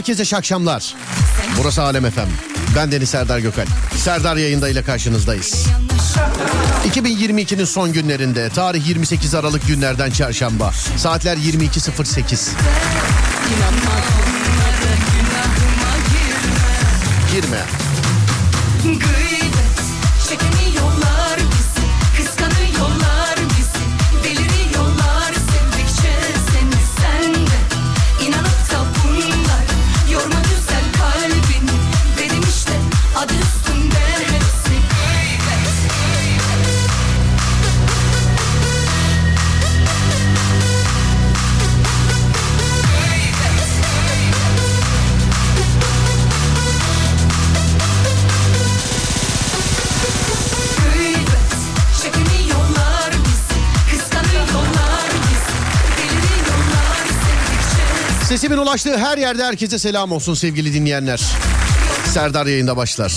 Herkese şakşamlar. Burası Alem Efem. Ben Deniz Serdar Gökal. Serdar yayında ile karşınızdayız. 2022'nin son günlerinde tarih 28 Aralık günlerden çarşamba saatler 22.08. Girme. Gıybet Sesimin ulaştığı her yerde herkese selam olsun sevgili dinleyenler. Serdar yayında başlar.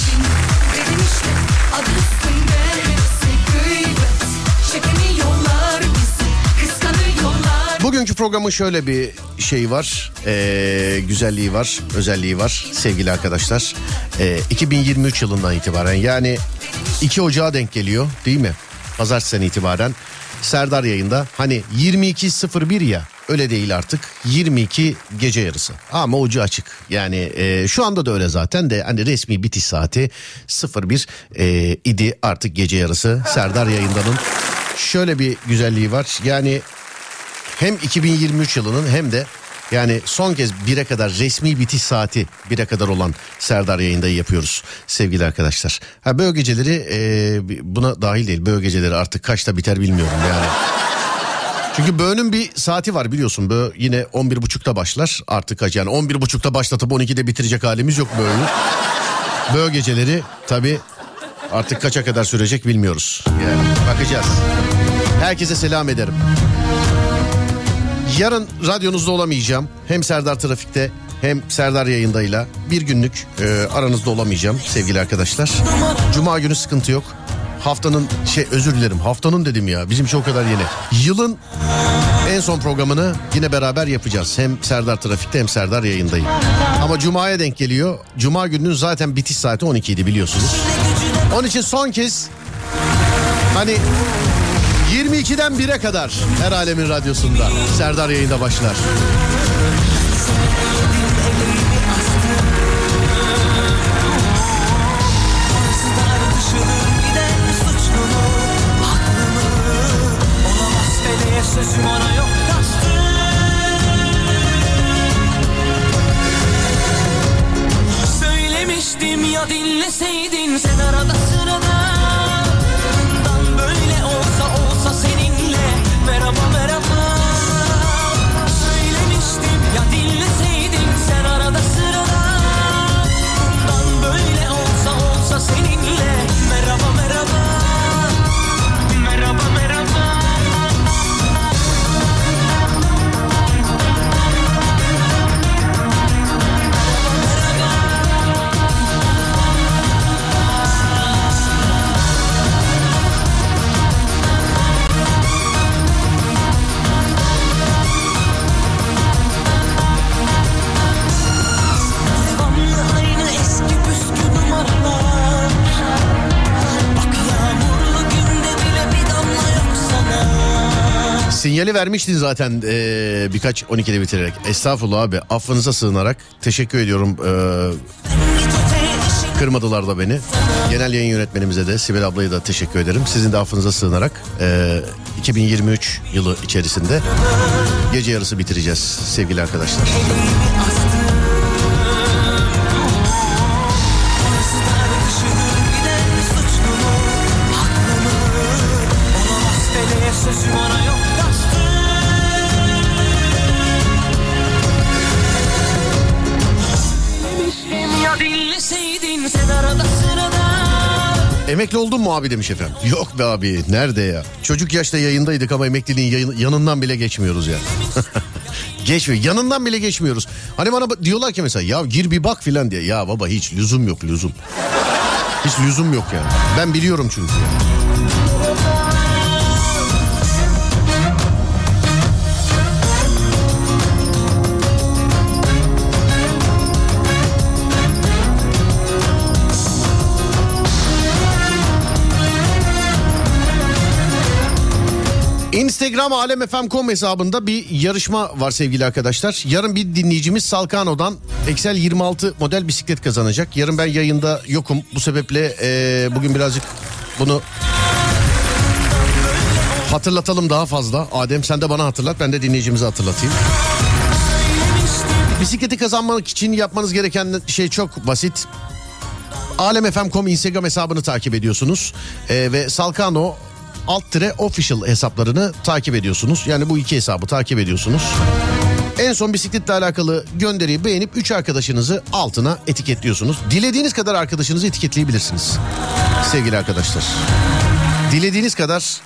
Bugünkü programın şöyle bir şeyi var. Ee, güzelliği var, özelliği var sevgili arkadaşlar. Ee, 2023 yılından itibaren yani 2 Ocağı denk geliyor değil mi? Pazartesi'den itibaren Serdar yayında hani 22.01 ya öyle değil artık 22 gece yarısı ama ucu açık yani e, şu anda da öyle zaten de hani resmi bitiş saati 01 e, idi artık gece yarısı Serdar yayındanın şöyle bir güzelliği var yani hem 2023 yılının hem de yani son kez 1'e kadar resmi bitiş saati 1'e kadar olan Serdar yayındayı yapıyoruz sevgili arkadaşlar. Ha böyle geceleri e, buna dahil değil. Böyle geceleri artık kaçta biter bilmiyorum yani. Çünkü böğünün bir saati var biliyorsun. Böğ yine 11.30'da başlar artık yani 11.30'da başlatıp 12'de bitirecek halimiz yok böğünü. Böğ geceleri tabi artık kaça kadar sürecek bilmiyoruz. Yani bakacağız. Herkese selam ederim. Yarın radyonuzda olamayacağım. Hem Serdar Trafik'te hem Serdar yayındayla bir günlük e, aranızda olamayacağım sevgili arkadaşlar. Cuma günü sıkıntı yok. Haftanın şey özür dilerim haftanın dedim ya bizim şey o kadar yeni. Yılın en son programını yine beraber yapacağız. Hem Serdar Trafik'te hem Serdar yayındayım. Ama Cuma'ya denk geliyor. Cuma gününün zaten bitiş saati 12 idi biliyorsunuz. Onun için son kez hani 22'den 1'e kadar her alemin radyosunda Serdar yayında başlar. Sözüm ona yok. Kastı Söylemiştim ya dinleseydin sen arada sırada. Böyle olsa olsa seninle. Merhaba merhaba Sinyali vermiştin zaten ee, birkaç 12'de bitirerek. Estağfurullah abi affınıza sığınarak teşekkür ediyorum. Ee, kırmadılar da beni. Genel yayın yönetmenimize de Sibel ablaya da teşekkür ederim. Sizin de affınıza sığınarak ee, 2023 yılı içerisinde gece yarısı bitireceğiz sevgili arkadaşlar. Emekli oldun mu abi demiş efendim. Yok be abi nerede ya? Çocuk yaşta yayındaydık ama emekliliğin yayın- yanından bile geçmiyoruz ya. Geçmiyor. Yanından bile geçmiyoruz. Hani bana ba- diyorlar ki mesela ya gir bir bak filan diye. Ya baba hiç lüzum yok lüzum. Hiç lüzum yok yani. Ben biliyorum çünkü. Instagram alemfm.com hesabında bir yarışma var sevgili arkadaşlar. Yarın bir dinleyicimiz Salkano'dan Excel 26 model bisiklet kazanacak. Yarın ben yayında yokum. Bu sebeple e, bugün birazcık bunu hatırlatalım daha fazla. Adem sen de bana hatırlat ben de dinleyicimize hatırlatayım. Bisikleti kazanmak için yapmanız gereken şey çok basit. Alemfm.com Instagram hesabını takip ediyorsunuz. Ee, ve Salkano alt tire official hesaplarını takip ediyorsunuz. Yani bu iki hesabı takip ediyorsunuz. En son bisikletle alakalı gönderiyi beğenip 3 arkadaşınızı altına etiketliyorsunuz. Dilediğiniz kadar arkadaşınızı etiketleyebilirsiniz. Sevgili arkadaşlar. Dilediğiniz kadar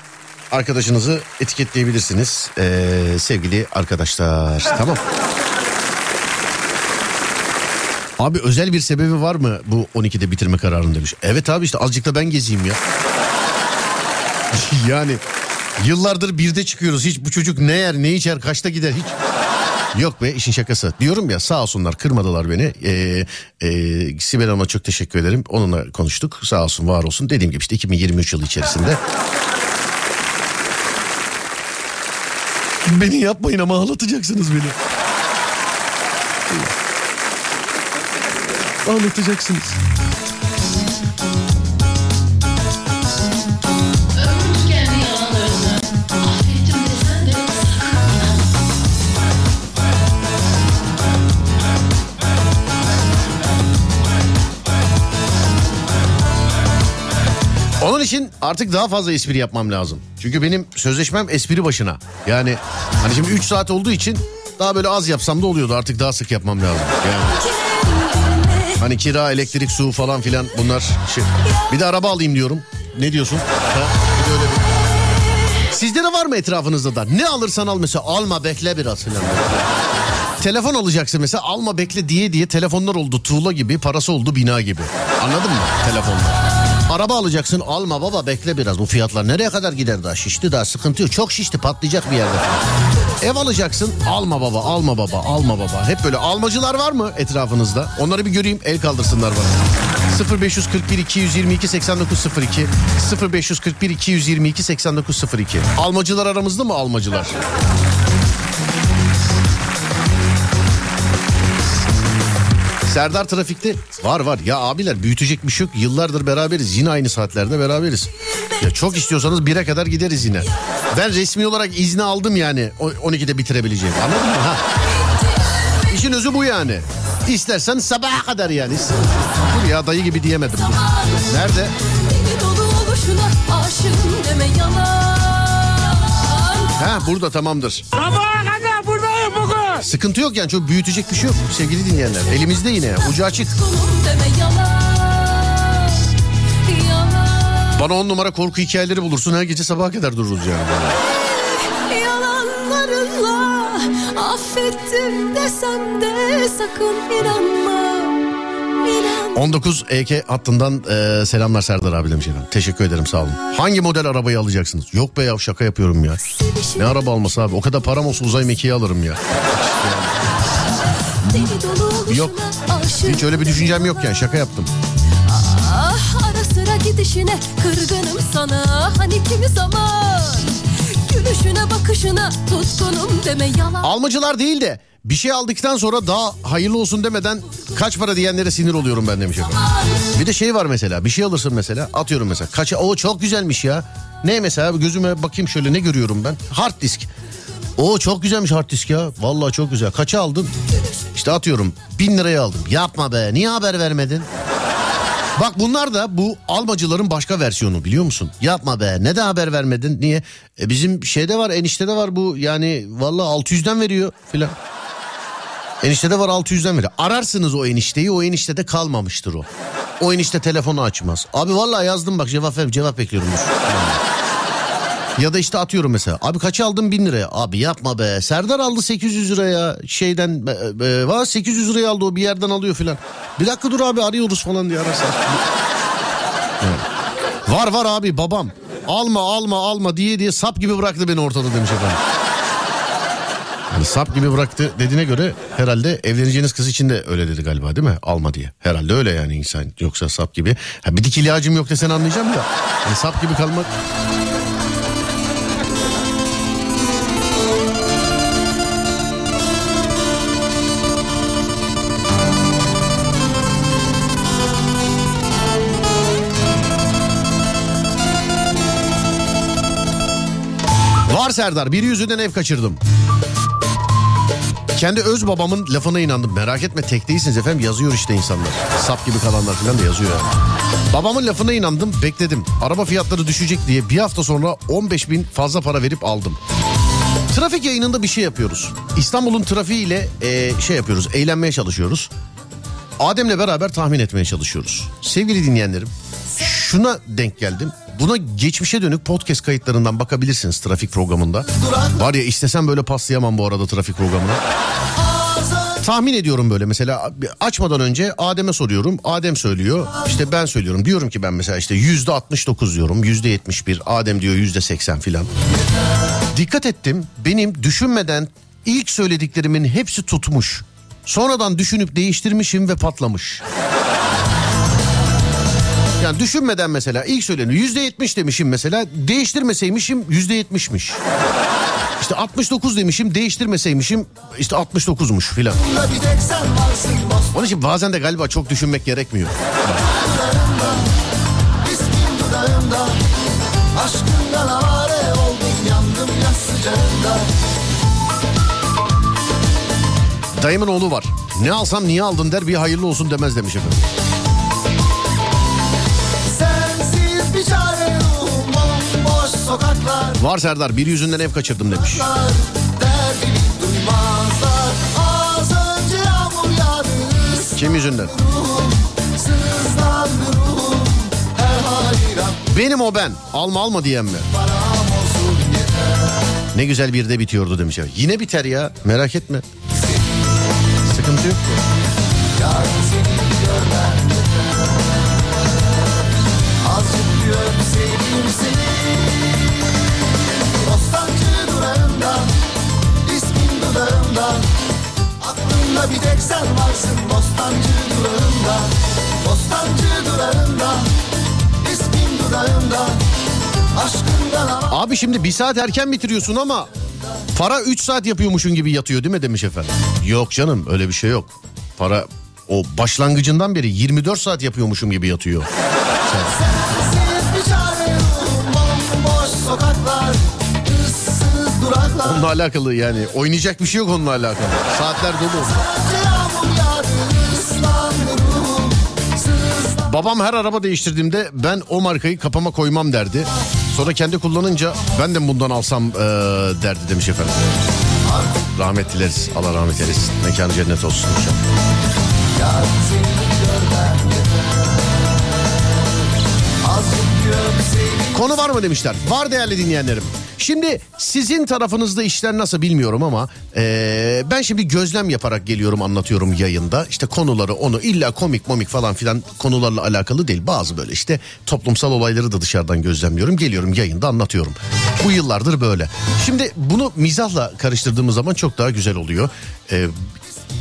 arkadaşınızı etiketleyebilirsiniz. Ee, sevgili arkadaşlar. Tamam. Abi özel bir sebebi var mı bu 12'de bitirme kararını demiş. Evet abi işte azıcık da ben gezeyim ya. yani yıllardır birde çıkıyoruz. Hiç bu çocuk ne yer ne içer kaçta gider hiç. Yok be işin şakası. Diyorum ya sağ olsunlar kırmadılar beni. Ee, e, Sibel Hanım'a çok teşekkür ederim. Onunla konuştuk. Sağ olsun var olsun. Dediğim gibi işte 2023 yılı içerisinde. beni yapmayın ama ağlatacaksınız beni. Ağlatacaksınız. İçin artık daha fazla espri yapmam lazım. Çünkü benim sözleşmem espri başına. Yani hani şimdi 3 saat olduğu için daha böyle az yapsam da oluyordu. Artık daha sık yapmam lazım. Yani hani kira, elektrik, su falan filan bunlar şey. Bir de araba alayım diyorum. Ne diyorsun? Ha? Bir de öyle bir- Sizde de var mı etrafınızda da? Ne alırsan al mesela alma bekle biraz filan. Telefon alacaksın mesela alma bekle diye diye telefonlar oldu tuğla gibi parası oldu bina gibi. Anladın mı telefonlar? Araba alacaksın. Alma baba bekle biraz. Bu fiyatlar nereye kadar gider daha? Şişti daha sıkıntı yok. Çok şişti patlayacak bir yerde. Ev alacaksın. Alma baba alma baba alma baba. Hep böyle almacılar var mı etrafınızda? Onları bir göreyim el kaldırsınlar bana. 0541 222 8902 0541 222 8902 Almacılar aramızda mı almacılar? Serdar trafikte var var ya abiler büyütecek bir şey yok yıllardır beraberiz yine aynı saatlerde beraberiz. Ya çok istiyorsanız 1'e kadar gideriz yine. Ben resmi olarak izni aldım yani o- 12'de bitirebileceğim anladın mı? Ha. İşin özü bu yani. İstersen sabaha kadar yani. Dur ya dayı gibi diyemedim. Nerede? Ha burada tamamdır. Bugün. Sıkıntı yok yani çok büyütecek bir şey yok sevgili dinleyenler. Elimizde yine ucu açık. Bana on numara korku hikayeleri bulursun her gece sabaha kadar dururuz yani. Yalanlarınla affettim desem de sakın inanma. İnan. 19 EK hattından e, selamlar Serdar abi demiş efendim. Teşekkür ederim sağ olun. Hangi model arabayı alacaksınız? Yok be ya şaka yapıyorum ya. Ne araba alması abi? O kadar param olsa uzay mekiği alırım ya. Yok. Hiç öyle bir düşüncem yok yani şaka yaptım. Ah ara sıra gidişine kırgınım sana hani kimi zaman Gülüşüne bakışına tutkunum deme yalan Almacılar değil de bir şey aldıktan sonra daha hayırlı olsun demeden kaç para diyenlere sinir oluyorum ben demiş efendim. Bir de şey var mesela bir şey alırsın mesela atıyorum mesela kaça o çok güzelmiş ya. Ne mesela gözüme bakayım şöyle ne görüyorum ben hard disk. O çok güzelmiş hard disk ya vallahi çok güzel kaça aldın? İşte atıyorum bin liraya aldım yapma be niye haber vermedin? Bak bunlar da bu almacıların başka versiyonu biliyor musun? Yapma be neden haber vermedin niye? E bizim şeyde var eniştede var bu yani vallahi 600'den veriyor filan. Eniştede var 600'den veriyor. Ararsınız o enişteyi o eniştede kalmamıştır o. O enişte telefonu açmaz. Abi vallahi yazdım bak cevap ver cevap bekliyorum. Ya da işte atıyorum mesela. Abi kaça aldın bin liraya? Abi yapma be. Serdar aldı 800 liraya şeyden. E, var 800 liraya aldı o bir yerden alıyor filan. Bir dakika dur abi arıyoruz falan diye ararsan. Evet. Var var abi babam. Alma alma alma diye diye sap gibi bıraktı beni ortada demiş efendim. Yani sap gibi bıraktı dediğine göre herhalde evleneceğiniz kız için de öyle dedi galiba değil mi? Alma diye. Herhalde öyle yani insan yoksa sap gibi. Ha, bir dik ilacım yok desen anlayacağım da. Yani sap gibi kalmak Serdar bir yüzünden ev kaçırdım. Kendi öz babamın lafına inandım. Merak etme tek değilsiniz efendim yazıyor işte insanlar. Sap gibi kalanlar falan da yazıyor yani. Babamın lafına inandım bekledim. Araba fiyatları düşecek diye bir hafta sonra 15 bin fazla para verip aldım. Trafik yayınında bir şey yapıyoruz. İstanbul'un trafiğiyle e, şey yapıyoruz eğlenmeye çalışıyoruz. Adem'le beraber tahmin etmeye çalışıyoruz. Sevgili dinleyenlerim şuna denk geldim. Buna geçmişe dönük podcast kayıtlarından bakabilirsiniz trafik programında. Var ya istesem böyle paslayamam bu arada trafik programına. Tahmin ediyorum böyle mesela açmadan önce Adem'e soruyorum. Adem söylüyor. işte ben söylüyorum. Diyorum ki ben mesela işte yüzde 69 diyorum. Yüzde 71. Adem diyor yüzde 80 filan. Dikkat ettim. Benim düşünmeden ilk söylediklerimin hepsi tutmuş. Sonradan düşünüp değiştirmişim ve patlamış. Yani düşünmeden mesela ilk söyleni yüzde yetmiş demişim mesela değiştirmeseymişim yüzde yetmişmiş. İşte 69 demişim değiştirmeseymişim işte 69'muş filan. Onun için bazen de galiba çok düşünmek gerekmiyor. Dayımın oğlu var. Ne alsam niye aldın der bir hayırlı olsun demez demiş efendim. Var Serdar bir yüzünden ev kaçırdım demiş. Kim yüzünden? Benim o ben. Alma alma diyen mi? Ne güzel bir de bitiyordu demiş. Yine biter ya merak etme. Sıkıntı yok. Yarın Aklımda bir tek sen varsın Bostancı durağında Bostancı durağında ismin dudağımda Aşkından Abi şimdi bir saat erken bitiriyorsun ama Para 3 saat yapıyormuşun gibi yatıyor değil mi demiş efendim. Yok canım öyle bir şey yok. Para o başlangıcından beri 24 saat yapıyormuşum gibi yatıyor. Onunla alakalı yani oynayacak bir şey yok onunla alakalı. Saatler dolu onda. Babam her araba değiştirdiğimde ben o markayı kapama koymam derdi. Sonra kendi kullanınca ben de bundan alsam ee, derdi demiş efendim. Rahmet dileriz. Allah rahmet eylesin. Mekanı cennet olsun inşallah. Konu var mı demişler. Var değerli dinleyenlerim. Şimdi sizin tarafınızda işler nasıl bilmiyorum ama ee, ben şimdi gözlem yaparak geliyorum anlatıyorum yayında. İşte konuları onu illa komik momik falan filan konularla alakalı değil. Bazı böyle işte toplumsal olayları da dışarıdan gözlemliyorum. Geliyorum yayında anlatıyorum. Bu yıllardır böyle. Şimdi bunu mizahla karıştırdığımız zaman çok daha güzel oluyor. Ee,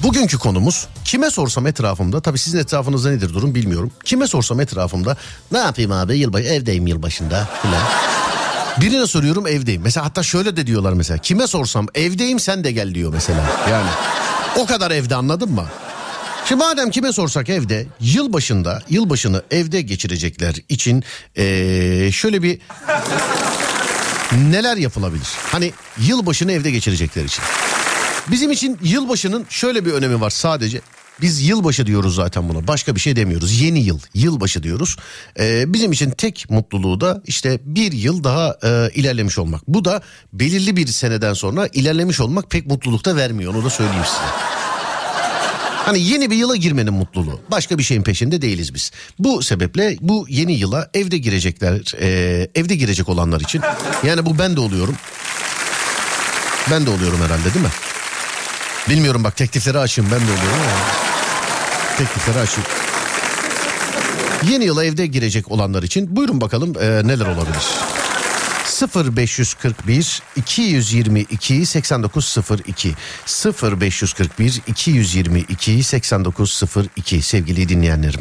Bugünkü konumuz kime sorsam etrafımda tabii sizin etrafınızda nedir durum bilmiyorum. Kime sorsam etrafımda ne yapayım abi yılbaşı evdeyim yılbaşında filan. Birine soruyorum evdeyim. Mesela hatta şöyle de diyorlar mesela. Kime sorsam evdeyim sen de gel diyor mesela. Yani o kadar evde anladın mı? Şimdi madem kime sorsak evde yılbaşında yılbaşını evde geçirecekler için ee, şöyle bir neler yapılabilir? Hani yılbaşını evde geçirecekler için. Bizim için yılbaşının şöyle bir önemi var sadece. Biz yılbaşı diyoruz zaten buna. Başka bir şey demiyoruz. Yeni yıl, yılbaşı diyoruz. Ee, bizim için tek mutluluğu da işte bir yıl daha e, ilerlemiş olmak. Bu da belirli bir seneden sonra ilerlemiş olmak pek mutluluk da vermiyor. Onu da söyleyeyim size. Hani yeni bir yıla girmenin mutluluğu. Başka bir şeyin peşinde değiliz biz. Bu sebeple bu yeni yıla evde girecekler, e, evde girecek olanlar için. Yani bu ben de oluyorum. Ben de oluyorum herhalde değil mi? Bilmiyorum bak teklifleri açayım ben de oluyorum ama. Teklifleri açayım. Yeni yıla evde girecek olanlar için buyurun bakalım e, neler olabilir. 0541 222 8902 0541 222 8902 sevgili dinleyenlerim.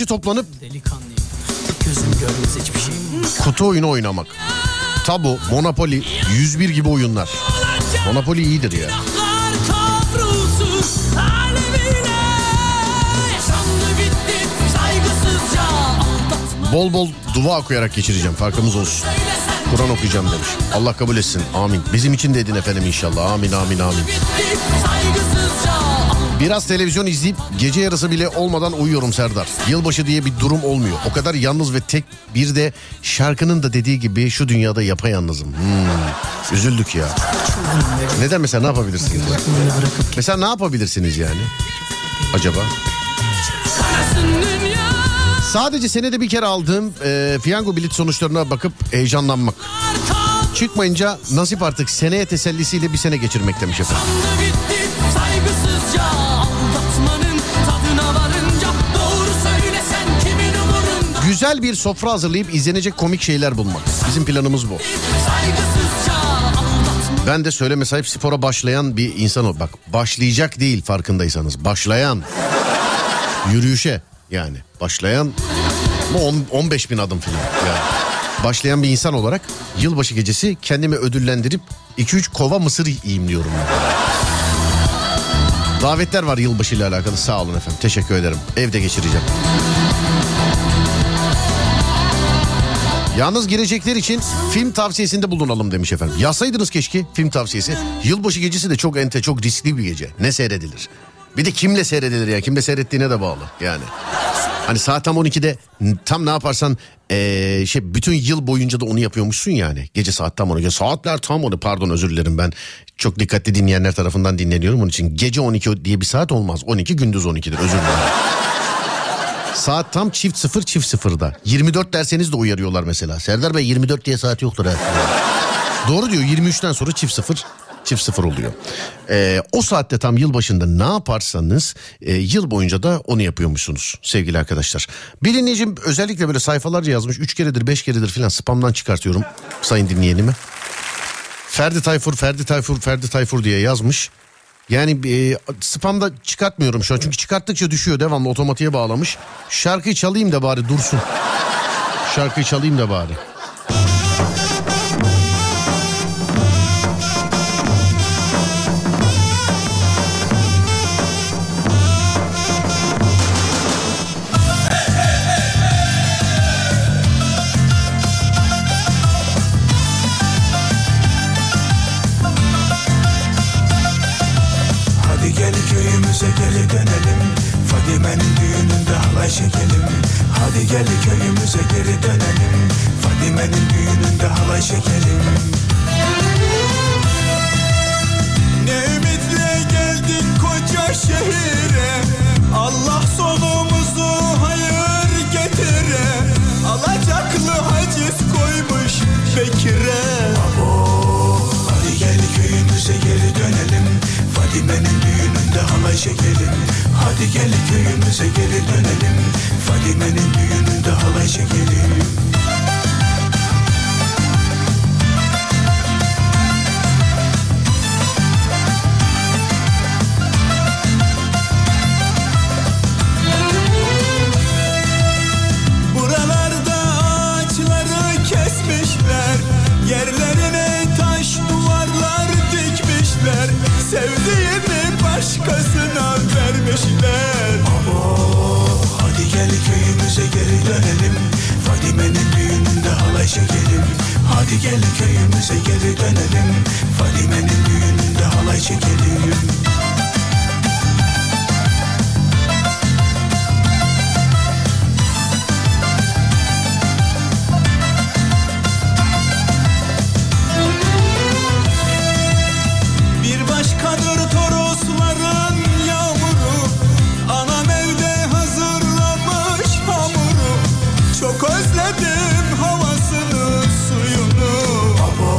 Kişi toplanıp delikanlıyım Gözüm görmez hiçbir şey kutu oyunu oynamak. Tabu, Monopoly, 101 gibi oyunlar. Monopoly iyidir ya. Bol bol dua okuyarak geçireceğim farkımız olsun. Kur'an okuyacağım demiş. Allah kabul etsin. Amin. Bizim için de edin efendim inşallah. Amin amin amin. bitti saygısızca Biraz televizyon izleyip gece yarısı bile olmadan uyuyorum Serdar. Yılbaşı diye bir durum olmuyor. O kadar yalnız ve tek bir de şarkının da dediği gibi şu dünyada yapayalnızım. Hmm. Üzüldük ya. Neden mesela ne yapabilirsiniz? ya? Mesela ne yapabilirsiniz yani? Acaba? Sadece senede bir kere aldığım e, fiyango bilet sonuçlarına bakıp heyecanlanmak. Çıkmayınca nasip artık seneye tesellisiyle bir sene geçirmek demiş efendim. Güzel bir sofra hazırlayıp izlenecek komik şeyler bulmak. Bizim planımız bu. Ben de söyleme sahip spora başlayan bir insan o. Bak başlayacak değil farkındaysanız. Başlayan. Yürüyüşe yani. Başlayan on- 15 bin adım falan. Yani. başlayan bir insan olarak yılbaşı gecesi kendimi ödüllendirip 2-3 kova mısır yiyeyim diyorum. ben. Davetler var yılbaşı ile alakalı sağ olun efendim teşekkür ederim evde geçireceğim. Yalnız girecekler için film tavsiyesinde bulunalım demiş efendim. Yazsaydınız keşke film tavsiyesi. Yılbaşı gecesi de çok ente çok riskli bir gece. Ne seyredilir? Bir de kimle seyredilir ya? Kimle seyrettiğine de bağlı yani. Hani saat tam 12'de tam ne yaparsan eee, şey bütün yıl boyunca da onu yapıyormuşsun yani. Gece saat tam 12. Saatler tam 12 pardon özür dilerim ben. Çok dikkatli dinleyenler tarafından dinleniyorum onun için. Gece 12 diye bir saat olmaz. 12 gündüz 12'dir özür dilerim. Saat tam çift sıfır çift sıfırda. 24 derseniz de uyarıyorlar mesela. Serdar Bey 24 diye saat yoktur. Doğru diyor 23'ten sonra çift sıfır çift sıfır oluyor. Ee, o saatte tam yılbaşında ne yaparsanız e, yıl boyunca da onu yapıyormuşsunuz sevgili arkadaşlar. Bir dinleyicim özellikle böyle sayfalarca yazmış. Üç keredir beş keredir filan spamdan çıkartıyorum sayın dinleyenimi. Ferdi Tayfur, Ferdi Tayfur, Ferdi Tayfur diye yazmış. Yani e, spamda çıkartmıyorum şu an çünkü çıkarttıkça düşüyor devamlı otomatiğe bağlamış. Şarkıyı çalayım da bari dursun. Şarkıyı çalayım da bari. Çekelim. Hadi gel köyümüze geri dönelim. Fadime'nin düğününde halay çekelim. Ne ümitle geldik koca şehire. Allah sonumuzu hayır getire. Alacaklı haciz koymuş Bekir'e. Hadi gel köyümüze geri dönelim Fadime'nin düğününde halay çekelim. Hadi gel köyümüze geri dönelim. Fadime'nin düğününde halay çekelim başkasına vermişler. Abo hadi gel köyümüze geri dönelim. Fadime'nin düğününde halay çekelim. Hadi gel köyümüze geri dönelim. Fadime'nin düğününde halay çekelim Çok özledim havasını suyunu. Abo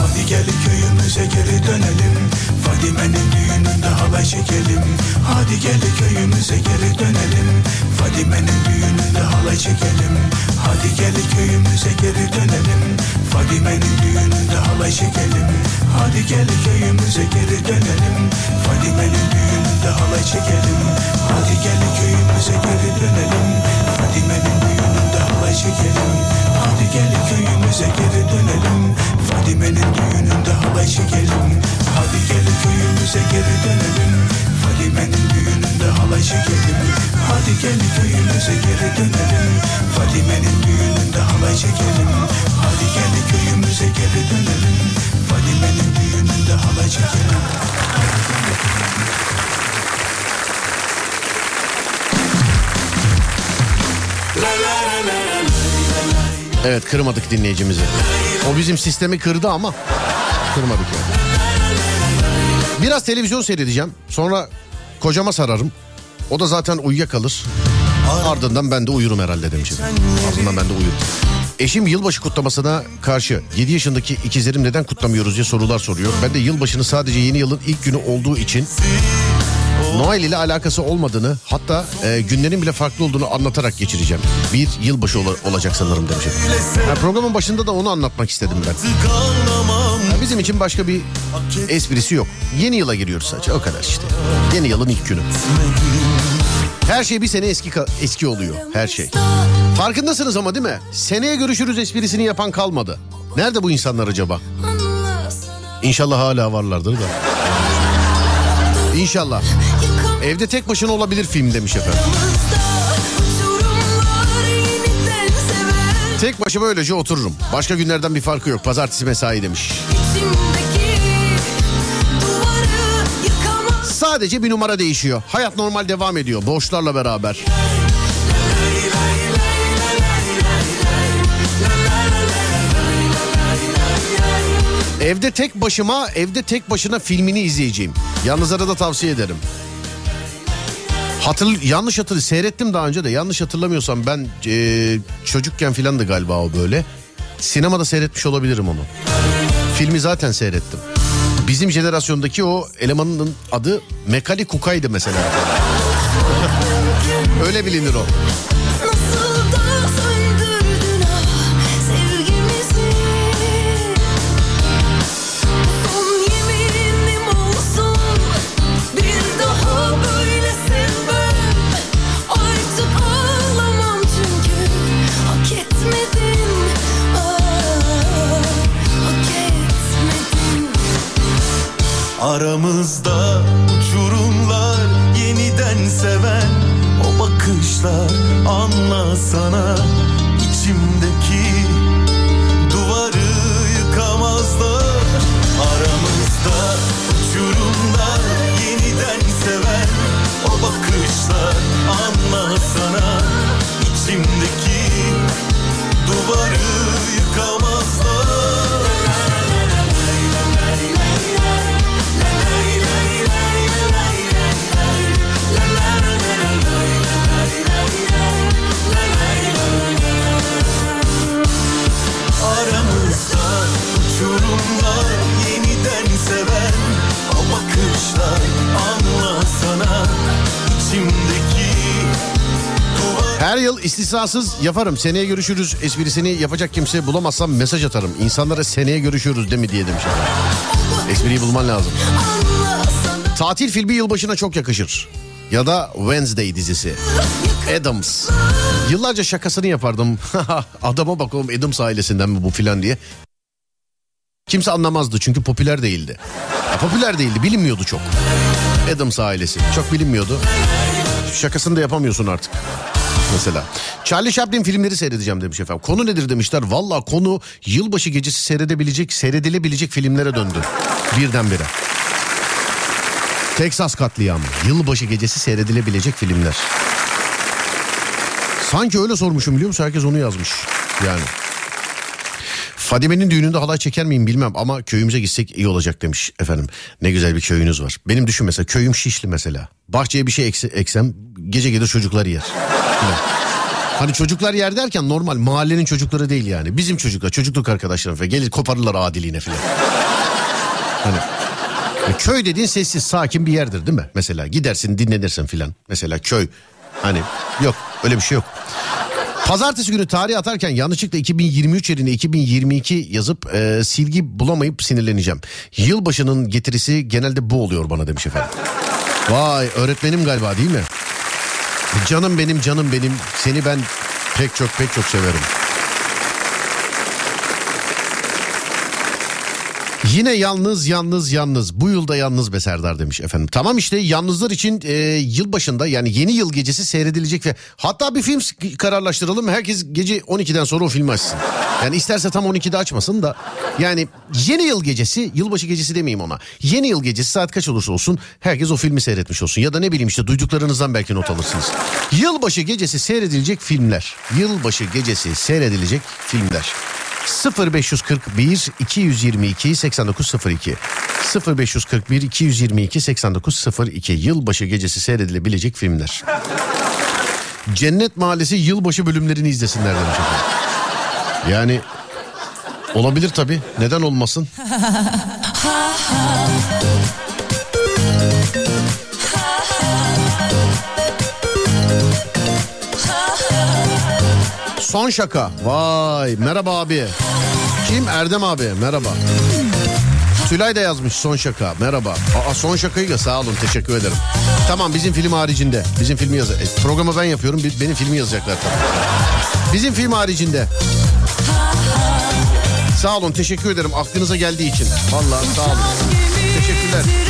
hadi gel köyümüze geri dönelim. Fadime'nin düğününde halay çekelim. Hadi gel köyümüze geri dönelim. Fadime'nin düğününde halay çekelim. Hadi gel köyümüze geri dönelim. Fadime'nin düğününde halay çekelim. Hadi gel köyümüze geri dönelim. Fadime'nin düğününde halay çekelim. Hadi gel köyümüze geri dönelim. Fadime'nin çekelim. Hadi gel köyümüze geri dönelim. Fadime'nin düğününde halay çekelim. Hadi gel köyümüze geri dönelim. Fadime'nin düğününde halay çekelim. Hadi gel köyümüze geri dönelim. Fadime'nin düğününde halay çekelim. Hadi gel köyümüze geri dönelim. Fadime'nin düğününde halay çekelim Evet kırmadık dinleyicimizi. O bizim sistemi kırdı ama kırmadık yani. Biraz televizyon seyredeceğim. Sonra kocama sararım. O da zaten uyuyakalır. Ardından ben de uyurum herhalde demişim. Ardından ben de uyurum. Eşim yılbaşı kutlamasına karşı 7 yaşındaki ikizlerim neden kutlamıyoruz diye sorular soruyor. Ben de yılbaşını sadece yeni yılın ilk günü olduğu için Noel ile alakası olmadığını hatta e, günlerin bile farklı olduğunu anlatarak geçireceğim. Bir yılbaşı ola- olacak sanırım demişim. Ya programın başında da onu anlatmak istedim ben. Bizim için başka bir esprisi yok. Yeni yıla giriyoruz sadece o kadar işte. Yeni yılın ilk günü. Her şey bir sene eski eski oluyor her şey. Farkındasınız ama değil mi? Seneye görüşürüz esprisini yapan kalmadı. Nerede bu insanlar acaba? İnşallah hala varlardır da. İnşallah. Evde tek başına olabilir film demiş efendim. Tek başıma öylece otururum. Başka günlerden bir farkı yok. Pazartesi mesai demiş. Sadece bir numara değişiyor. Hayat normal devam ediyor. Borçlarla beraber. Evde tek başıma, evde tek başına filmini izleyeceğim. Yalnızlara da tavsiye ederim. Hatır, yanlış hatırlı seyrettim daha önce de yanlış hatırlamıyorsam ben e, çocukken filan da galiba o böyle. Sinemada seyretmiş olabilirim onu. Filmi zaten seyrettim. Bizim jenerasyondaki o elemanın adı Mekali Kuka'ydı mesela. Öyle bilinir o. Aramızda uçurumlar yeniden seven o bakışlar anlasana. içimdeki Her yıl istisnasız yaparım. Seneye görüşürüz esprisini yapacak kimse bulamazsam mesaj atarım. İnsanlara seneye görüşürüz değil mi diye demiş. Espriyi bulman lazım. Tatil filmi yılbaşına çok yakışır. Ya da Wednesday dizisi. Adams. Yıllarca şakasını yapardım. Adama bak oğlum Adams ailesinden mi bu filan diye. Kimse anlamazdı çünkü popüler değildi. Ya, popüler değildi bilinmiyordu çok. Adams ailesi çok bilinmiyordu. Şakasını da yapamıyorsun artık. Mesela. Charlie Chaplin filmleri seyredeceğim demiş efendim. Konu nedir demişler. Valla konu yılbaşı gecesi seyredebilecek, seyredilebilecek filmlere döndü. Birdenbire. Texas katliamı. Yılbaşı gecesi seyredilebilecek filmler. Sanki öyle sormuşum biliyor musun? Herkes onu yazmış. Yani. Fadime'nin düğününde halay çeker miyim bilmem ama köyümüze gitsek iyi olacak demiş efendim. Ne güzel bir köyünüz var. Benim düşün mesela köyüm Şişli mesela. Bahçeye bir şey ekse- eksem gece gelir çocuklar yer. Hani çocuklar yer derken normal mahallenin çocukları değil yani. Bizim çocuklar çocukluk arkadaşlarım falan gelir koparırlar adiliğine filan. Hani e, köy dediğin sessiz sakin bir yerdir değil mi? Mesela gidersin dinlenirsin filan. Mesela köy. Hani yok öyle bir şey yok. Pazartesi günü tarih atarken yanlışlıkla 2023 yerine 2022 yazıp e, silgi bulamayıp sinirleneceğim. Yılbaşının getirisi genelde bu oluyor bana demiş efendim. Vay öğretmenim galiba değil mi? Canım benim canım benim seni ben pek çok pek çok severim. Yine yalnız yalnız yalnız bu yılda yalnız be Serdar demiş efendim. Tamam işte yalnızlar için e, yılbaşında yani yeni yıl gecesi seyredilecek ve hatta bir film kararlaştıralım herkes gece 12'den sonra o filmi açsın. Yani isterse tam 12'de açmasın da yani yeni yıl gecesi yılbaşı gecesi demeyeyim ona. Yeni yıl gecesi saat kaç olursa olsun herkes o filmi seyretmiş olsun ya da ne bileyim işte duyduklarınızdan belki not alırsınız. Yılbaşı gecesi seyredilecek filmler. Yılbaşı gecesi seyredilecek filmler. 0541 222 8902 0541 222 8902 yılbaşı gecesi seyredilebilecek filmler. Cennet Mahallesi yılbaşı bölümlerini izlesinler demiş. Yani olabilir tabii. Neden olmasın? Son şaka. Vay merhaba abi. Kim? Erdem abi merhaba. Tülay da yazmış son şaka. Merhaba. Aa, son şakayı da sağ olun teşekkür ederim. Tamam bizim film haricinde. Bizim filmi yaz. E, programı ben yapıyorum. Benim filmi yazacaklar tabii. Bizim film haricinde. Sağ olun teşekkür ederim aklınıza geldiği için. Vallahi sağ olun. Teşekkürler.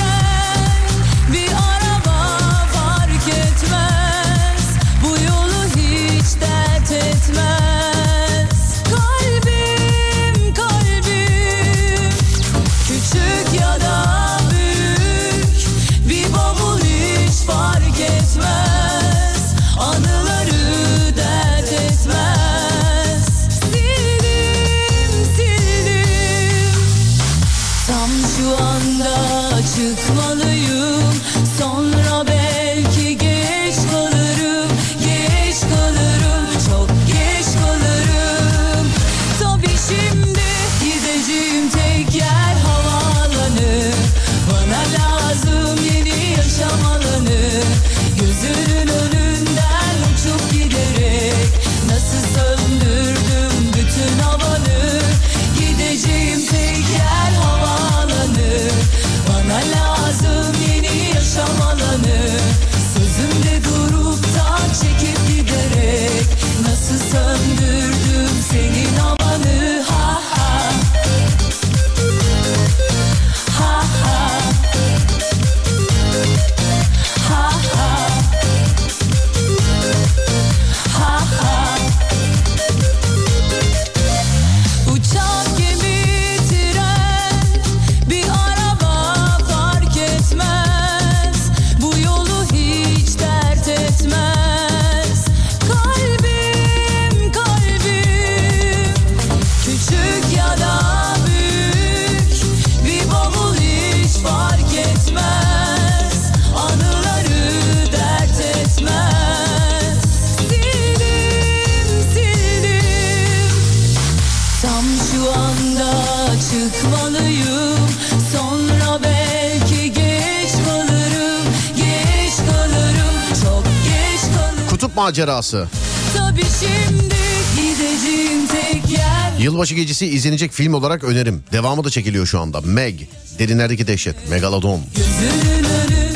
Macerası. Tabii şimdi gideceğim tek yer Yılbaşı gecesi izlenecek film olarak önerim. Devamı da çekiliyor şu anda. Meg. Derinlerdeki dehşet. Megalodon.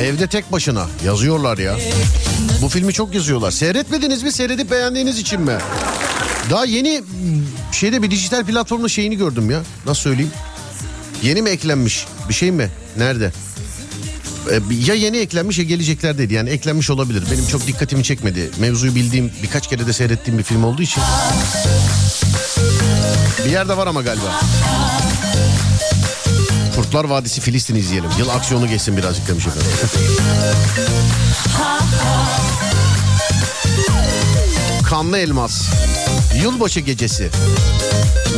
Evde tek başına. Yazıyorlar ya. Bu filmi çok yazıyorlar. Seyretmediniz mi? Seyredip beğendiğiniz için mi? Daha yeni m, şeyde bir dijital platformda şeyini gördüm ya. Nasıl söyleyeyim? Yeni mi eklenmiş? Bir şey mi? Nerede? Ee, Ya yeni eklenmiş ya gelecekler dedi. Yani eklenmiş olabilir. Benim çok dikkatimi çekmedi. Mevzuyu bildiğim birkaç kere de seyrettiğim bir film olduğu için. Bir yerde var ama galiba. Kurtlar Vadisi Filistin izleyelim. Yıl aksiyonu geçsin birazcık demiş efendim. Kanlı Elmas. Yılbaşı gecesi.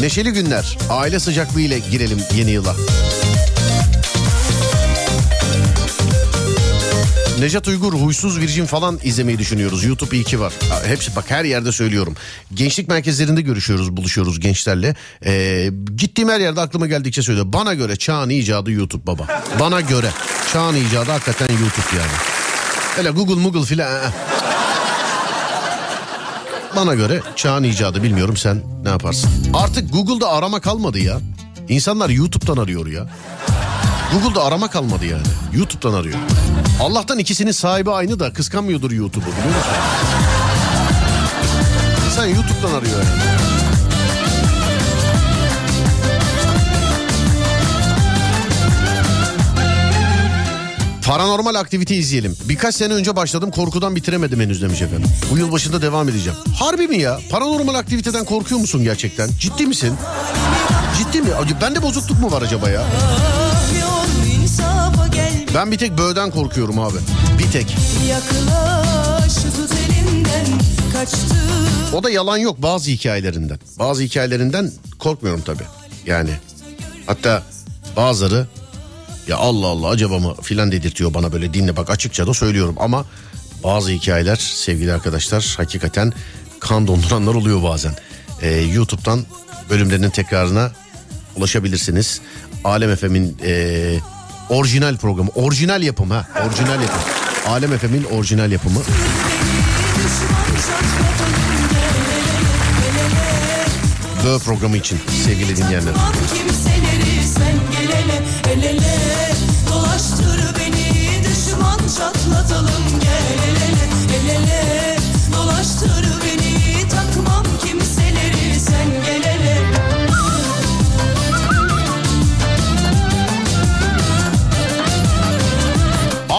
Neşeli günler. Aile sıcaklığı ile girelim yeni yıla. Nejat Uygur huysuz virjin falan izlemeyi düşünüyoruz. YouTube iyi var. Hepsi bak her yerde söylüyorum. Gençlik merkezlerinde görüşüyoruz, buluşuyoruz gençlerle. Ee, gittiğim her yerde aklıma geldikçe söylüyor. Bana göre çağın icadı YouTube baba. Bana göre çağın icadı hakikaten YouTube yani. Öyle Google Google filan. Bana göre çağın icadı bilmiyorum sen ne yaparsın. Artık Google'da arama kalmadı ya. İnsanlar YouTube'dan arıyor ya. Google'da arama kalmadı yani. YouTube'dan arıyor. Allah'tan ikisinin sahibi aynı da kıskanmıyordur YouTube'u biliyor musun? Sen YouTube'dan arıyor yani. Paranormal aktivite izleyelim. Birkaç sene önce başladım korkudan bitiremedim henüz demiş efendim. Bu yıl başında devam edeceğim. Harbi mi ya? Paranormal aktiviteden korkuyor musun gerçekten? Ciddi misin? Ciddi mi? Bende bozukluk mu var acaba ya? Ben bir tek böğden korkuyorum abi. Bir tek. Yaklaş O da yalan yok bazı hikayelerinden. Bazı hikayelerinden korkmuyorum tabii. Yani hatta bazıları ya Allah Allah acaba mı filan dedirtiyor bana böyle dinle bak açıkça da söylüyorum ama bazı hikayeler sevgili arkadaşlar hakikaten kan donduranlar oluyor bazen. Ee, YouTube'dan bölümlerinin tekrarına ulaşabilirsiniz. Alem FM'in e, orijinal programı, orijinal yapım ha, orijinal yapım. Alem FM'in orijinal yapımı. Bö programı için sevgili dinleyenler. Sen gelene El ele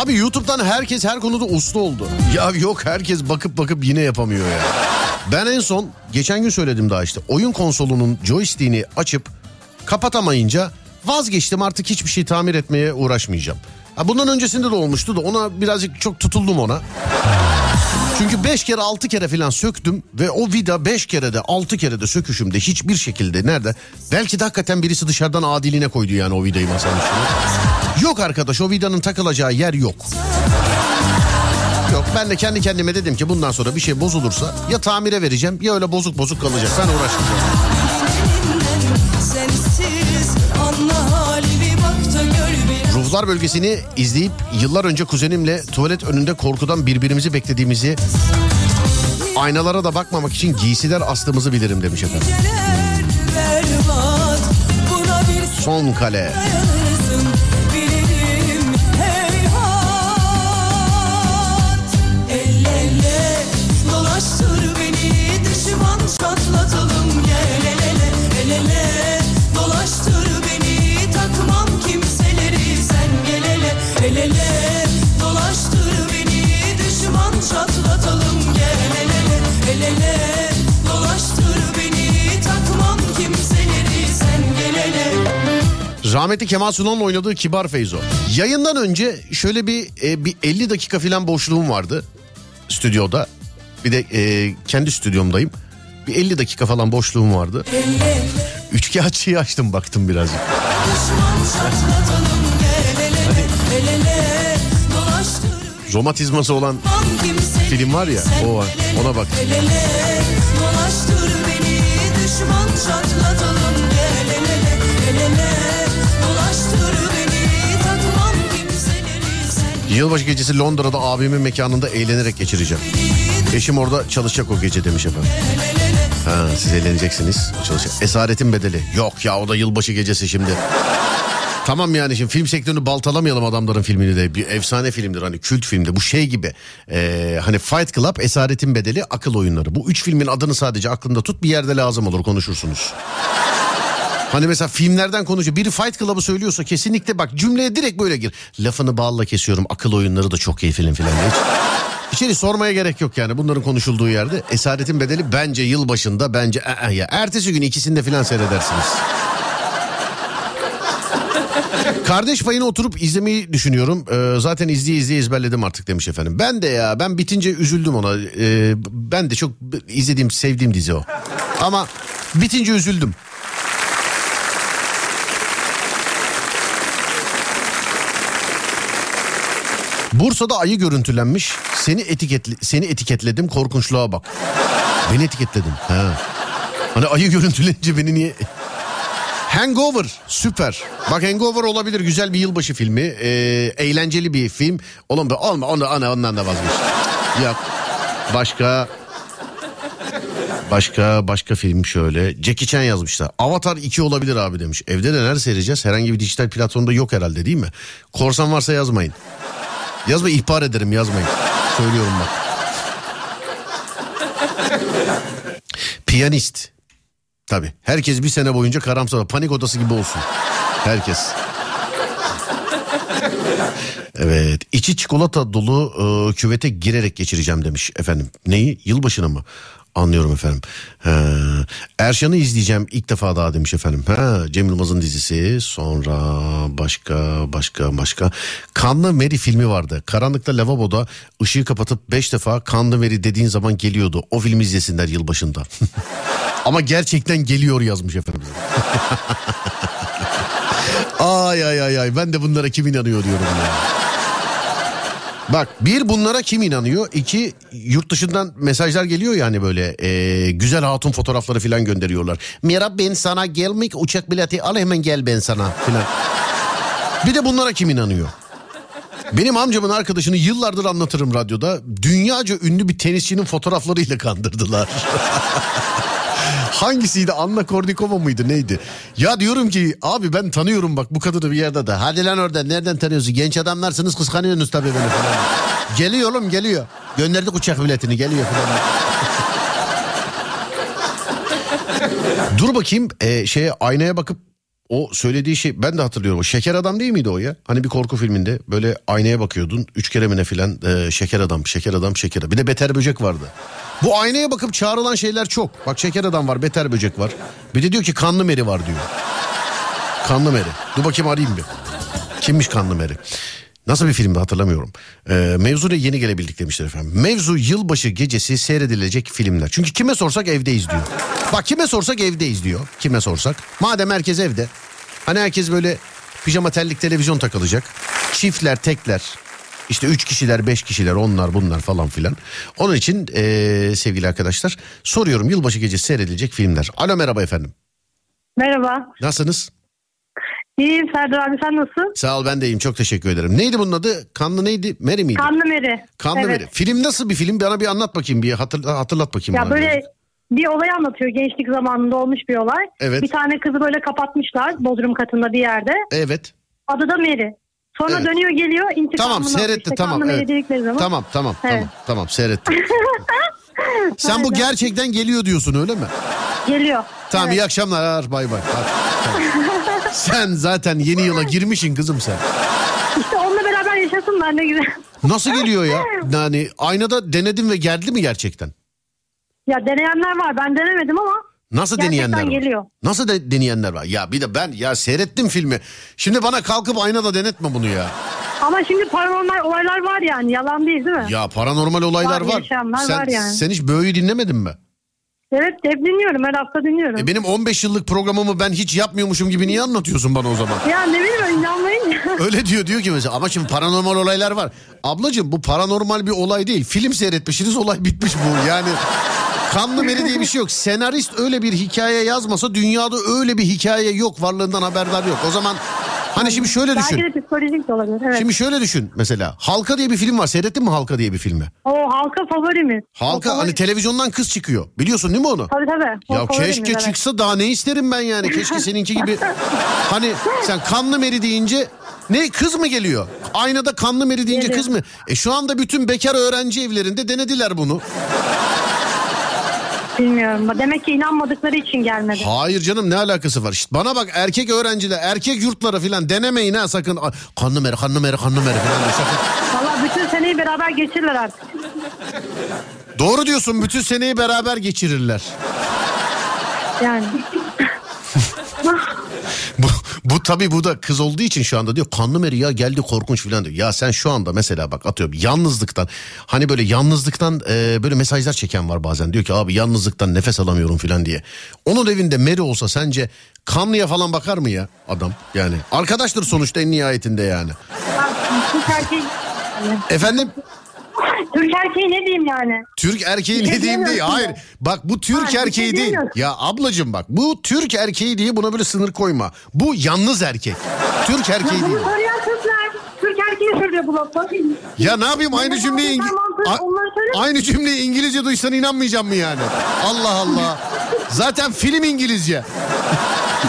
Abi YouTube'dan herkes her konuda usta oldu. Ya yok herkes bakıp bakıp yine yapamıyor ya. Ben en son geçen gün söyledim daha işte. Oyun konsolunun joystick'ini açıp kapatamayınca vazgeçtim artık hiçbir şey tamir etmeye uğraşmayacağım. Ha bundan öncesinde de olmuştu da ona birazcık çok tutuldum ona. Çünkü 5 kere 6 kere falan söktüm ve o vida 5 kere de 6 kere de söküşümde hiçbir şekilde nerede? Belki de hakikaten birisi dışarıdan adiline koydu yani o vidayı masanın üstüne. Yok arkadaş o vidanın takılacağı yer yok. Yok ben de kendi kendime dedim ki bundan sonra bir şey bozulursa ya tamire vereceğim ya öyle bozuk bozuk kalacak. Ben uğraşmayacağım. Bir Ruhlar bölgesini izleyip yıllar önce kuzenimle tuvalet önünde korkudan birbirimizi beklediğimizi aynalara da bakmamak için giysiler astığımızı bilirim demiş efendim. Son kale. dayanırsın Rahmetli Kemal Sunal'ın oynadığı Kibar Feyzo. Yayından önce şöyle bir e, bir 50 dakika falan boşluğum vardı stüdyoda. Bir de e, kendi stüdyomdayım. Bir 50 dakika falan boşluğum vardı. Üçkağıtçıyı açtım baktım birazcık. Romatizması olan film var ya o var. Ona bak. Dolaştır beni düşman çatlatalım Yılbaşı gecesi Londra'da abimin mekanında eğlenerek geçireceğim. Eşim orada çalışacak o gece demiş efendim. Ha siz eğleneceksiniz. Çalışacak. Esaretin bedeli. Yok ya o da yılbaşı gecesi şimdi. Tamam yani şimdi film sektörünü baltalamayalım adamların filmini de. Bir efsane filmdir hani kült filmdir. Bu şey gibi. Ee, hani Fight Club, Esaretin Bedeli, Akıl Oyunları. Bu üç filmin adını sadece aklında tut bir yerde lazım olur konuşursunuz. Hani mesela filmlerden konuşuyor. Biri Fight Club'ı söylüyorsa kesinlikle bak cümleye direkt böyle gir. Lafını balla kesiyorum. Akıl oyunları da çok iyi film filan. Hiç, içeri sormaya gerek yok yani bunların konuşulduğu yerde. Esaretin bedeli bence yılbaşında bence ı-ı ya. Ertesi gün ikisinde filan seyredersiniz. Kardeş payını oturup izlemeyi düşünüyorum. Ee, zaten izleye izleye ezberledim artık demiş efendim. Ben de ya ben bitince üzüldüm ona. Ee, ben de çok izlediğim sevdiğim dizi o. Ama bitince üzüldüm. Bursa'da ayı görüntülenmiş. Seni etiketli seni etiketledim korkunçluğa bak. Beni etiketledin. Ha. Hani ayı görüntülenince beni niye Hangover süper. Bak Hangover olabilir güzel bir yılbaşı filmi. Ee, eğlenceli bir film. Oğlum olma onu, onu, ondan da vazgeç. Yok. Başka Başka başka film şöyle. Jackie Chan yazmışlar. Avatar 2 olabilir abi demiş. Evde de nerede seyredeceğiz? Herhangi bir dijital platformda yok herhalde değil mi? Korsan varsa yazmayın. Yazma ihbar ederim yazmayın. Söylüyorum bak. Piyanist. Tabi. Herkes bir sene boyunca karamsar. Panik odası gibi olsun. Herkes. Evet. içi çikolata dolu e, küvete girerek geçireceğim demiş efendim. Neyi? Yılbaşını mı? Anlıyorum efendim. Ha, Erşan'ı izleyeceğim ilk defa daha demiş efendim. Ha, Cem Yılmaz'ın dizisi. Sonra başka başka başka. Kanlı Mary filmi vardı. Karanlıkta lavaboda ışığı kapatıp beş defa Kanlı Mary dediğin zaman geliyordu. O filmi izlesinler yılbaşında. Ama gerçekten geliyor yazmış efendim. ay ay ay ay ben de bunlara kim inanıyor diyorum ya. Bak bir bunlara kim inanıyor? İki yurt dışından mesajlar geliyor yani böyle e, güzel hatun fotoğrafları falan gönderiyorlar. Merhaba ben sana gelmek uçak bileti al hemen gel ben sana filan. Bir de bunlara kim inanıyor? Benim amcamın arkadaşını yıllardır anlatırım radyoda. Dünyaca ünlü bir tenisçinin fotoğraflarıyla kandırdılar. Hangisiydi? Anna Kournikova mıydı neydi? Ya diyorum ki abi ben tanıyorum bak bu kadını bir yerde de. Hadi lan oradan nereden tanıyorsun? Genç adamlarsınız kıskanıyorsunuz tabii beni falan. geliyor oğlum geliyor. Gönderdik uçak biletini geliyor falan. Dur bakayım e, şeye aynaya bakıp o söylediği şey ben de hatırlıyorum. O şeker adam değil miydi o ya? Hani bir korku filminde böyle aynaya bakıyordun. Üç kere mi ne filan e, şeker adam, şeker adam, şeker adam. Bir de beter böcek vardı. Bu aynaya bakıp çağrılan şeyler çok. Bak şeker adam var, beter böcek var. Bir de diyor ki kanlı meri var diyor. Kanlı meri. Dur bakayım arayayım bir. Kimmiş kanlı meri? Nasıl bir filmdi hatırlamıyorum. Ee, mevzu ne yeni gelebildik demişler efendim. Mevzu yılbaşı gecesi seyredilecek filmler. Çünkü kime sorsak evdeyiz diyor. Bak kime sorsak evdeyiz diyor. Kime sorsak. Madem herkes evde. Hani herkes böyle pijama terlik televizyon takılacak. Çiftler, tekler. işte üç kişiler, beş kişiler, onlar bunlar falan filan. Onun için ee, sevgili arkadaşlar soruyorum yılbaşı gecesi seyredilecek filmler. Alo merhaba efendim. Merhaba. Nasılsınız? İyiyim Serdar abi sen nasılsın? Sağ ol ben de iyiyim çok teşekkür ederim. Neydi bunun adı? Kanlı neydi? Mary miydi? Kanlı Meri. Kanlı evet. Mary. Film nasıl bir film? Bana bir anlat bakayım bir hatırla, hatırlat bakayım. Ya bana. böyle bir olay anlatıyor gençlik zamanında olmuş bir olay. Evet. Bir tane kızı böyle kapatmışlar Bodrum katında bir yerde. Evet. Adı da Meri. Sonra Evet. dönüyor geliyor intikamını Tamam seyretti işte. tamam. Meri evet. zaman. Tamam tamam Evet. tamam tamam seyrettim. Sen bu gerçekten geliyor diyorsun öyle mi? Geliyor. Tamam Evet. iyi akşamlar bay bay. Hadi, tamam. sen zaten yeni yıla girmişsin kızım sen. İşte onunla beraber yaşasınlar ne güzel. Nasıl geliyor ya? Yani aynada denedin ve geldi mi gerçekten? Ya deneyenler var ben denemedim ama Nasıl Gerçekten deneyenler var? geliyor. Nasıl de, deneyenler var? Ya bir de ben ya seyrettim filmi. Şimdi bana kalkıp aynada denetme bunu ya. ama şimdi paranormal olaylar var yani yalan değil değil mi? Ya paranormal olaylar Var, var. yaşayanlar sen, var yani. sen hiç Böğü'yü dinlemedin mi? Evet hep dinliyorum her hafta dinliyorum. E benim 15 yıllık programımı ben hiç yapmıyormuşum gibi niye anlatıyorsun bana o zaman? Ya ne bileyim inanmayın. Öyle diyor diyor ki mesela ama şimdi paranormal olaylar var. Ablacığım bu paranormal bir olay değil. Film seyretmişsiniz olay bitmiş bu. Yani kanlı meri diye bir şey yok. Senarist öyle bir hikaye yazmasa dünyada öyle bir hikaye yok. Varlığından haberdar yok. O zaman hani şimdi şöyle Belki düşün. de psikolojik de olabilir. Evet. Şimdi şöyle düşün mesela. Halka diye bir film var. Seyrettin mi Halka diye bir filmi? O halka favorimiz. O Halka favori- hani televizyondan kız çıkıyor. Biliyorsun değil mi onu? Tabii tabii. O Ya keşke evet. çıksa daha ne isterim ben yani. Keşke seninki gibi. Hani sen kanlı meri deyince ne kız mı geliyor? Aynada kanlı meri deyince Geliyor. kız mı? E şu anda bütün bekar öğrenci evlerinde denediler bunu. Bilmiyorum. Demek ki inanmadıkları için gelmedi. Hayır canım ne alakası var? İşte bana bak erkek öğrenciler, erkek yurtlara filan denemeyin ha sakın. Kanlı meri, kanlı meri, kanlı meri sakın. Valla bütün seneyi beraber geçirirler artık. Doğru diyorsun bütün seneyi beraber geçirirler. Yani. Bu, bu tabii bu da kız olduğu için şu anda diyor kanlı meri ya geldi korkunç filan diyor. Ya sen şu anda mesela bak atıyorum yalnızlıktan hani böyle yalnızlıktan e, böyle mesajlar çeken var bazen. Diyor ki abi yalnızlıktan nefes alamıyorum filan diye. Onun evinde meri olsa sence kanlıya falan bakar mı ya adam yani? Arkadaştır sonuçta en nihayetinde yani. Efendim Türk erkeği ne diyeyim yani? Türk erkeği şey ne diyeyim değil. Hayır ya. bak bu Türk Ha, bir şey erkeği değil. diyemiyorsun. Ya ablacığım bak bu Türk erkeği diye buna böyle sınır koyma. Bu yalnız erkek. Türk Ya erkeği bunu değil. Türk erkeği söylüyor bu lafı. Ya ne yapayım aynı cümleyi A- aynı cümleyi İngilizce duysan inanmayacağım mı yani? Allah Allah. Zaten film İngilizce.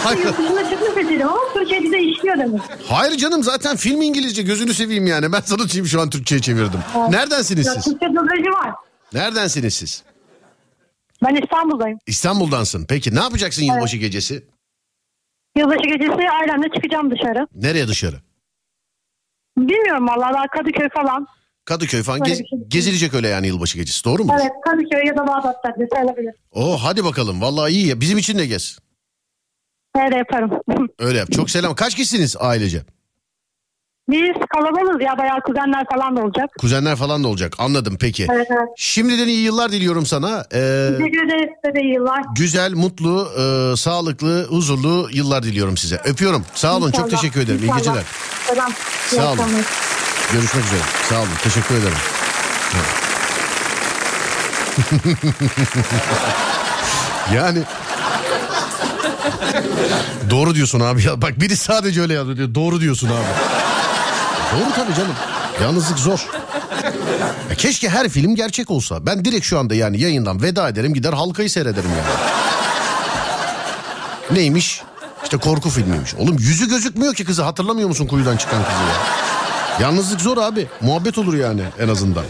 Hayır, Yurt dışına çıkmış dedim ama Türkiye'de de işliyor demek. hayır canım zaten film İngilizce gözünü seveyim yani. Ben sana şu an Türkçe'ye çevirdim. Neredensiniz Ya siz? Türkçe dublajı var. Neredensiniz siz? Ben İstanbul'dayım. İstanbul'dansın. Peki ne yapacaksın yılbaşı gecesi? Yılbaşı gecesi ailemle çıkacağım dışarı. Nereye dışarı? Bilmiyorum vallahi daha Kadıköy falan. Kadıköy falan gez- şey. gezilecek öyle yani yılbaşı gecesi doğru mu? Evet Kadıköy ya da Bağdat Caddesi olabilir. Oh hadi bakalım vallahi iyi ya bizim için de gez. Öyle yaparım. Öyle yap. Çok selam. Kaç kişisiniz ailece? Biz kalabalığız ya bayağı kuzenler falan da olacak. Kuzenler falan da olacak. Anladım peki. Evet evet. Şimdiden iyi yıllar diliyorum sana. Ee, Teşekkür ederiz size de iyi yıllar. güzel, mutlu, e, sağlıklı, huzurlu yıllar diliyorum size. Öpüyorum. Sağ olun. Çok İnşallah, teşekkür ederim. İyi inşallah. geceler. Selam. İyi Sağ olun. akşamlar. Görüşmek üzere. Sağ olun. Teşekkür ederim. yani Doğru diyorsun abi ya. Bak biri sadece öyle yazıyor diyor. Doğru diyorsun abi. Doğru tabii canım. Yalnızlık zor. Ya keşke her film gerçek olsa. Ben direkt şu anda yani yayından veda ederim gider halkayı seyrederim yani. Neymiş? İşte korku filmiymiş. Oğlum yüzü gözükmüyor ki kızı hatırlamıyor musun kuyudan çıkan kızı ya? Yalnızlık zor abi. Muhabbet olur yani en azından.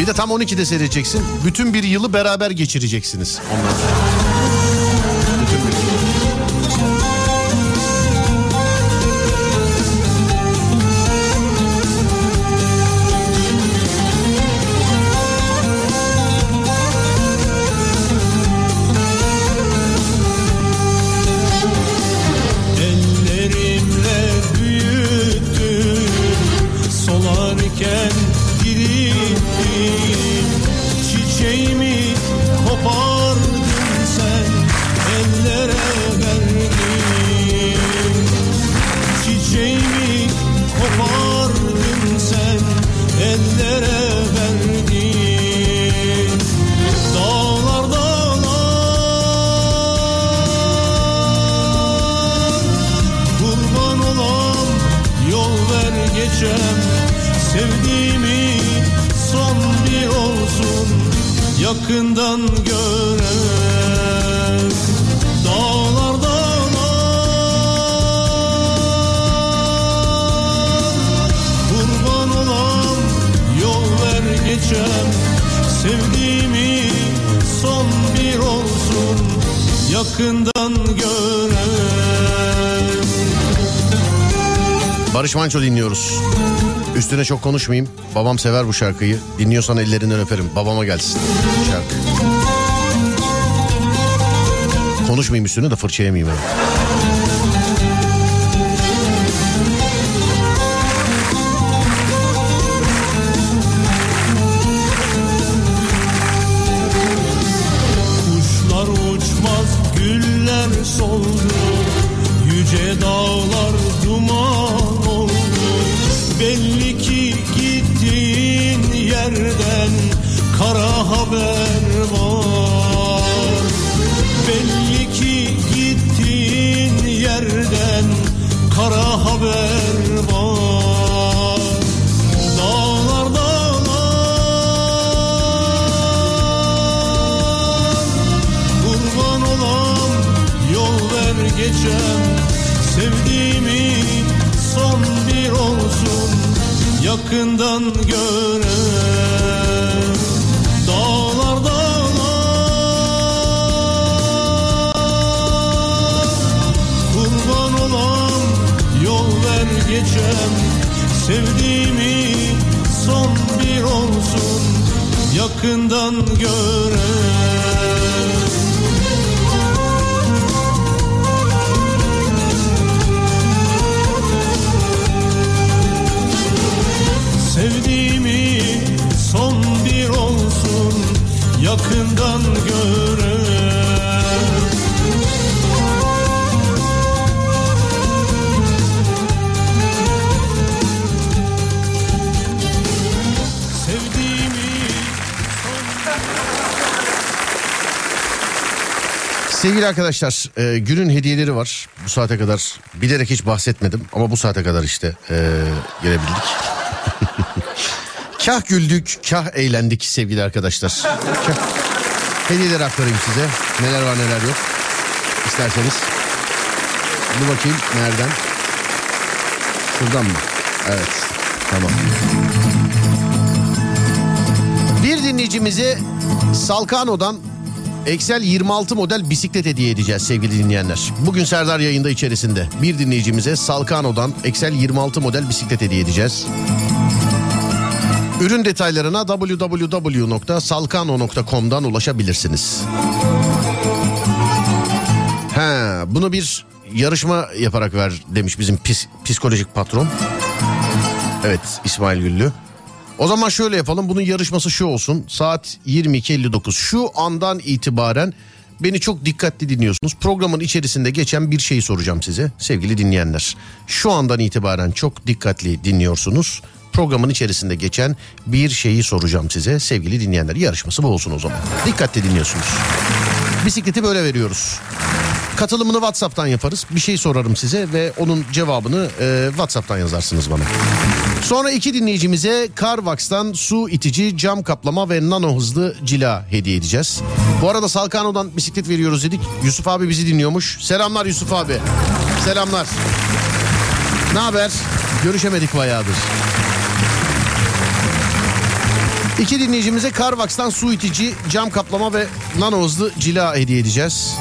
Bir de tam 12'de seyredeceksin. Bütün bir yılı beraber geçireceksiniz ondan sonra. Manço dinliyoruz. Üstüne çok konuşmayayım. Babam sever bu şarkıyı. Dinliyorsan ellerinden öperim. Babama gelsin şarkı. Konuşmayayım üstüne de fırça yemeyeyim. yani. Arkadaşlar e, günün hediyeleri var bu saate kadar bilerek hiç bahsetmedim ama bu saate kadar işte e, gelebildik. kah güldük kah eğlendik sevgili arkadaşlar. Kah. Hediyeleri aktarayım size neler var neler yok isterseniz. Dur bakayım nereden? Şuradan mı? Evet tamam. Bir dinleyicimize Salkano'dan Excel 26 model bisiklet hediye edeceğiz sevgili dinleyenler. Bugün Serdar yayında içerisinde bir dinleyicimize Salkano'dan Excel 26 model bisiklet hediye edeceğiz. Ürün detaylarına www.salkano.com'dan ulaşabilirsiniz. He, bunu bir yarışma yaparak ver demiş bizim pis, psikolojik patron. Evet İsmail Güllü. O zaman şöyle yapalım bunun yarışması şu olsun saat 22.59 şu andan itibaren beni çok dikkatli dinliyorsunuz. Programın içerisinde geçen bir şeyi soracağım size sevgili dinleyenler. Şu andan itibaren çok dikkatli dinliyorsunuz. Programın içerisinde geçen bir şeyi soracağım size sevgili dinleyenler. Yarışması bu olsun o zaman. Dikkatli dinliyorsunuz. Bisikleti böyle veriyoruz. Katılımını WhatsApp'tan yaparız. Bir şey sorarım size ve onun cevabını e, WhatsApp'tan yazarsınız bana. Sonra iki dinleyicimize Carvax'tan su itici, cam kaplama ve nano hızlı cila hediye edeceğiz. Bu arada Salkano'dan bisiklet veriyoruz dedik. Yusuf abi bizi dinliyormuş. Selamlar Yusuf abi. Selamlar. Ne haber? Görüşemedik bayağıdır. İki dinleyicimize Carvax'tan su itici, cam kaplama ve nano hızlı cila hediye edeceğiz.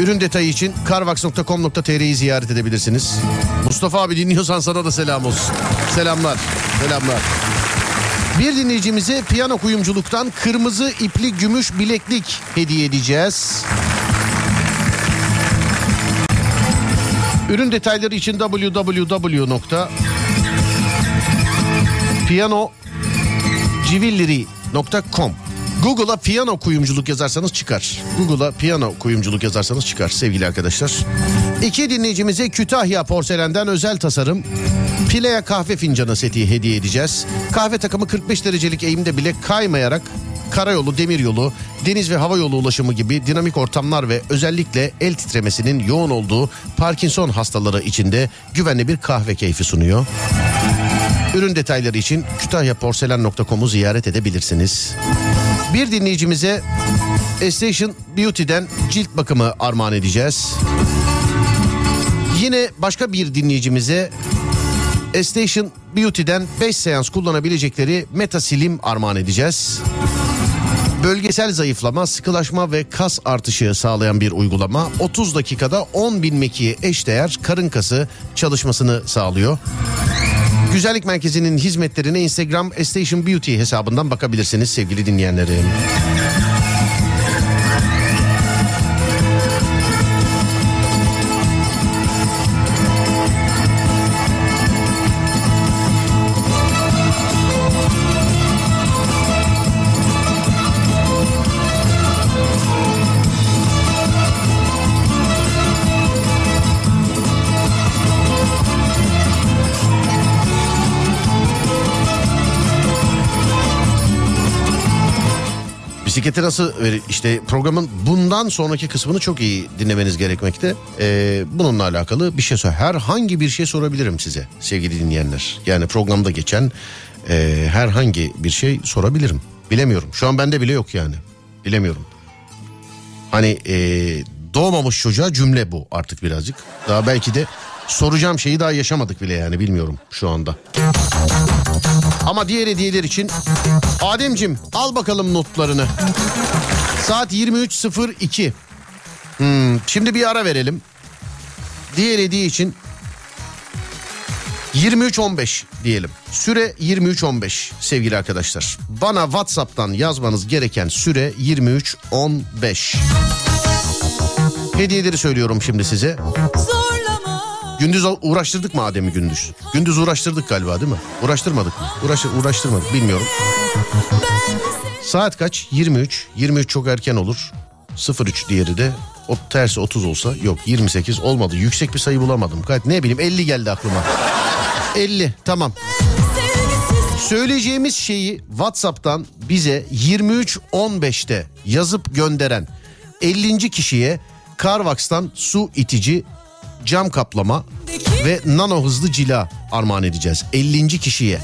Ürün detayı için carvax.com.tr'yi ziyaret edebilirsiniz. Mustafa abi dinliyorsan sana da selam olsun. Selamlar, selamlar. Bir dinleyicimize piyano kuyumculuktan kırmızı ipli gümüş bileklik hediye edeceğiz. Ürün detayları için www.pianocivilleri.com Google'a piyano kuyumculuk yazarsanız çıkar. Google'a piyano kuyumculuk yazarsanız çıkar sevgili arkadaşlar. İki dinleyicimize Kütahya porselenden özel tasarım Pilea kahve fincanı seti hediye edeceğiz. Kahve takımı 45 derecelik eğimde bile kaymayarak karayolu, demiryolu, deniz ve hava yolu ulaşımı gibi dinamik ortamlar ve özellikle el titremesinin yoğun olduğu Parkinson hastaları içinde güvenli bir kahve keyfi sunuyor. Ürün detayları için kütahyaporselen.com'u ziyaret edebilirsiniz. Bir dinleyicimize Station Beauty'den cilt bakımı armağan edeceğiz. Yine başka bir dinleyicimize Station Beauty'den 5 seans kullanabilecekleri Metasilim armağan edeceğiz. Bölgesel zayıflama, sıkılaşma ve kas artışı sağlayan bir uygulama 30 dakikada 10 bin mekiğe eşdeğer karın kası çalışmasını sağlıyor. Güzellik Merkezi'nin hizmetlerine Instagram Station Beauty hesabından bakabilirsiniz sevgili dinleyenlerim. Bisikleti nasıl verir? İşte programın bundan sonraki kısmını çok iyi dinlemeniz gerekmekte. Ee, bununla alakalı bir şey sor. Herhangi bir şey sorabilirim size sevgili dinleyenler. Yani programda geçen e, herhangi bir şey sorabilirim. Bilemiyorum. Şu an bende bile yok yani. Bilemiyorum. Hani e, doğmamış çocuğa cümle bu artık birazcık. Daha belki de soracağım şeyi daha yaşamadık bile yani bilmiyorum şu anda. Ama diğer hediyeler için Ademcim al bakalım notlarını. Saat 23.02. Hmm, şimdi bir ara verelim. Diğer hediye için 23.15 diyelim. Süre 23.15 sevgili arkadaşlar. Bana WhatsApp'tan yazmanız gereken süre 23.15. Hediyeleri söylüyorum şimdi size. Gündüz uğraştırdık mı Adem'i gündüz? Gündüz uğraştırdık galiba değil mi? Uğraştırmadık mı? Uğraş, uğraştırmadık bilmiyorum. Saat kaç? 23. 23 çok erken olur. 03 diğeri de o tersi 30 olsa yok 28 olmadı. Yüksek bir sayı bulamadım. Gayet ne bileyim 50 geldi aklıma. 50 tamam. Söyleyeceğimiz şeyi WhatsApp'tan bize 23.15'te yazıp gönderen 50. kişiye Carvax'tan su itici cam kaplama ve nano hızlı cila armağan edeceğiz 50. kişiye.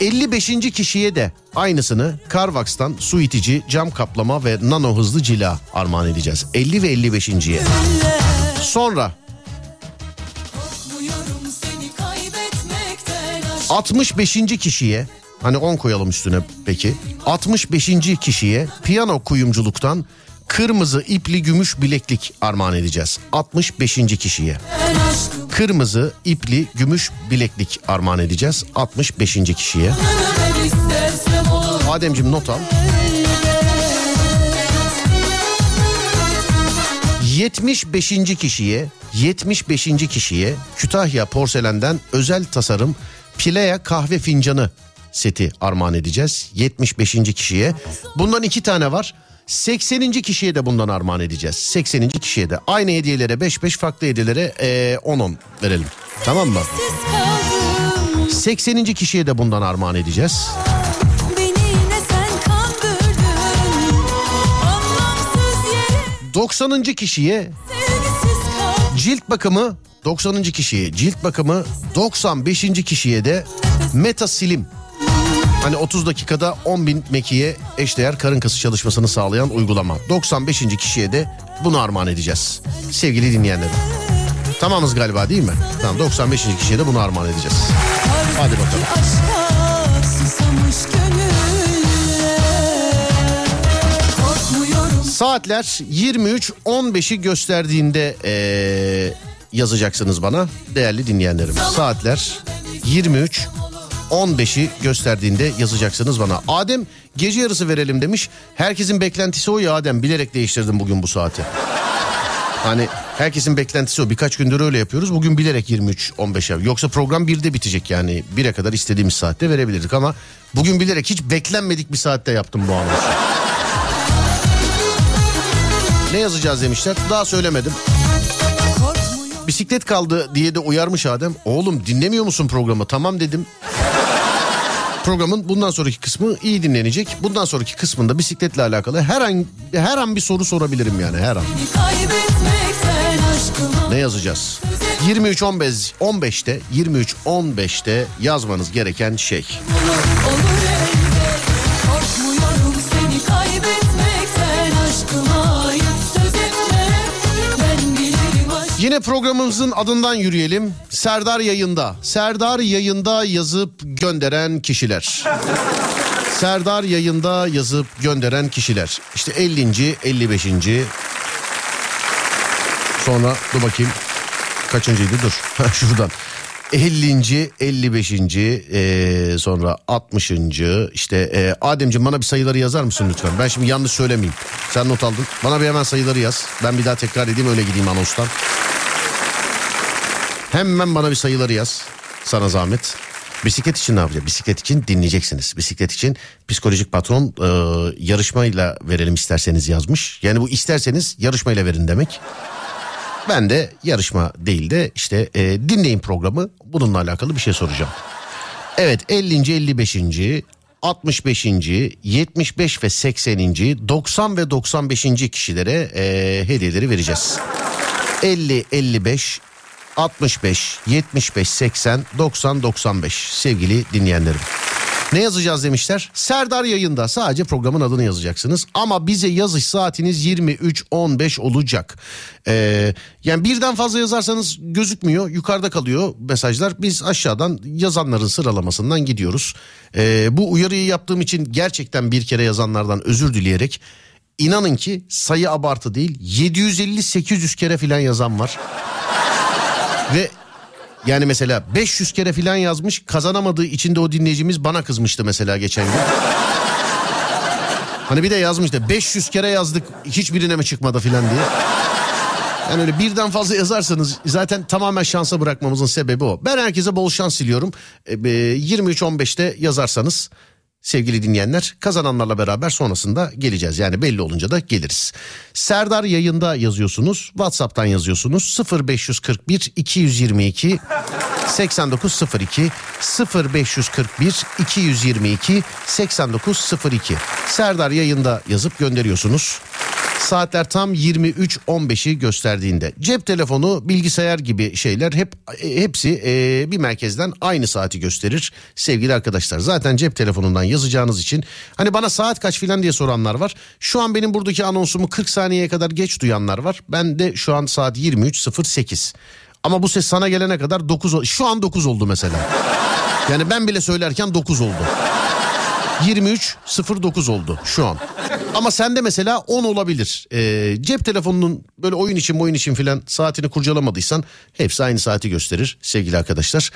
55. kişiye de aynısını Carvax'tan su itici, cam kaplama ve nano hızlı cila armağan edeceğiz. 50 ve 55.ye. Sonra 65. kişiye hani 10 koyalım üstüne peki. 65. kişiye piyano kuyumculuktan kırmızı ipli gümüş bileklik armağan edeceğiz. 65. kişiye. Kırmızı ipli gümüş bileklik armağan edeceğiz. 65. kişiye. Ademciğim not al. 75. kişiye 75. kişiye Kütahya porselenden özel tasarım Pilea kahve fincanı seti armağan edeceğiz. 75. kişiye. Bundan iki tane var. 80. kişiye de bundan armağan edeceğiz. 80. kişiye de aynı hediyelere 5-5 farklı hediyelere 10-10 verelim. Tamam mı? 80. kişiye de bundan armağan edeceğiz. 90. kişiye cilt bakımı 90. kişiye cilt bakımı 95. kişiye de Metasilim. Hani 30 dakikada 10 bin mekiğe eşdeğer karın kası çalışmasını sağlayan uygulama. 95. kişiye de bunu armağan edeceğiz. Sevgili dinleyenlerim. Tamamız galiba değil mi? Tamam 95. kişiye de bunu armağan edeceğiz. Hadi bakalım. Saatler 23.15'i gösterdiğinde eee, yazacaksınız bana değerli dinleyenlerim. Saatler 23 15'i gösterdiğinde yazacaksınız bana. Adem gece yarısı verelim demiş. Herkesin beklentisi o ya Adem. Bilerek değiştirdim bugün bu saati. Hani herkesin beklentisi o. Birkaç gündür öyle yapıyoruz. Bugün bilerek 23-15'e. Yoksa program 1'de bitecek yani. 1'e kadar istediğimiz saatte verebilirdik ama bugün bilerek hiç beklenmedik bir saatte yaptım bu anonsu. Ne yazacağız demişler. Daha söylemedim. Bisiklet kaldı diye de uyarmış Adem. Oğlum dinlemiyor musun programı? Tamam dedim. Programın bundan sonraki kısmı iyi dinlenecek. Bundan sonraki kısmında bisikletle alakalı her an her an bir soru sorabilirim yani her an. Ne yazacağız? 23 15 15'te 23 15'te yazmanız gereken şey. olur elbet Yine programımızın adından yürüyelim. Serdar yayında. Serdar yayında yazıp gönderen kişiler. Serdar yayında yazıp gönderen kişiler. İşte 50. 55. Sonra dur bakayım. Kaçıncıydı dur. Şuradan. 50. 55. eee, sonra 60. işte eee, Ademciğim bana bir sayıları yazar mısın lütfen? Ben şimdi yanlış söylemeyeyim. Sen not aldın. Bana bir hemen sayıları yaz. Ben bir daha tekrar edeyim öyle gideyim anonstan. Hemen bana bir sayıları yaz. Sana zahmet. Bisiklet için ne yapacağız? Bisiklet için dinleyeceksiniz. Bisiklet için psikolojik patron e, yarışmayla verelim isterseniz yazmış. Yani bu isterseniz yarışmayla verin demek. Ben de yarışma değil de işte e, dinleyin programı bununla alakalı bir şey soracağım. Evet 50. 55. 65. 75 ve 80. 90 ve 95. kişilere e, hediyeleri vereceğiz. 50 55 65 75 80 90 95 sevgili dinleyenlerim. Ne yazacağız demişler? Serdar yayında sadece programın adını yazacaksınız. Ama bize yazış saatiniz 23.15 olacak. Ee, yani birden fazla yazarsanız gözükmüyor. Yukarıda kalıyor mesajlar. Biz aşağıdan yazanların sıralamasından gidiyoruz. Ee, bu uyarıyı yaptığım için gerçekten bir kere yazanlardan özür dileyerek... inanın ki sayı abartı değil 750-800 kere filan yazan var. Ve yani mesela 500 kere filan yazmış kazanamadığı için de o dinleyicimiz bana kızmıştı mesela geçen gün. Hani bir de yazmıştı 500 kere yazdık hiçbirine mi çıkmadı filan diye. Yani öyle birden fazla yazarsanız zaten tamamen şansa bırakmamızın sebebi o. Ben herkese bol şans diliyorum. E, e, 23-15'te yazarsanız sevgili dinleyenler kazananlarla beraber sonrasında geleceğiz. Yani belli olunca da geliriz. Serdar yayında yazıyorsunuz. WhatsApp'tan yazıyorsunuz. 0541 222 8902 0541 222 8902 Serdar yayında yazıp gönderiyorsunuz. Saatler tam 23.15'i gösterdiğinde cep telefonu bilgisayar gibi şeyler hep e, hepsi e, bir merkezden aynı saati gösterir sevgili arkadaşlar. Zaten cep telefonundan yazacağınız için hani bana saat kaç filan diye soranlar var. Şu an benim buradaki anonsumu 40 saniyeye kadar geç duyanlar var. Ben de şu an saat 23.08. Ama bu ses sana gelene kadar 9 ol- şu an 9 oldu mesela. Yani ben bile söylerken 9 oldu. 23.09 oldu şu an. Ama sende mesela 10 olabilir. Ee, cep telefonunun böyle oyun için oyun için filan saatini kurcalamadıysan hepsi aynı saati gösterir sevgili arkadaşlar.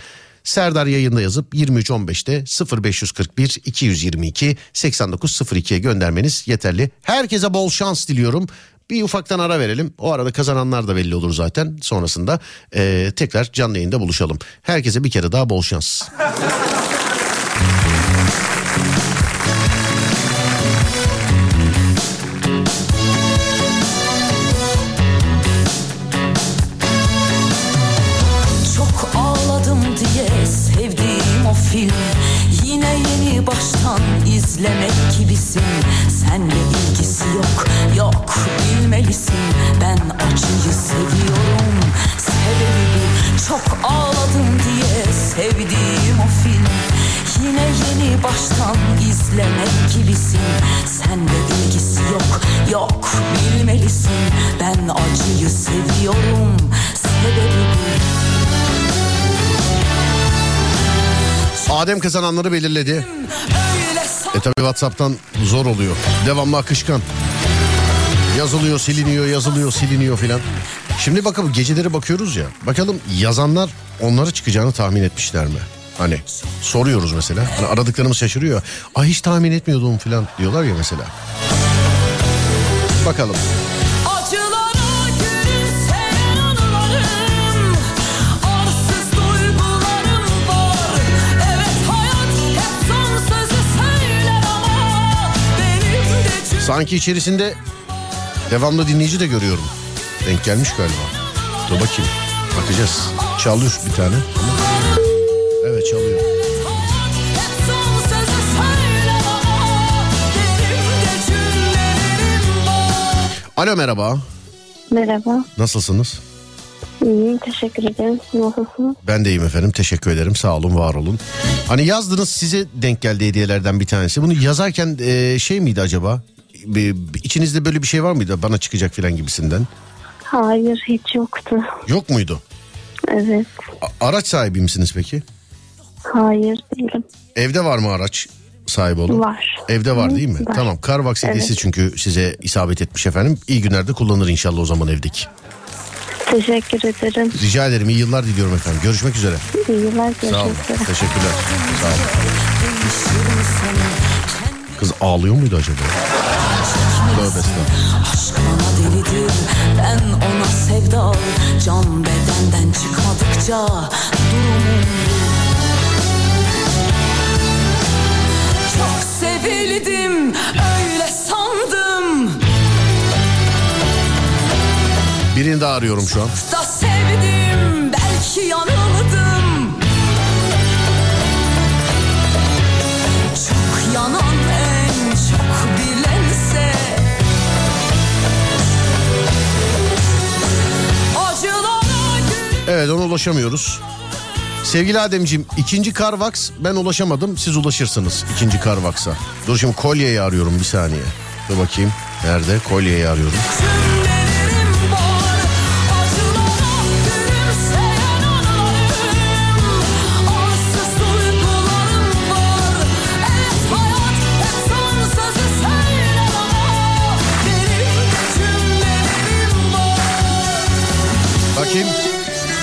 Serdar yayında yazıp 23.15'te 0541 222 8902'ye göndermeniz yeterli. Herkese bol şans diliyorum. Bir ufaktan ara verelim. O arada kazananlar da belli olur zaten. Sonrasında ee, tekrar canlı yayında buluşalım. Herkese bir kere daha bol şans. Bilmelisin Ben acıyı seviyorum. Sebebi bu çok ağladım diye sevdiğim o film. Yine yeni baştan izlemek gibisin. Senle ilgisi yok yok bilmelisin. Ben acıyı seviyorum. Sebebi bu. Adem kazananları belirledi. E tabi Whatsapp'tan zor oluyor. Devamlı akışkan. Yazılıyor, siliniyor, yazılıyor, siliniyor filan. Şimdi bakalım geceleri bakıyoruz ya. Bakalım yazanlar onları çıkacağını tahmin etmişler mi? Hani soruyoruz mesela. Hani aradıklarımız şaşırıyor. Ay hiç tahmin etmiyordum filan diyorlar ya mesela. Bakalım. Sanki içerisinde devamlı dinleyici de görüyorum. Denk gelmiş galiba. Dur bakayım. Bakacağız. Çalıyor bir tane. Evet çalıyor. Alo merhaba. Merhaba. Nasılsınız? İyiyim. Teşekkür ederim. Siz nasılsınız? Ben de iyiyim efendim. Teşekkür ederim. Sağ olun, var olun. Hani yazdınız size denk geldi hediyelerden bir tanesi. Bunu yazarken e, şey miydi acaba? İçinizde böyle bir şey var mıydı? Bana çıkacak filan gibisinden. Hayır hiç yoktu. Yok muydu? Evet. A- araç sahibi misiniz peki? Hayır değilim. Evde var mı araç sahibi olun? Var. Evde var değil mi? Var. Tamam. Carbox hediyesi Evet. çünkü size isabet etmiş efendim. İyi günlerde kullanır inşallah o zaman evdeki. Teşekkür ederim. Rica ederim. İyi yıllar diliyorum efendim. Görüşmek üzere. İyi yıllar. Sağ olun. Görüşmek üzere. Teşekkürler. Sağ olun. Kız ağlıyor muydu acaba? Tövbe. Aşk bana delidir ben ona sevdal Can bedenden çıkmadıkça durumum Çok sevildim öyle sandım Birini daha arıyorum şu an. Evet ona ulaşamıyoruz. Sevgili Ademciğim ikinci Carvax ben ulaşamadım siz ulaşırsınız ikinci Carvax'a. Dur şimdi kolyeyi arıyorum bir saniye. Dur bakayım nerede kolyeyi arıyorum.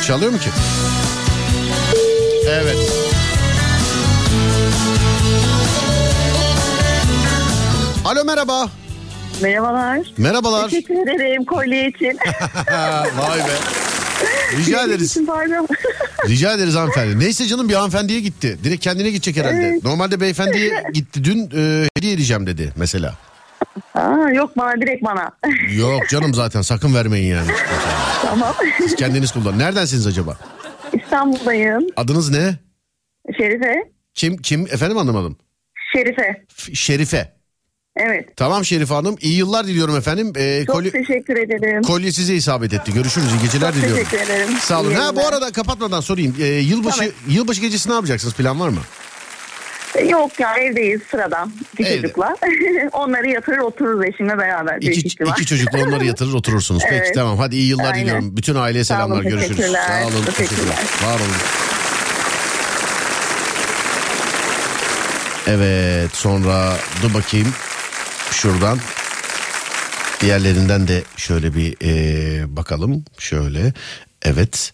Çalıyor mu ki? Evet. Alo merhaba. Merhabalar. Merhabalar. Teşekkür ederim kolye için. Vay be. Rica ederiz. Rica ederiz hanımefendi. Neyse canım bir hanımefendiye gitti. Direkt kendine gidecek herhalde. Evet. Normalde beyefendiye gitti. Dün e, hediye edeceğim dedi mesela. Aa, yok bana direkt bana. Yok canım zaten sakın vermeyin yani. tamam. Siz kendiniz kullanın. Neredensiniz acaba? İstanbul'dayım. Adınız ne? Şerife. Kim kim efendim anlamadım. Şerife. F- Şerife. Evet. Tamam Şerife Hanım. İyi yıllar diliyorum efendim. Ee, Çok kolye, teşekkür ederim. kolye size isabet etti. Görüşürüz. İyi geceler Çok diliyorum. teşekkür ederim. Sağ olun. İyi Ha bu arada kapatmadan sorayım. Ee, yılbaşı Tamam. yılbaşı gecesi ne yapacaksınız? Plan var mı? Yok ya evdeyiz sıradan. Bir Evde. çocukla. Onları yatırır otururuz eşimle beraber. İki, ihtimal. iki çocukla onları yatırır oturursunuz. Peki Evet. tamam. Hadi iyi yıllar Aynen. diliyorum. Bütün aileye Sağ olun, selamlar. Görüşürüz. teşekkürler. Sağ olun. Teşekkürler. Var olun. Evet sonra dur bakayım şuradan diğerlerinden de şöyle bir eee, bakalım şöyle evet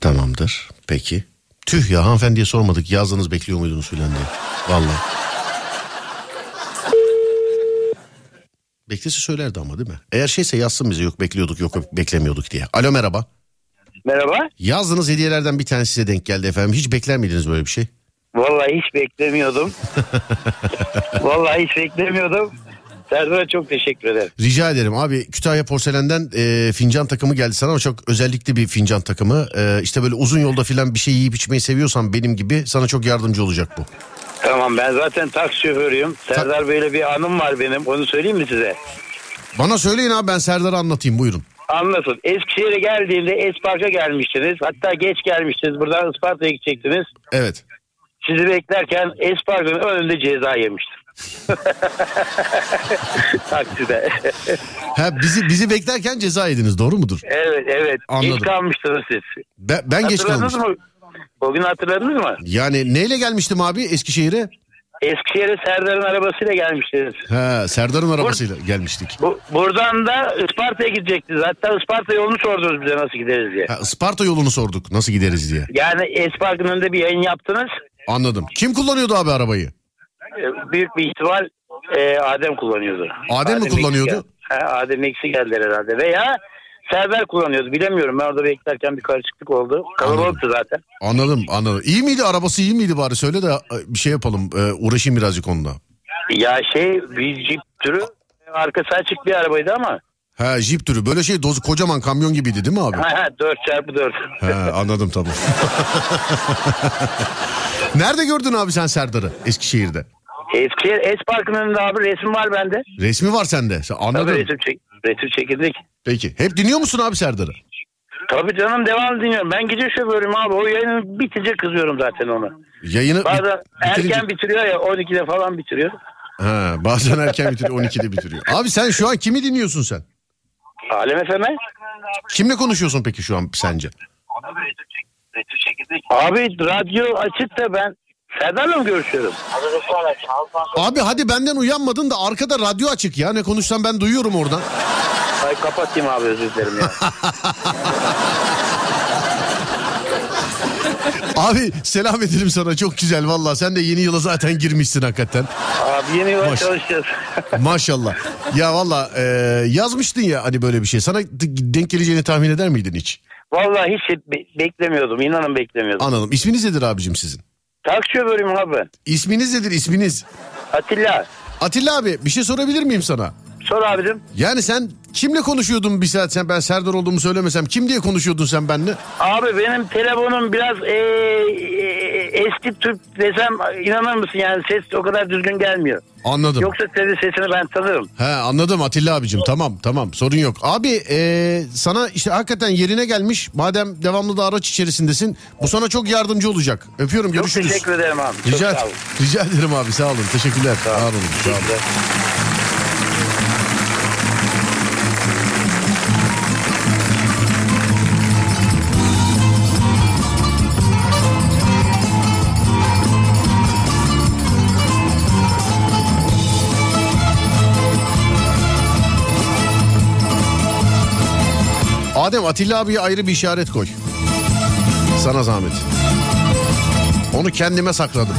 tamamdır peki tüh ya hanımefendiye sormadık yazdınız bekliyor muydunuz filan diye. Vallahi. Beklese söylerdi ama değil mi? Eğer şeyse yazsın bize yok bekliyorduk yok beklemiyorduk diye. Alo merhaba. Merhaba. yazdığınız hediyelerden bir tanesi size denk geldi efendim. Hiç bekler miydiniz böyle bir şey? Vallahi hiç beklemiyordum. Vallahi hiç beklemiyordum. Serdar'a çok teşekkür ederim. Rica ederim abi Kütahya Porselen'den e, fincan takımı geldi sana ama çok özellikli bir fincan takımı. E, işte böyle uzun yolda filan bir şey yiyip içmeyi seviyorsan benim gibi sana çok yardımcı olacak bu. Tamam ben zaten taksi şoförüyüm. Serdar Bey'le bir anım var benim. Onu söyleyeyim mi size? Bana söyleyin abi ben Serdar'a anlatayım buyurun. Anlatın. Eskişehir'e geldiğinde Espark'a gelmiştiniz. Hatta geç gelmiştiniz. Buradan Isparta'ya gidecektiniz. Evet. Sizi beklerken Espark'ın önünde ceza yemiştim. Takside. Ha, bizi bizi beklerken ceza yediniz doğru mudur? evet evet. Anladım. Geç kalmıştınız siz. Ben, ben geç Hatırladınız kalmıştım. mı? O gün hatırladınız mı? Yani neyle gelmiştim abi Eskişehir'e? Eskişehir'e Serdar'ın arabasıyla gelmiştiniz. Ha, Serdar'ın arabasıyla gelmiştik. Bu, buradan da Isparta'ya gidecektiniz. Hatta Isparta yolunu sordunuz bize nasıl gideriz diye. Ha, Isparta yolunu sorduk nasıl gideriz diye. Yani Espark'ın önünde bir yayın yaptınız. Anladım. Kim kullanıyordu abi arabayı? Ee, Büyük bir ihtimal e, Adem kullanıyordu. Adem mi eksik kullanıyordu? Ha, Adem eksik geldiler herhalde. Veya Serdar kullanıyordu. Bilemiyorum. Ben orada beklerken bir karışıklık oldu. Kalabalıktı zaten. Anladım anladım. İyi miydi arabası iyi miydi bari söyle de e, bir şey yapalım e, uğraşayım birazcık onunla. Ya şey bir jip türü arkası açık bir arabaydı ama. Ha jip türü böyle şey dozu kocaman kamyon gibiydi değil mi abi? Ha, ha, 4 çarpı 4. Ha, anladım tamam. Nerede gördün abi sen Serdar'ı Eskişehir'de? Eskişehir Espark'ın önünde abi resim var bende. Resmi var sende. Sen anladım. Tabii resim, çek, resim çekildik. Peki. Hep dinliyor musun abi Serdar'ı? Tabii canım devam dinliyorum. Ben gece şoförüm abi. O yayını bitince kızıyorum zaten ona. Yayını Bazen bit- bitirince- erken bitiriyor ya 12'de falan bitiriyor. Ha, bazen erken bitiriyor 12'de bitiriyor. Abi sen şu an kimi dinliyorsun sen? Alem Efe'me. Kimle konuşuyorsun peki şu an sence? Abi radyo açık da ben Serdar'la mı görüşüyorum? Abi hadi benden uyanmadın da arkada radyo açık ya. Ne konuşsam ben duyuyorum oradan. Ay kapatayım abi özür dilerim ya. Abi selam edelim sana çok güzel valla. Sen de yeni yıla zaten girmişsin hakikaten. Abi yeni yıla Maş- çalışacağız. Maşallah. Ya valla e, yazmıştın ya hani böyle bir şey. Sana denk geleceğini tahmin eder miydin hiç? Vallahi hiç be- beklemiyordum. İnanın beklemiyordum. Anladım. İsminiz nedir abicim sizin? Taksi şoförüyüm abi. İsminiz nedir isminiz? Atilla. Atilla abi bir şey sorabilir miyim sana? Sor abicim. Yani sen kimle konuşuyordun bir saat sen ben Serdar olduğumu söylemesem kim diye konuşuyordun sen benimle? Abi benim telefonum biraz ee, ee, eski Türk desem inanır mısın yani ses o kadar düzgün gelmiyor. Anladım. Yoksa senin sesini ben tanırım. He anladım Atilla abicim tamam tamam sorun yok. Abi e, sana işte hakikaten yerine gelmiş madem devamlı da araç içerisindesin bu sana çok yardımcı olacak. Öpüyorum Çok görüşürüz. teşekkür ederim abi. Çok Rica, sağ olun. rica ederim abi sağ olun teşekkürler. Sağ olun. Sağ olun. Adem Atilla abiye ayrı bir işaret koy. Sana zahmet. Onu kendime sakladım.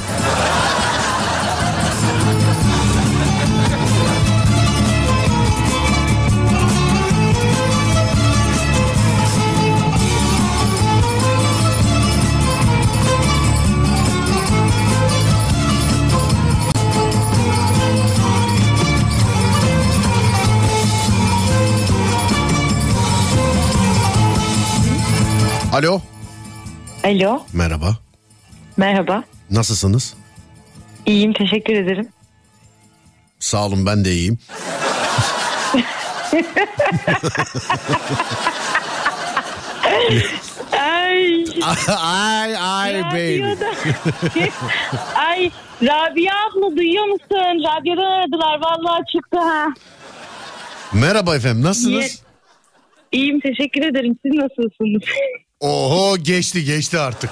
Alo. Alo, Merhaba. merhaba. Nasılsınız? İyiyim, teşekkür ederim. Sağ olun ben de iyiyim. Ay, ay ay baby. Ay, Rabia abla duyuyor musun? Radyodan aradılar, vallahi çıktı ha. Merhaba efendim nasılsınız? İyiyim, teşekkür ederim. Siz nasılsınız? Oho geçti geçti artık.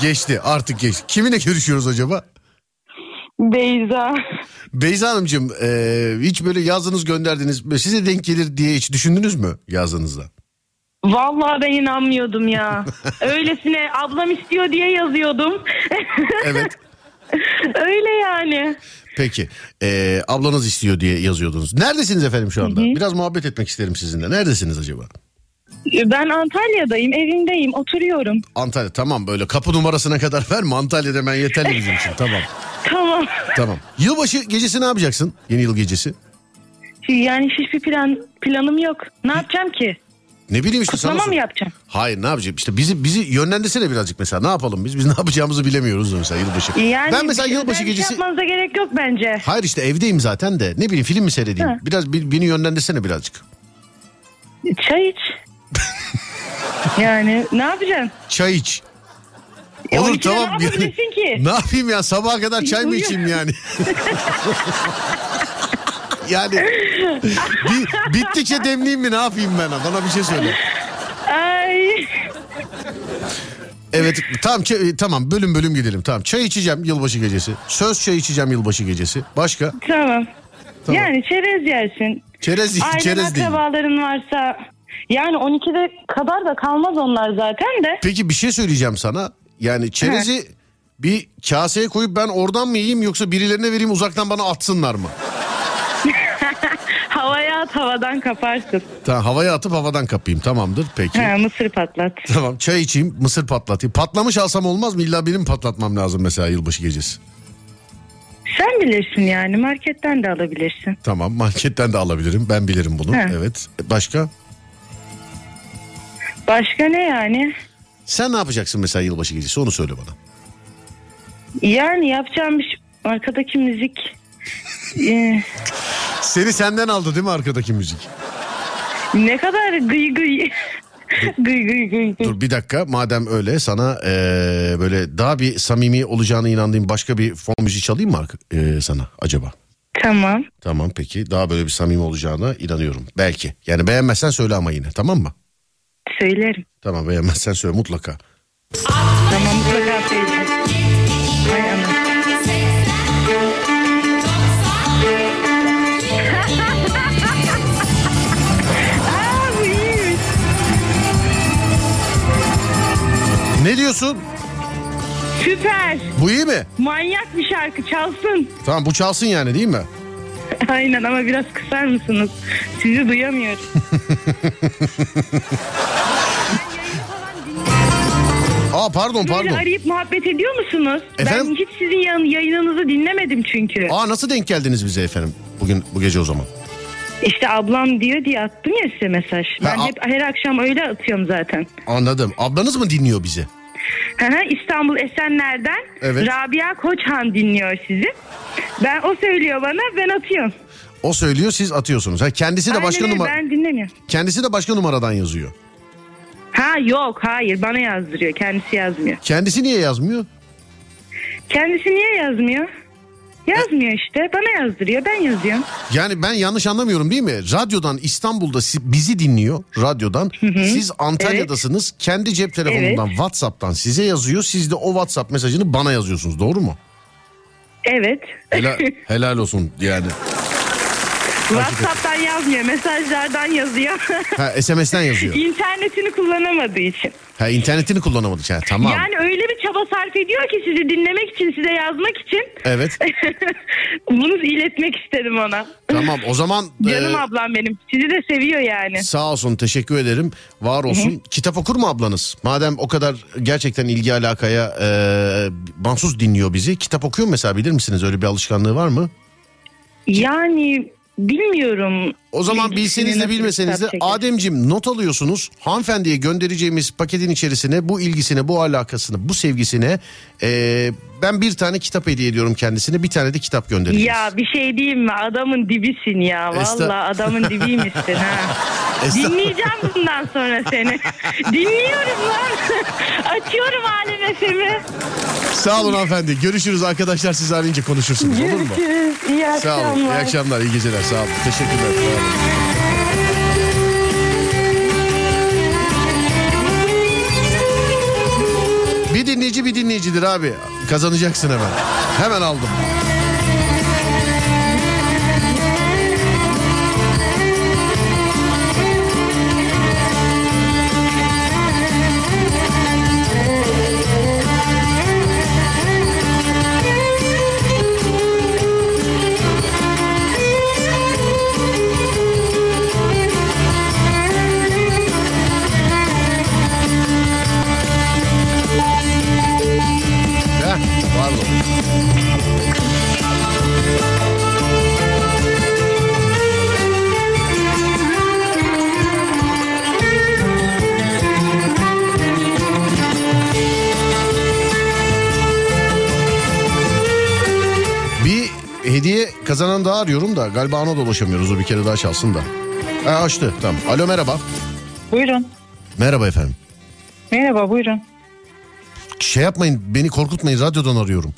Geçti artık geçti. Kiminle görüşüyoruz acaba? Beyza. Beyza Hanımcığım e, hiç böyle yazdınız gönderdiniz. Size denk gelir diye hiç düşündünüz mü yazdığınızda? Vallahi ben inanmıyordum ya. Öylesine ablam istiyor diye yazıyordum. Evet. Öyle yani. Peki e, ablanız istiyor diye yazıyordunuz. Neredesiniz efendim şu anda? Hı hı. Biraz muhabbet etmek isterim sizinle. Neredesiniz acaba? Ben Antalya'dayım, evimdeyim, oturuyorum. Antalya tamam böyle kapı numarasına kadar verme Antalya'da ben yeterli bizim için tamam. Tamam. Tamam. Yılbaşı gecesi ne yapacaksın? Yeni yıl gecesi. Yani hiçbir plan planım yok. Ne yapacağım ki? Ne bileyim işte sana Kutlama sor- mı yapacağım? Hayır ne yapacağım? İşte bizi bizi yönlendirsene birazcık mesela. Ne yapalım biz? Biz ne yapacağımızı bilemiyoruz mesela yılbaşı. Yani ben mesela şey- yılbaşı bir şey gecesi... yapmanıza gerek yok bence. Hayır işte evdeyim zaten de. Ne bileyim film mi seyredeyim? Ha. Biraz bir- beni yönlendirsene birazcık. Çay iç. yani ne yapacaksın? Çay iç. E, Olur 12'de tamam. Ne yapabilirsin ki? Ne yapayım ya sabaha kadar çay mı içeyim yani? yani bi- bittikçe demleyeyim mi ne yapayım ben? Bana bir şey söyle. Ay. Evet tamam çay- tamam bölüm bölüm gidelim. Tamam çay içeceğim yılbaşı gecesi. Söz çay içeceğim yılbaşı gecesi. Başka? Tamam. Tamam. Yani çerez yersin. Çerez Ailen çerez değil. akrabaların varsa yani 12'de kadar da kalmaz onlar zaten de. Peki bir şey söyleyeceğim sana. Yani çerezi bir kaseye koyup ben oradan mı yiyeyim yoksa birilerine vereyim uzaktan bana atsınlar mı? Havaya at havadan kaparsın. Tamam havaya atıp havadan kapayım tamamdır peki. Ha, mısır patlat. Tamam çay içeyim mısır patlatayım. Patlamış alsam olmaz mı? İlla benim patlatmam lazım mesela yılbaşı gecesi. Sen bilirsin yani marketten de alabilirsin. Tamam marketten de alabilirim ben bilirim bunu. He. Evet başka? Başka ne yani? Sen ne yapacaksın mesela yılbaşı gecesi onu söyle bana. Yani yapacağım bir şey. Arkadaki müzik. Ee, Seni senden aldı değil mi arkadaki müzik? ne kadar gıy gıy. gıy gıy gıy gıy. Dur bir dakika madem öyle sana eee, böyle daha bir samimi olacağına inandığım başka bir fon müziği çalayım mı arka- eee, sana acaba? Tamam. Tamam peki daha böyle bir samimi olacağına inanıyorum belki. Yani beğenmezsen söyle ama yine tamam mı? Söylerim. Tamam beğenmezsen söyle mutlaka. Tamam mutlaka söyleyeceğim. Hay. Ne diyorsun? Süper. Bu iyi mi? Manyak bir şarkı çalsın. Tamam bu çalsın yani değil mi? Aynen ama biraz kısar mısınız? Sizi duyamıyorum. Aa pardon Böyle pardon. arayıp muhabbet ediyor musunuz? Efendim? Ben hiç sizin yayın- yayınınızı dinlemedim çünkü. Aa nasıl denk geldiniz bize efendim bugün bu gece o zaman? İşte ablam diyor diye attım ya size mesaj. Ben Ha, hep her akşam öyle atıyorum zaten. Anladım. Ablanız mı dinliyor bizi? İstanbul Esenler'den Evet. Rabia Koçhan dinliyor sizi. Ben o söylüyor bana ben atıyorum. O söylüyor siz atıyorsunuz. Ha, kendisi de Aynen başka öyle, numara Ben dinlemiyorum. kendisi de başka numaradan yazıyor. Ha yok hayır bana yazdırıyor kendisi yazmıyor. Kendisi niye yazmıyor? Kendisi niye yazmıyor? Yazmıyor işte bana yazdırıyor ben yazıyorum. Yani ben yanlış anlamıyorum değil mi? Radyodan İstanbul'da bizi dinliyor radyodan. Siz Antalya'dasınız. Kendi cep telefonundan Evet. WhatsApp'tan size yazıyor. Siz de o WhatsApp mesajını bana yazıyorsunuz. Doğru mu? Evet. Helal, helal olsun yani. WhatsApp'tan yazmıyor mesajlardan yazıyor. Ha SMS'ten yazıyor. İnternetini kullanamadığı için. Ha internetini kullanamadık. Ha, tamam. Yani öyle bir çaba sarf ediyor ki sizi dinlemek için, size yazmak için. Evet. Bunu iletmek istedim ona. Tamam o zaman Canım e, ablam benim. Sizi de seviyor yani. sağ olsun teşekkür ederim. Var olsun. Kitap okur mu ablanız? Madem o kadar gerçekten ilgi alakaya e, mahsus dinliyor bizi. Kitap okuyor mesela bilir misiniz? Öyle bir alışkanlığı var mı? Yani bilmiyorum. O zaman bilseniz de bilmeseniz de. Ademcim not alıyorsunuz. Hanımefendiye göndereceğimiz paketin içerisine bu ilgisine, bu alakasını, bu sevgisine e, ben bir tane kitap hediye ediyorum kendisine. Bir tane de kitap göndereceğiz. Ya bir şey diyeyim mi? Adamın dibisin ya. Esta- Valla adamın dibiymişsin ha. Esta- Dinleyeceğim bundan sonra seni. Dinliyorum lan. Açıyorum Alem FM'i. Sağ olun hanımefendi. Görüşürüz arkadaşlar siz arayınca konuşursunuz olur mu? Görüşürüz. İyi Sağ olun. İyi akşamlar. akşamlar, iyi geceler. Sağ olun. Teşekkürler. Sağ olun. Dinleyici bir dinleyicidir abi. Kazanacaksın hemen. Hemen aldım. Kazanan daha arıyorum da galiba ona da ulaşamıyoruz. O bir kere daha çalsın da. Ha, açtı tamam. Alo merhaba. Buyurun. Merhaba efendim. Merhaba buyurun. Şey yapmayın beni korkutmayın radyodan arıyorum.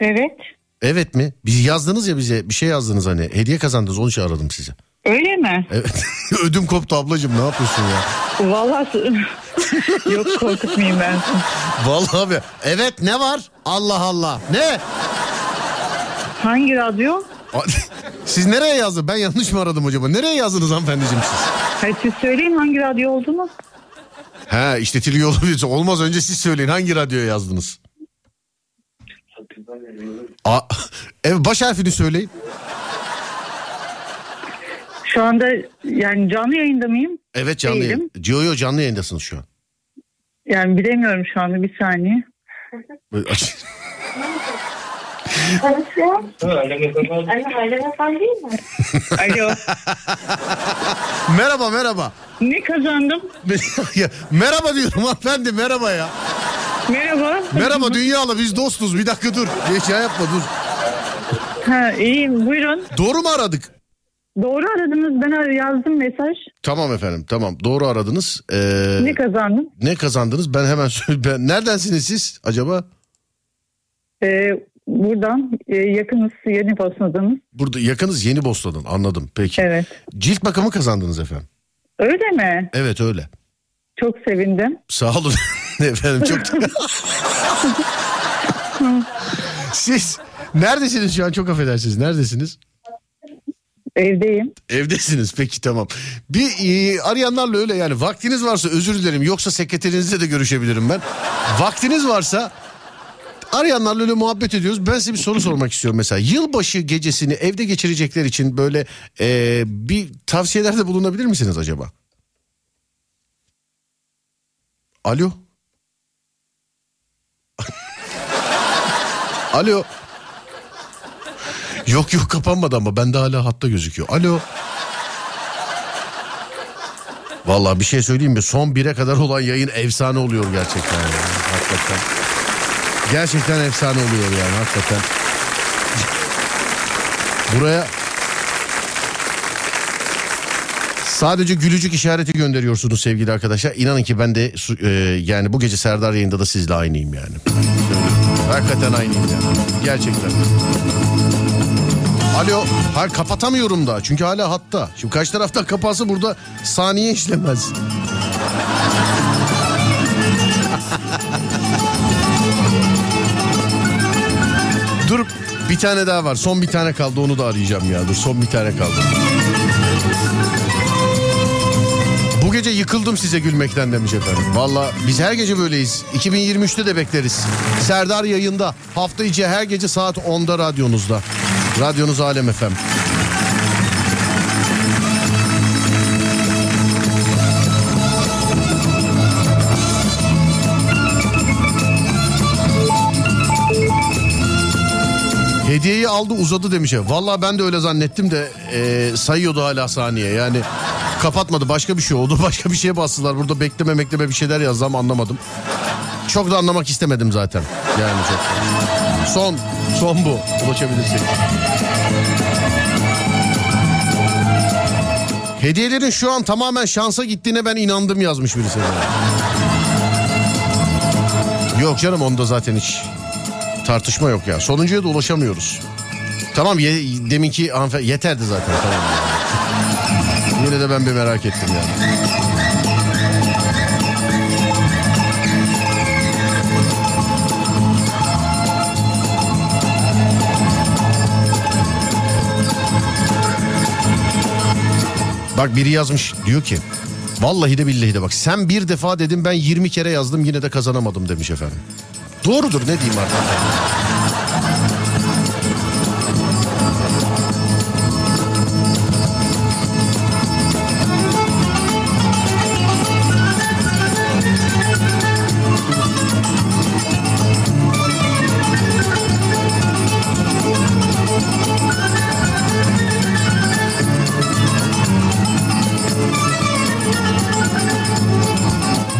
Evet. Evet mi? Biz yazdınız ya bize bir şey yazdınız hani. Hediye kazandınız onun için aradım sizi. Öyle mi? Evet. Ödüm koptu ablacığım ne yapıyorsun ya? Vallahi yok korkutmayayım ben. Vallahi abi. Evet ne var? Allah Allah. Ne? Hangi radyo? Siz nereye yazdınız? Ben yanlış mı aradım acaba? Nereye yazdınız hanımefendiciğim siz? Hayır, siz söyleyin hangi radyo olduğunu. He işletiliyor olabilir. Olmaz önce siz söyleyin. Hangi radyoya yazdınız? A evet, baş harfini söyleyin. Şu anda yani canlı yayında mıyım? Evet canlı Değilim. yayın. Yo yo canlı yayındasınız şu an. Yani bilemiyorum şu anda bir saniye. Böyle aç- Alo. merhaba merhaba. Ne kazandım? Ya, merhaba diyorum hanımefendi merhaba ya. Merhaba. Merhaba dünyalı biz dostuz bir dakika dur. Bir şey yapma dur. Ha iyiyim buyurun. Doğru mu aradık? Doğru aradınız ben yazdım mesaj. Tamam efendim tamam doğru aradınız. Ee, Ne kazandım? ne kazandınız ben hemen söyle. Ben, neredensiniz siz acaba? Ee, buradan e, yakınız yeni basmadınız. Burada yakınız Yeni Bosna'dan anladım peki. Evet. Cilt bakımı kazandınız efendim. Öyle mi? Evet öyle. Çok sevindim. Sağ olun efendim çok Siz neredesiniz şu an çok affedersiniz neredesiniz? Evdeyim. Evdesiniz peki tamam. Bir e, arayanlarla öyle yani vaktiniz varsa özür dilerim yoksa sekreterinizle de görüşebilirim ben. Vaktiniz varsa arayanlarla öyle muhabbet ediyoruz. Ben size bir soru sormak istiyorum mesela. Yılbaşı gecesini evde geçirecekler için böyle e, bir tavsiyelerde bulunabilir misiniz acaba? Alo. Alo. Yok yok kapanmadı ama bende hala hatta gözüküyor. Alo. Vallahi bir şey söyleyeyim mi? Son bire kadar olan yayın efsane oluyor gerçekten. Yani. Hakikaten. Gerçekten efsane oluyor yani hakikaten. Buraya sadece gülücük işareti gönderiyorsunuz sevgili arkadaşlar. İnanın ki ben de e, yani bu gece Serdar yayında da sizle aynıyım yani. Hakikaten aynıyım yani. Gerçekten. Alo. Hayır kapatamıyorum da. Çünkü hala hatta. Şimdi kaç taraftan kapatsa burada saniye işlemez. Dur bir tane daha var. Son bir tane kaldı onu da arayacağım ya. Dur son bir tane kaldı. Bu gece yıkıldım size gülmekten demiş efendim. Valla biz her gece böyleyiz. 2023'te de bekleriz. Serdar yayında. Hafta içi her gece saat 10'da radyonuzda. Radyonuz Alem FM. Hediyeyi aldı uzadı demiş. ya. Vallahi ben de öyle zannettim de e, sayıyordu hala saniye. Yani kapatmadı başka bir şey oldu. Başka bir şeye bastılar. Burada bekleme bekleme bir şeyler yazdı ama anlamadım. Çok da anlamak istemedim zaten. Yani çok. Son. Son bu. Ulaşabilirsek. Hediyelerin şu an tamamen şansa gittiğine ben inandım yazmış birisi. Yok canım onda zaten hiç tartışma yok ya. Sonuncuya da ulaşamıyoruz. Tamam ye, deminki hanımefendi yeterdi zaten tamam. Yine de ben bir merak ettim yani. Bak biri yazmış diyor ki vallahi de billahi de bak sen bir defa dedim ben 20 kere yazdım yine de kazanamadım demiş efendim. Doğrudur ne diyeyim artık.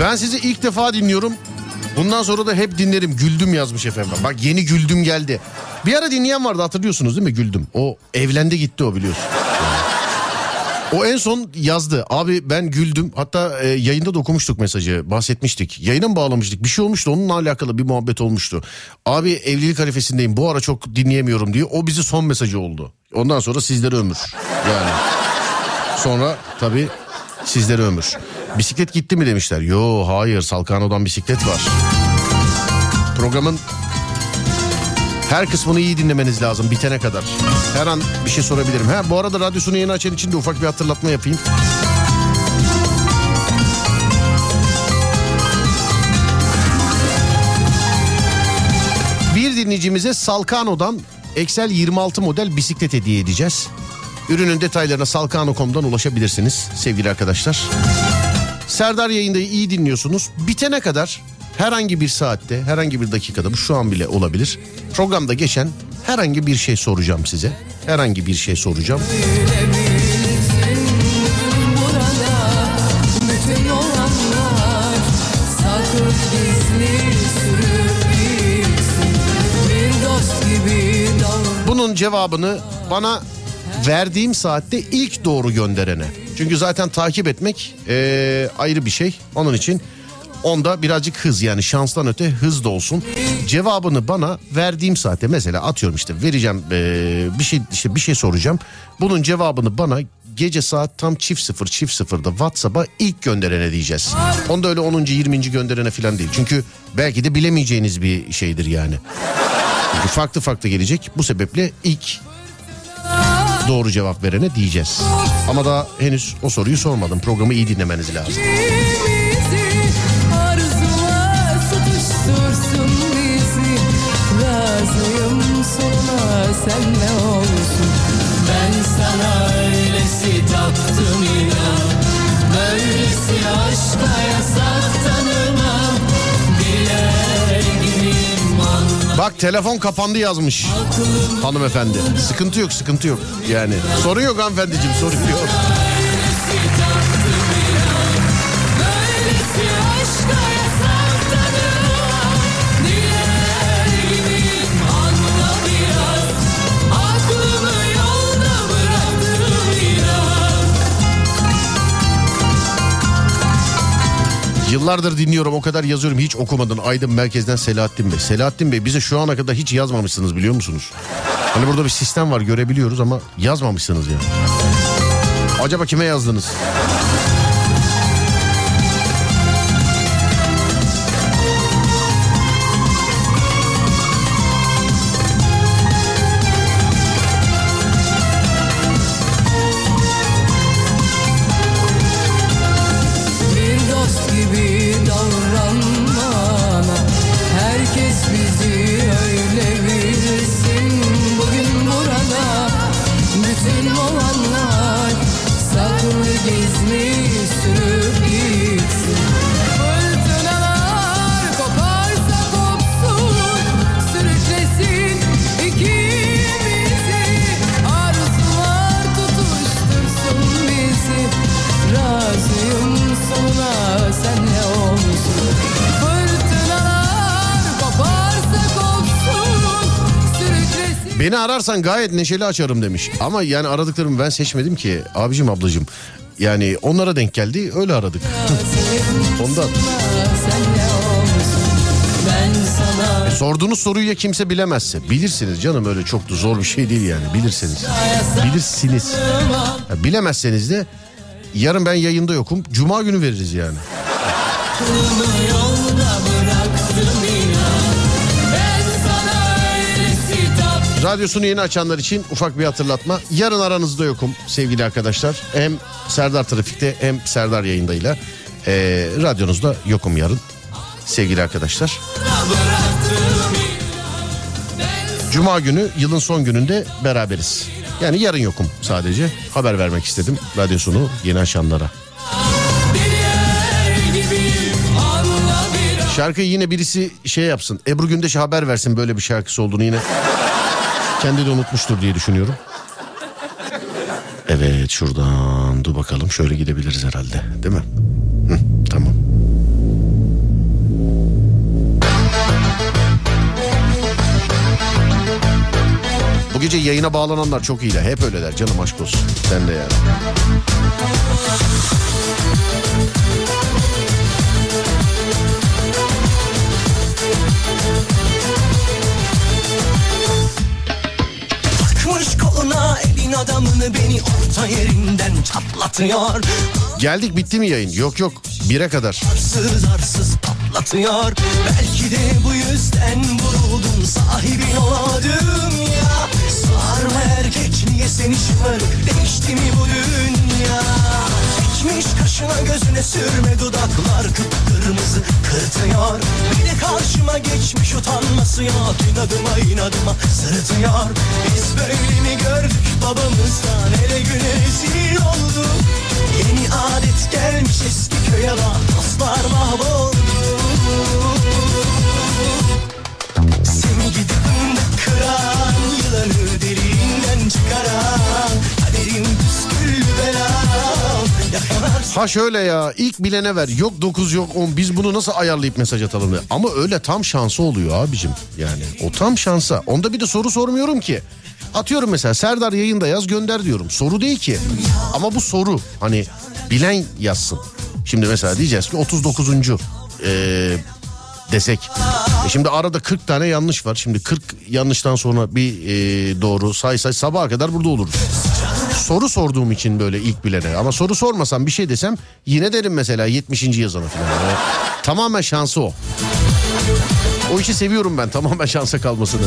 Ben sizi ilk defa dinliyorum. Bundan sonra da hep dinlerim. Güldüm yazmış efendim. Bak yeni güldüm geldi. Bir ara dinleyen vardı hatırlıyorsunuz değil mi güldüm? O evlendi gitti o biliyorsun. O en son yazdı. Abi ben güldüm. Hatta e, yayında da okumuştuk mesajı. Bahsetmiştik. Yayına mı bağlamıştık? Bir şey olmuştu. Onunla alakalı bir muhabbet olmuştu. Abi evlilik harifesindeyim. Bu ara çok dinleyemiyorum diye. O bizi son mesajı oldu. Ondan sonra sizlere ömür. Yani. Sonra tabii sizlere ömür. Bisiklet gitti mi demişler. Yo hayır Salkano'dan bisiklet var. Programın her kısmını iyi dinlemeniz lazım bitene kadar. Her an bir şey sorabilirim. Ha bu arada radyosunu yeni açan için de ufak bir hatırlatma yapayım. Bir dinleyicimize Salkano'dan Excel 26 model bisiklet hediye edeceğiz. Ürünün detaylarına salkano.com'dan ulaşabilirsiniz sevgili arkadaşlar. Serdar yayındayı iyi dinliyorsunuz. Bitene kadar herhangi bir saatte, herhangi bir dakikada bu şu an bile olabilir. Programda geçen herhangi bir şey soracağım size. Herhangi bir şey soracağım. Bunun cevabını bana verdiğim saatte ilk doğru gönderene. Çünkü zaten takip etmek eee, ayrı bir şey. Onun için onda birazcık hız yani şanstan öte hız da olsun. Cevabını bana verdiğim saatte mesela atıyorum işte vereceğim eee, bir şey işte bir şey soracağım. Bunun cevabını bana gece saat tam çift sıfır çift sıfırda WhatsApp'a ilk gönderene diyeceğiz. Onda öyle 10. 20. gönderene falan değil. Çünkü belki de bilemeyeceğiniz bir şeydir yani. Çünkü farklı farklı gelecek. Bu sebeple ilk doğru cevap verene diyeceğiz. Ama daha henüz o soruyu sormadım. Programı iyi dinlemeniz lazım. senle olsun Ben sana öylesi taptım Bak telefon kapandı yazmış hanımefendi. Sıkıntı yok sıkıntı yok. Yani sorun yok hanımefendiciğim sorun yok. Yıllardır dinliyorum o kadar yazıyorum hiç okumadın. Aydın Merkez'den Selahattin Bey. Selahattin Bey bize şu ana kadar hiç yazmamışsınız biliyor musunuz? Hani burada bir sistem var görebiliyoruz ama yazmamışsınız ya. Acaba kime yazdınız? Ararsan gayet neşeli açarım demiş. Ama yani aradıklarımı ben seçmedim ki abicim ablacım. Yani onlara denk geldi öyle aradık. Ondan. E, sorduğunuz soruyu ya kimse bilemezse. Bilirsiniz canım öyle çok da zor bir şey değil yani bilirsiniz. Bilirsiniz. Ya, bilemezseniz de yarın ben yayında yokum. Cuma günü veririz yani. Radyosunu yeni açanlar için ufak bir hatırlatma. Yarın aranızda yokum sevgili arkadaşlar. Hem Serdar Trafik'te hem Serdar yayındayla. Ee, radyonuzda yokum yarın sevgili arkadaşlar. Cuma günü yılın son gününde beraberiz. Yani yarın yokum sadece. Haber vermek istedim radyosunu yeni açanlara. Şarkıyı yine birisi şey yapsın. Ebru Gündeş'e haber versin böyle bir şarkısı olduğunu yine kendi de unutmuştur diye düşünüyorum. Evet şuradan dur bakalım şöyle gidebiliriz herhalde değil mi? Hı, tamam. Bu gece yayına bağlananlar çok iyiler. Hep öyleler canım aşk olsun. Sen de yani. Elin adamını beni orta yerinden çatlatıyor Geldik bitti mi yayın? Yok yok. Bire kadar. Arsız arsız patlatıyor Belki de bu yüzden vuruldum sahibin olamadım ya Sığar mı erkek niye seni şımarık değişti mi bu dünya Çekmiş kaşına gözüne sürme dudaklar kıpkırmızı kırtıyor de karşıma geçmiş utanması yok inadıma inadıma sırıtıyor Biz böyle mi gördük babamızdan ele güne rezil olduk Yeni adet gelmiş eski köye bak dostlar mahvoldu. Seni gidip kıran yılanı deliğinden çıkaran Kaderim Ha şöyle ya ilk bilene ver yok 9 yok 10 biz bunu nasıl ayarlayıp mesaj atalım diye. Ama öyle tam şansı oluyor abicim yani o tam şansa. Onda bir de soru sormuyorum ki. Atıyorum mesela Serdar yayında yaz gönder diyorum. Soru değil ki. Ama bu soru hani bilen yazsın. Şimdi mesela diyeceğiz ki 39. Ee, desek. E şimdi arada 40 tane yanlış var. Şimdi 40 yanlıştan sonra bir ee, doğru say say sabaha kadar burada oluruz. Soru sorduğum için böyle ilk bilene. Ama soru sormasam bir şey desem yine derim mesela 70. yazana falan. Yani tamamen şansı o. O işi seviyorum ben tamamen şansa kalmasını.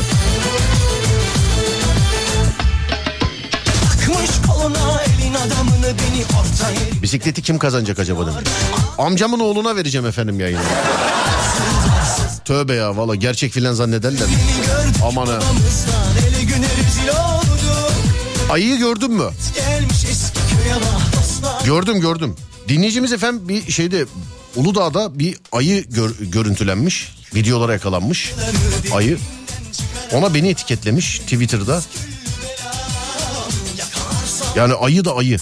Bisikleti kim kazanacak acaba dedim. Amcamın oğluna vereceğim efendim yayını. Tövbe ya valla gerçek filan zannederler. Aman ha. Ayıyı gördün mü? Gördüm gördüm. Dinleyicimiz efendim bir şeyde Uludağ'da bir ayı gör- görüntülenmiş. Videolara yakalanmış. Ayı. Ona beni etiketlemiş Twitter'da. Yani ayı da ayı.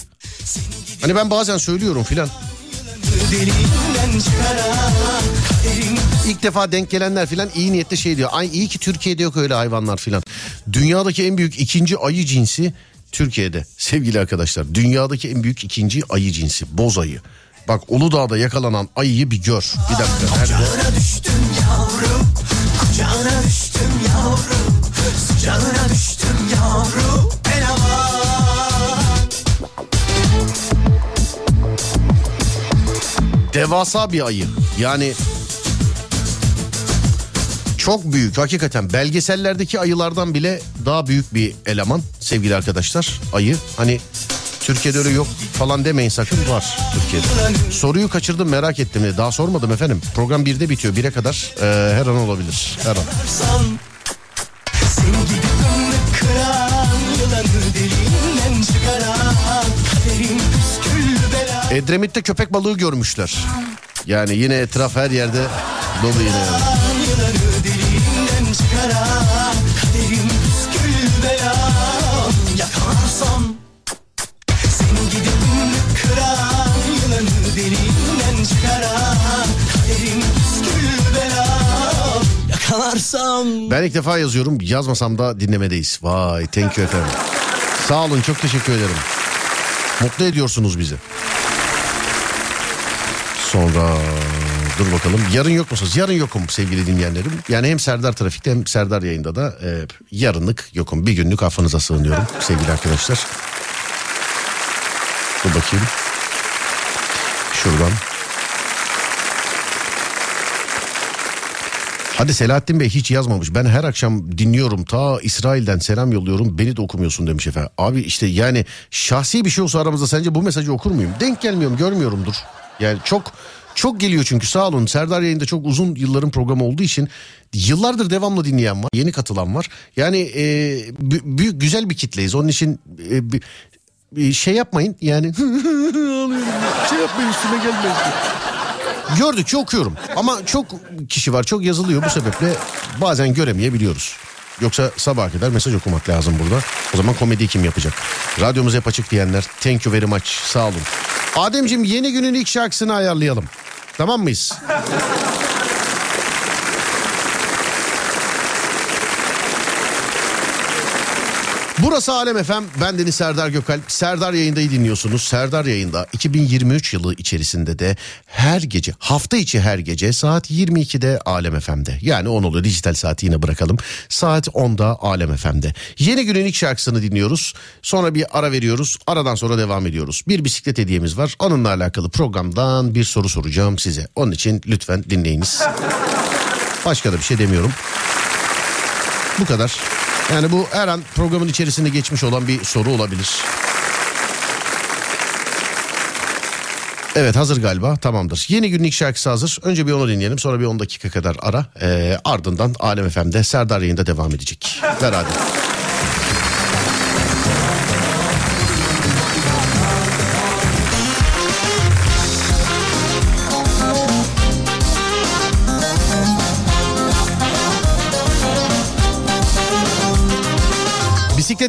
Hani ben bazen söylüyorum filan. İlk defa denk gelenler filan iyi niyetle şey diyor. Ay iyi ki Türkiye'de yok öyle hayvanlar filan. Dünyadaki en büyük ikinci ayı cinsi Türkiye'de sevgili arkadaşlar. Dünyadaki en büyük ikinci ayı cinsi boz ayı. Bak Uludağ'da yakalanan ayıyı bir gör. Bir dakika nerede? Kucağına düştüm yavrum Kucağına düştüm yavrum Sıcağına düştüm yavrum Devasa bir ayı. Yani çok büyük hakikaten belgesellerdeki ayılardan bile daha büyük bir eleman sevgili arkadaşlar ayı. Hani Türkiye'de öyle yok falan demeyin sakın var Türkiye'de. Soruyu kaçırdım merak ettim. Daha sormadım efendim. Program 1'de bitiyor 1'e kadar Ee, her an olabilir. Her an. Edremit'te köpek balığı görmüşler. Yani yine etraf her yerde dolu yine. yani. Yakalarsam Ben ilk defa yazıyorum yazmasam da dinlemedeyiz. Vay thank you efendim. Sağ olun çok teşekkür ederim. Mutlu ediyorsunuz bizi. Sonra dur bakalım yarın yok musunuz? Yarın yokum sevgili dinleyenlerim. Yani hem Serdar Trafik'te hem Serdar yayında da e, yarınlık yokum. Bir günlük affınıza sığınıyorum sevgili arkadaşlar. Dur bakayım. Şuradan. Hadi Selahattin Bey hiç yazmamış. Ben her akşam dinliyorum. Ta İsrail'den selam yolluyorum. Beni de okumuyorsun demiş efendim. Abi işte yani şahsi bir şey olsa aramızda sence bu mesajı okur muyum? Denk gelmiyorum görmüyorumdur. Yani çok çok geliyor çünkü sağ olun. Serdar yayında çok uzun yılların programı olduğu için yıllardır devamlı dinleyen var. Yeni katılan var. Yani e, bü- büyük güzel bir kitleyiz. Onun için e, bir- bir şey yapmayın yani şey yapmayın üstüme gelmeyin. Gördükçe okuyorum ama çok kişi var çok yazılıyor bu sebeple bazen göremeyebiliyoruz. Yoksa sabah kadar mesaj okumak lazım burada. O zaman komedi kim yapacak? Radyomuz hep açık diyenler thank you very much sağ olun. Ademciğim yeni günün ilk şarkısını ayarlayalım. Tamam mıyız? Burası Alem FM. Ben Deniz Serdar Gökalp. Serdar yayındayı dinliyorsunuz. Serdar yayında 2023 yılı içerisinde de her gece hafta içi her gece saat 22'de Alem FM'de. Yani 10 oluyor dijital saati yine bırakalım. Saat 10'da Alem FM'de. Yeni günün ilk şarkısını dinliyoruz. Sonra bir ara veriyoruz. Aradan sonra devam ediyoruz. Bir bisiklet hediyemiz var. Onunla alakalı programdan bir soru soracağım size. Onun için lütfen dinleyiniz. Başka da bir şey demiyorum. Bu kadar. Yani bu her an programın içerisinde geçmiş olan bir soru olabilir. Evet hazır galiba tamamdır. Yeni günlük şarkısı hazır. Önce bir onu dinleyelim sonra bir 10 dakika kadar ara. Ee, ardından Alem FM'de Serdar yayında devam edecek. Ver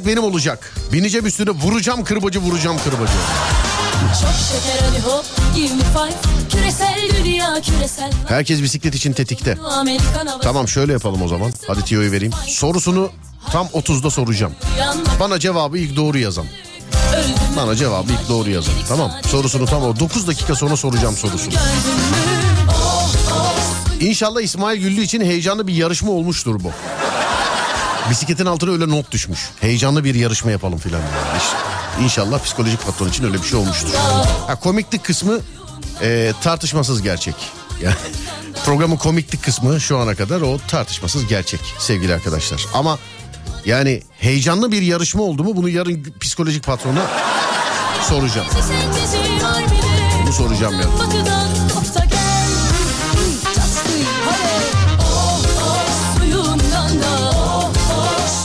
Bisiklet benim olacak. Bineceğim üstüne vuracağım kırbacı vuracağım kırbacı. Çok şeker hadi hop give me five Küresel dünya küresel Herkes bisiklet için tetikte. Tamam şöyle yapalım o zaman. Hadi tiyoyu vereyim. Sorusunu tam 30'da soracağım. Bana cevabı ilk doğru yazan. Bana cevabı ilk doğru yazan. Tamam. Sorusunu tam o 9 dakika sonra soracağım sorusunu. İnşallah İsmail Güllü için heyecanlı bir yarışma olmuştur bu. Bisikletin altına öyle not düşmüş. Heyecanlı bir yarışma yapalım filan. Yani. İnşallah psikolojik patron için öyle bir şey olmuştur. Ha, komiklik kısmı e, tartışmasız gerçek. Yani programın komiklik kısmı şu ana kadar o tartışmasız gerçek sevgili arkadaşlar. Ama yani heyecanlı bir yarışma oldu mu bunu yarın psikolojik patrona soracağım. Bunu soracağım yani.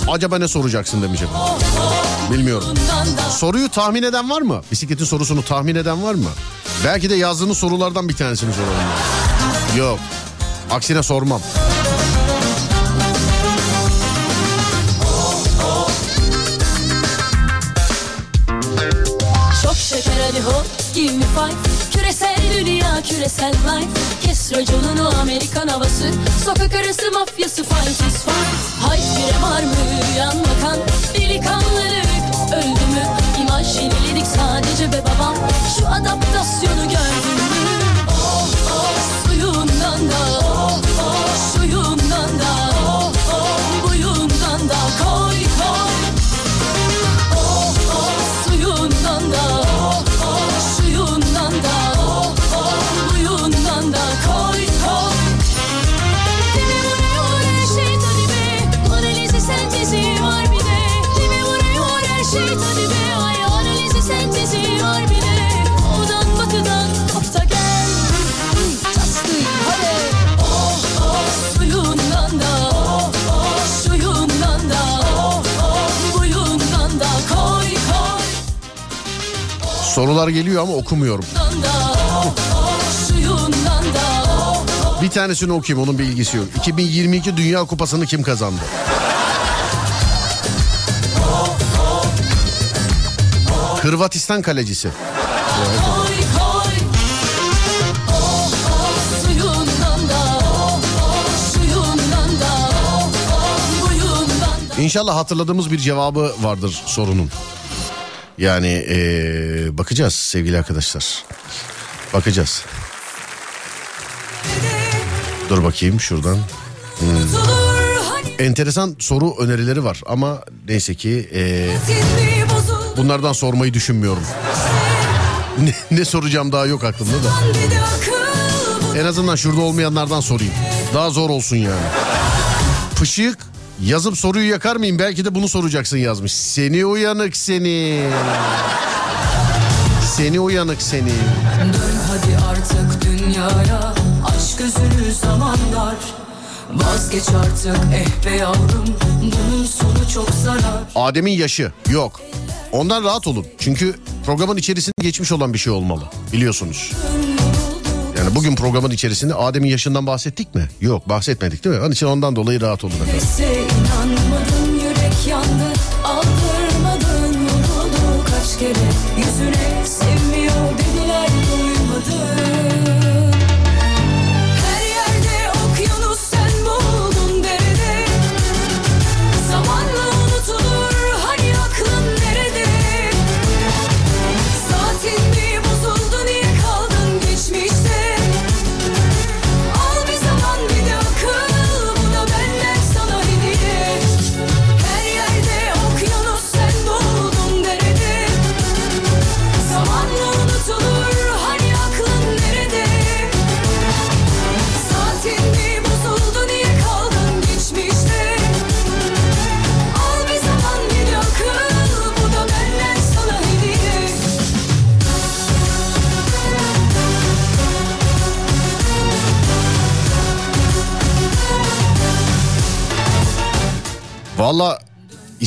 Acaba ne soracaksın demişim. Bilmiyorum. suyundan da Soruyu tahmin eden var mı? Bisikletin sorusunu tahmin eden var mı? Belki de yazdığınız sorulardan bir tanesini soralım. Yok. Aksine sormam. Çok şeker hop give me five Küresel dünya küresel life. Kes raconunu Amerikan havası. Sokak arası mafyası fight is fight. Hayt bire var mı yan bakan? Delikanlılık öldü mü? İmaj yeniledik sadece be babam. Şu adaptasyonu gördün mü? Oh oh suyundan da Sorular geliyor ama okumuyorum. Bir tanesini okuyayım onun bir ilgisi yok. 2022 Dünya Kupası'nı kim kazandı? Hırvatistan kalecisi. İnşallah hatırladığımız bir cevabı vardır sorunun. Yani ee, bakacağız sevgili arkadaşlar. Bakacağız. Dur bakayım şuradan. Hmm. Enteresan soru önerileri var ama neyse ki ee, bunlardan sormayı düşünmüyorum. Ne, ne soracağım daha yok aklımda da. En azından şurada olmayanlardan sorayım. Daha zor olsun yani. Pışık yazıp soruyu yakar mıyım? Belki de bunu soracaksın yazmış. Seni uyanık seni. Seni uyanık seni. Dön hadi artık dünyaya Aşk özünü zamanlar Vazgeç artık eh be yavrum Bunun sonu çok zarar Adem'in yaşı yok. Ondan rahat olun. Çünkü programın içerisinde geçmiş olan bir şey olmalı. Biliyorsunuz. Bugün programın içerisinde Adem'in yaşından bahsettik mi? Yok bahsetmedik değil mi? Onun için ondan dolayı rahat olun efendim.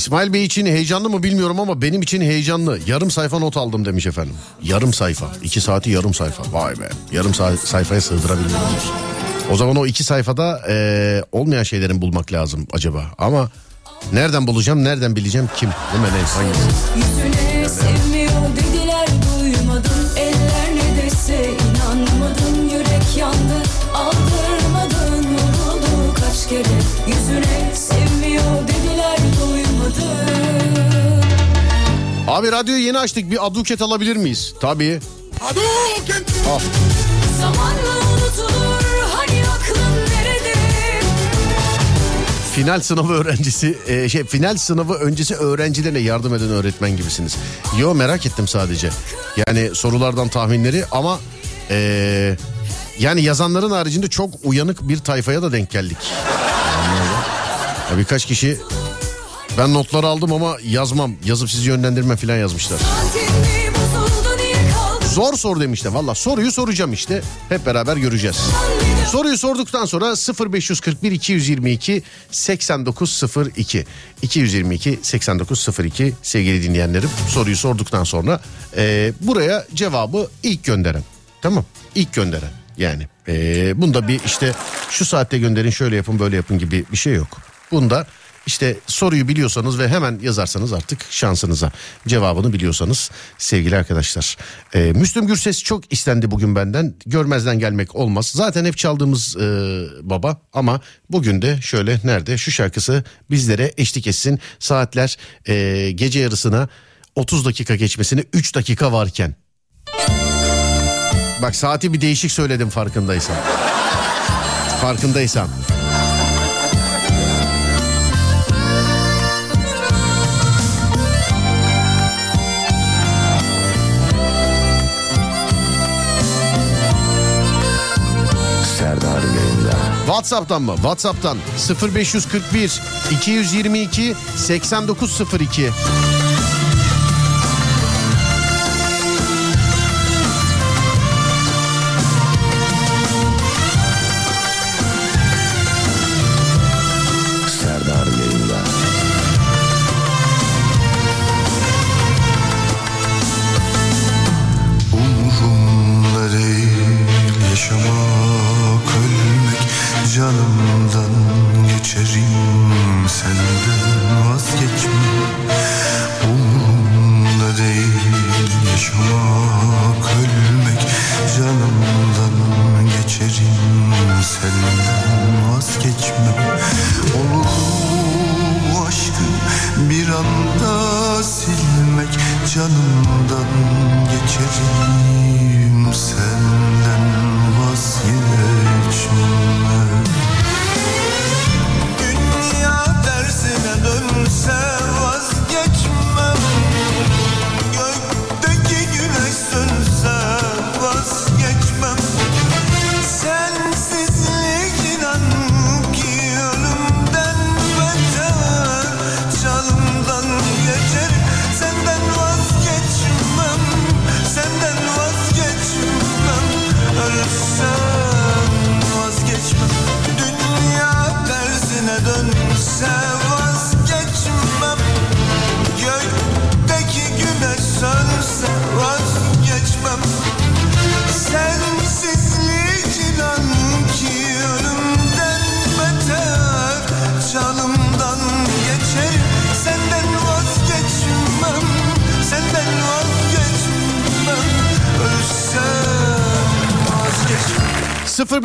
İsmail Bey için heyecanlı mı bilmiyorum ama benim için heyecanlı. Yarım sayfa not aldım demiş efendim. Yarım sayfa. iki saati yarım sayfa. Vay be. Yarım sa- sayfaya sığdırabildim. O zaman o iki sayfada eee, olmayan şeylerin bulmak lazım acaba. Ama nereden bulacağım, nereden bileceğim kim? Değil mi? Ne, hangisi? Abi radyoyu yeni açtık. Bir aduket alabilir miyiz? Tabii. Al. Zamanla unutulur hani aklın Final sınavı öğrencisi, e, şey final sınavı öncesi öğrencilerine yardım eden öğretmen gibisiniz. Yo merak ettim sadece. Yani sorulardan tahminleri ama e, yani yazanların haricinde çok uyanık bir tayfaya da denk geldik. Ya birkaç kişi ben notları aldım ama yazmam, yazıp sizi yönlendirme falan yazmışlar. Zor sor demişler. Valla soruyu soracağım işte. Hep beraber göreceğiz. Soruyu sorduktan sonra 0541 222 8902 222 8902 sevgili dinleyenlerim soruyu sorduktan sonra e, buraya cevabı ilk gönderen tamam ilk gönderen yani e, bunda bir işte şu saatte gönderin şöyle yapın böyle yapın gibi bir şey yok bunda işte soruyu biliyorsanız ve hemen yazarsanız artık şansınıza cevabını biliyorsanız sevgili arkadaşlar. Ee, Müslüm Gürses çok istendi bugün benden görmezden gelmek olmaz. Zaten hep çaldığımız e, baba ama bugün de şöyle nerede şu şarkısı bizlere eşlik etsin. Saatler e, gece yarısına 30 dakika geçmesine 3 dakika varken. Bak saati bir değişik söyledim farkındaysan. Farkındaysan. WhatsApp'tan mı? WhatsApp'tan 0541 222 8902.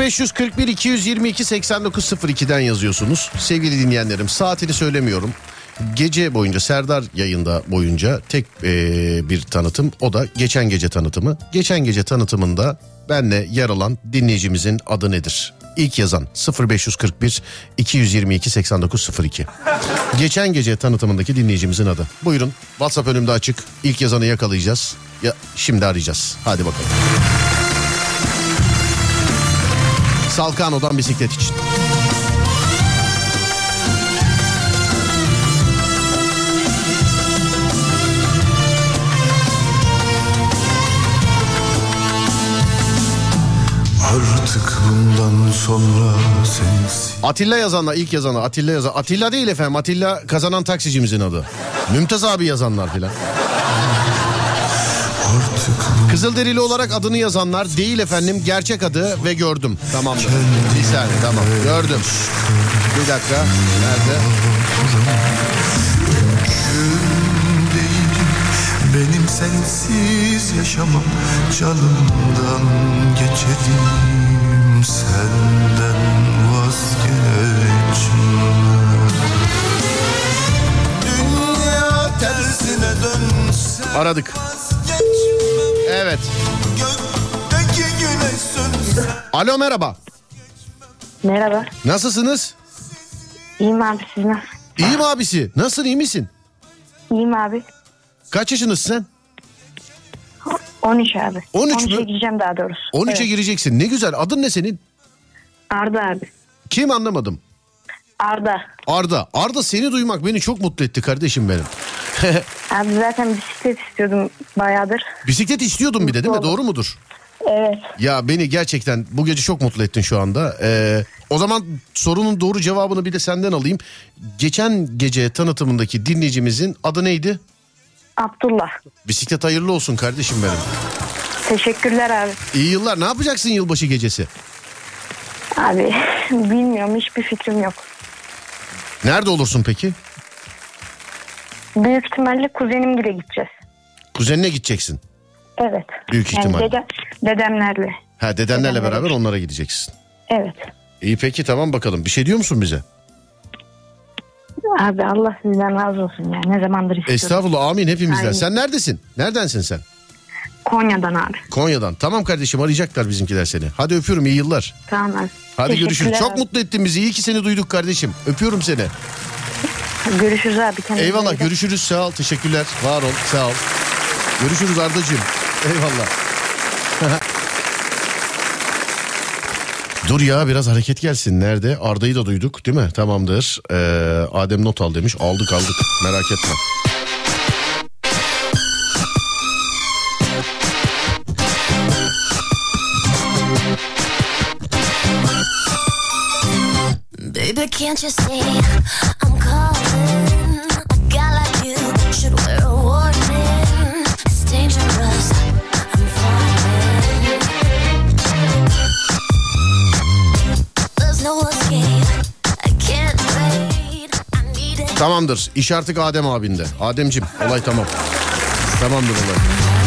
0541 222 8902'den yazıyorsunuz. Sevgili dinleyenlerim saatini söylemiyorum. Gece boyunca Serdar yayında boyunca tek eee, bir tanıtım o da geçen gece tanıtımı. Geçen gece tanıtımında benle yer alan dinleyicimizin adı nedir? İlk yazan 0541 222 8902. Geçen gece tanıtımındaki dinleyicimizin adı. Buyurun WhatsApp önümde açık. İlk yazanı yakalayacağız. Ya şimdi arayacağız. Hadi bakalım. Salkano'dan bisiklet için. Artık bundan sonra sensiz Atilla yazanlar ilk yazanlar Atilla yazan Atilla değil efendim Atilla kazanan taksicimizin adı. Mümtaz abi yazanlar filan. Kızılderili olarak adını yazanlar değil efendim gerçek adı ve gördüm. Tamamdır. Bir saniye tamam gördüm. Bir dakika. Nerede? Benim sensiz yaşamam Canımdan geçerim Senden dönse Aradık. Evet. Alo merhaba. Merhaba. Nasılsınız? İyiyim abi siz nasıl? İyiyim abisi. Nasılsın iyi misin? İyiyim abi. Kaç yaşındasın sen? 13 abi. 13 13'e mü? gireceğim daha doğrusu. 13'e Evet. gireceksin. Ne güzel. Adın ne senin? Arda abi. Kim anlamadım. Arda. Arda. Arda seni duymak beni çok mutlu etti kardeşim benim. Abi zaten bisiklet istiyordum bayağıdır. Bisiklet istiyordun bir de değil mi? Doğru mudur? Evet. Ya beni gerçekten bu gece çok mutlu ettin şu anda. Ee, o zaman sorunun doğru cevabını bir de senden alayım. Geçen gece tanıtımındaki dinleyicimizin adı neydi? Abdullah. Bisiklet hayırlı olsun kardeşim benim. Teşekkürler abi. İyi yıllar. Ne yapacaksın yılbaşı gecesi? Abi bilmiyorum hiçbir fikrim yok. Nerede olursun peki? Büyük ihtimalle kuzenimgile gideceğiz. Kuzenine gideceksin. Evet. Büyük Yani ihtimal. dede- dedemlerle. Ha dedenlerle beraber onlara gideceksin. Evet. İyi peki tamam bakalım. Bir şey diyor musun bize? Abi Allah sizden razı olsun ya. Ne zamandır istiyorum. Estağfurullah amin hepimizden. Aynen. Sen neredesin? Neredensin sen? Konya'dan abi. Konya'dan. Tamam kardeşim arayacaklar bizimkiler seni. Hadi öpüyorum iyi yıllar. Tamam abi. Hadi görüşürüz. Çok mutlu ettin bizi. İyi ki seni duyduk kardeşim. Öpüyorum seni. Görüşürüz abi. Kendine iyi Eyvallah bak. görüşürüz. Sağ ol. Teşekkürler. Var ol. Sağ ol. Görüşürüz Ardacığım. Eyvallah. Dur ya biraz hareket gelsin. Nerede? Arda'yı da duyduk değil mi? Tamamdır. Ee, Adem not al demiş. Aldık aldık. Merak etme. Baby, can't you see Tamamdır. İş artık Adem abinde. Ademcim olay tamam. Tamamdır olay.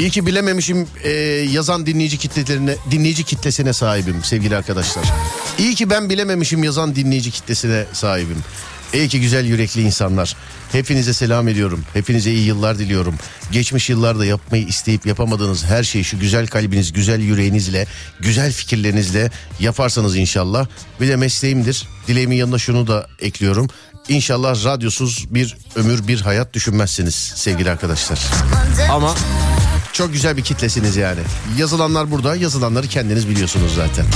İyi ki bilememişim e, yazan dinleyici kitlelerine dinleyici kitlesine sahibim sevgili arkadaşlar. İyi ki ben bilememişim yazan dinleyici kitlesine sahibim. İyi ki güzel yürekli insanlar. Hepinize selam ediyorum. Hepinize iyi yıllar diliyorum. Geçmiş yıllarda yapmayı isteyip yapamadığınız her şeyi şu güzel kalbiniz, güzel yüreğinizle, güzel fikirlerinizle yaparsanız inşallah. Bir de mesleğimdir. Dileğimin yanına şunu da ekliyorum. İnşallah radyosuz bir ömür, bir hayat düşünmezsiniz sevgili arkadaşlar. Ama çok güzel bir kitlesiniz yani. Yazılanlar burada, yazılanları kendiniz biliyorsunuz zaten.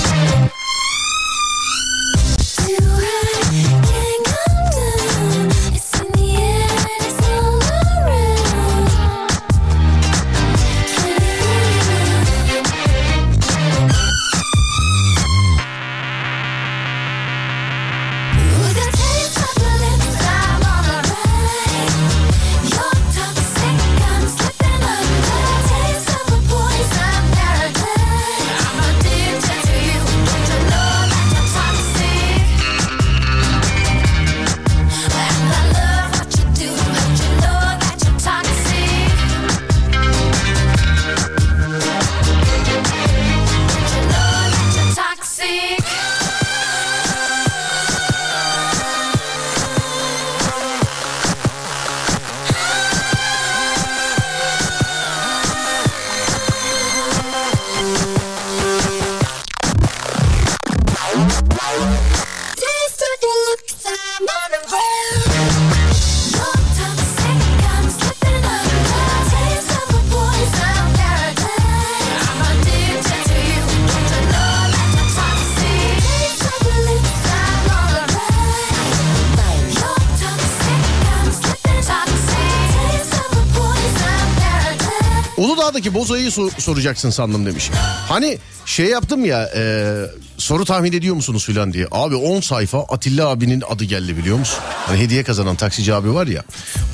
Bozay'ı so- soracaksın sandım demiş. Hani şey yaptım ya e, soru tahmin ediyor musunuz filan diye. Abi 10 sayfa Atilla abinin adı geldi biliyor musun? Hani hediye kazanan taksici abi var ya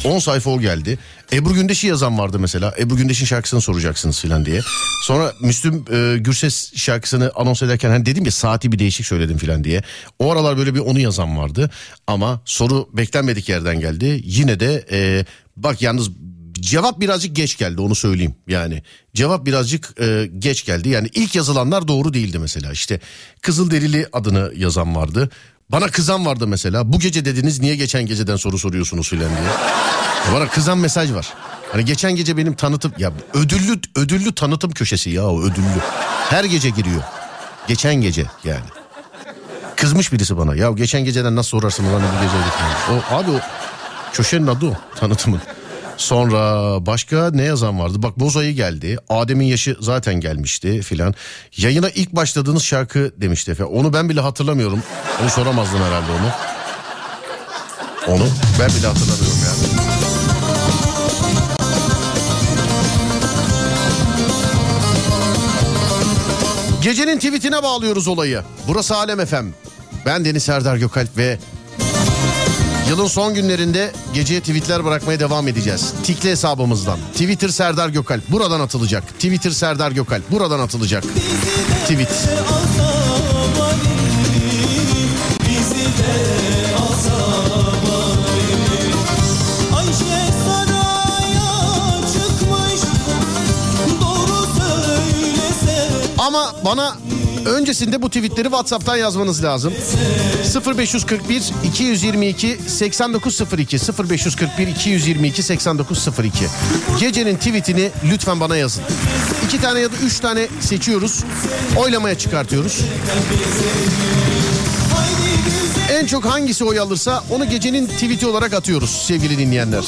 10 sayfa o geldi. Ebru Gündeş'i yazan vardı mesela. Ebru Gündeş'in şarkısını soracaksınız filan diye. Sonra Müslüm e, Gürses şarkısını anons ederken hani dedim ya saati bir değişik söyledim filan diye. O aralar böyle bir onu yazan vardı. Ama soru beklenmedik yerden geldi. Yine de e, bak yalnız Cevap birazcık geç geldi onu söyleyeyim yani. Cevap birazcık e, geç geldi. Yani ilk yazılanlar doğru değildi mesela. İşte Kızılderili adını yazan vardı. Bana kızan vardı mesela. Bu gece dediniz niye geçen geceden soru soruyorsunuz filan diye. Bana kızan mesaj var. Hani geçen gece benim tanıtım ya ödüllü ödüllü tanıtım köşesi ya o ödüllü. Her gece giriyor. Geçen gece yani. Kızmış birisi bana. Ya geçen geceden nasıl sorarsın bana bu gece? O abi o köşenin adı o tanıtımın. Sonra başka ne yazan vardı? Bak Bozayı geldi. Adem'in yaşı zaten gelmişti filan. Yayına ilk başladığınız şarkı demişti Efe. Onu ben bile hatırlamıyorum. Onu soramazdım herhalde onu. Onu ben bile hatırlamıyorum yani. Gecenin tweetine bağlıyoruz olayı. Burası Alem Efem. Ben Deniz Serdar Gökalp ve Yılın son günlerinde geceye tweetler bırakmaya devam edeceğiz. Tikli hesabımızdan. Twitter Serdar Gökalp buradan atılacak. Twitter Serdar Gökalp buradan atılacak. Tweet. Ama bana öncesinde bu tweetleri WhatsApp'tan yazmanız lazım. 0541 222 8902 0541 222 8902 Gecenin tweetini lütfen bana yazın. İki tane ya da üç tane seçiyoruz. Oylamaya çıkartıyoruz. En çok hangisi oy alırsa onu gecenin tweeti olarak atıyoruz sevgili dinleyenler.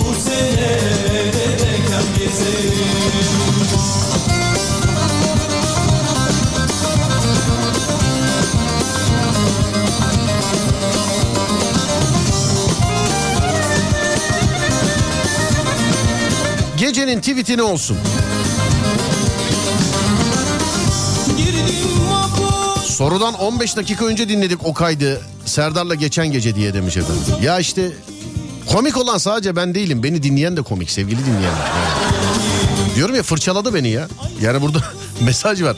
Bu sene Gecenin tweeti ne olsun? Sorudan 15 dakika önce dinledik o kaydı. Serdar'la geçen gece diye demiş efendim. Ya işte komik olan sadece ben değilim. Beni dinleyen de komik sevgili dinleyenler. Yani. Diyorum ya fırçaladı beni ya. Yani burada mesaj var.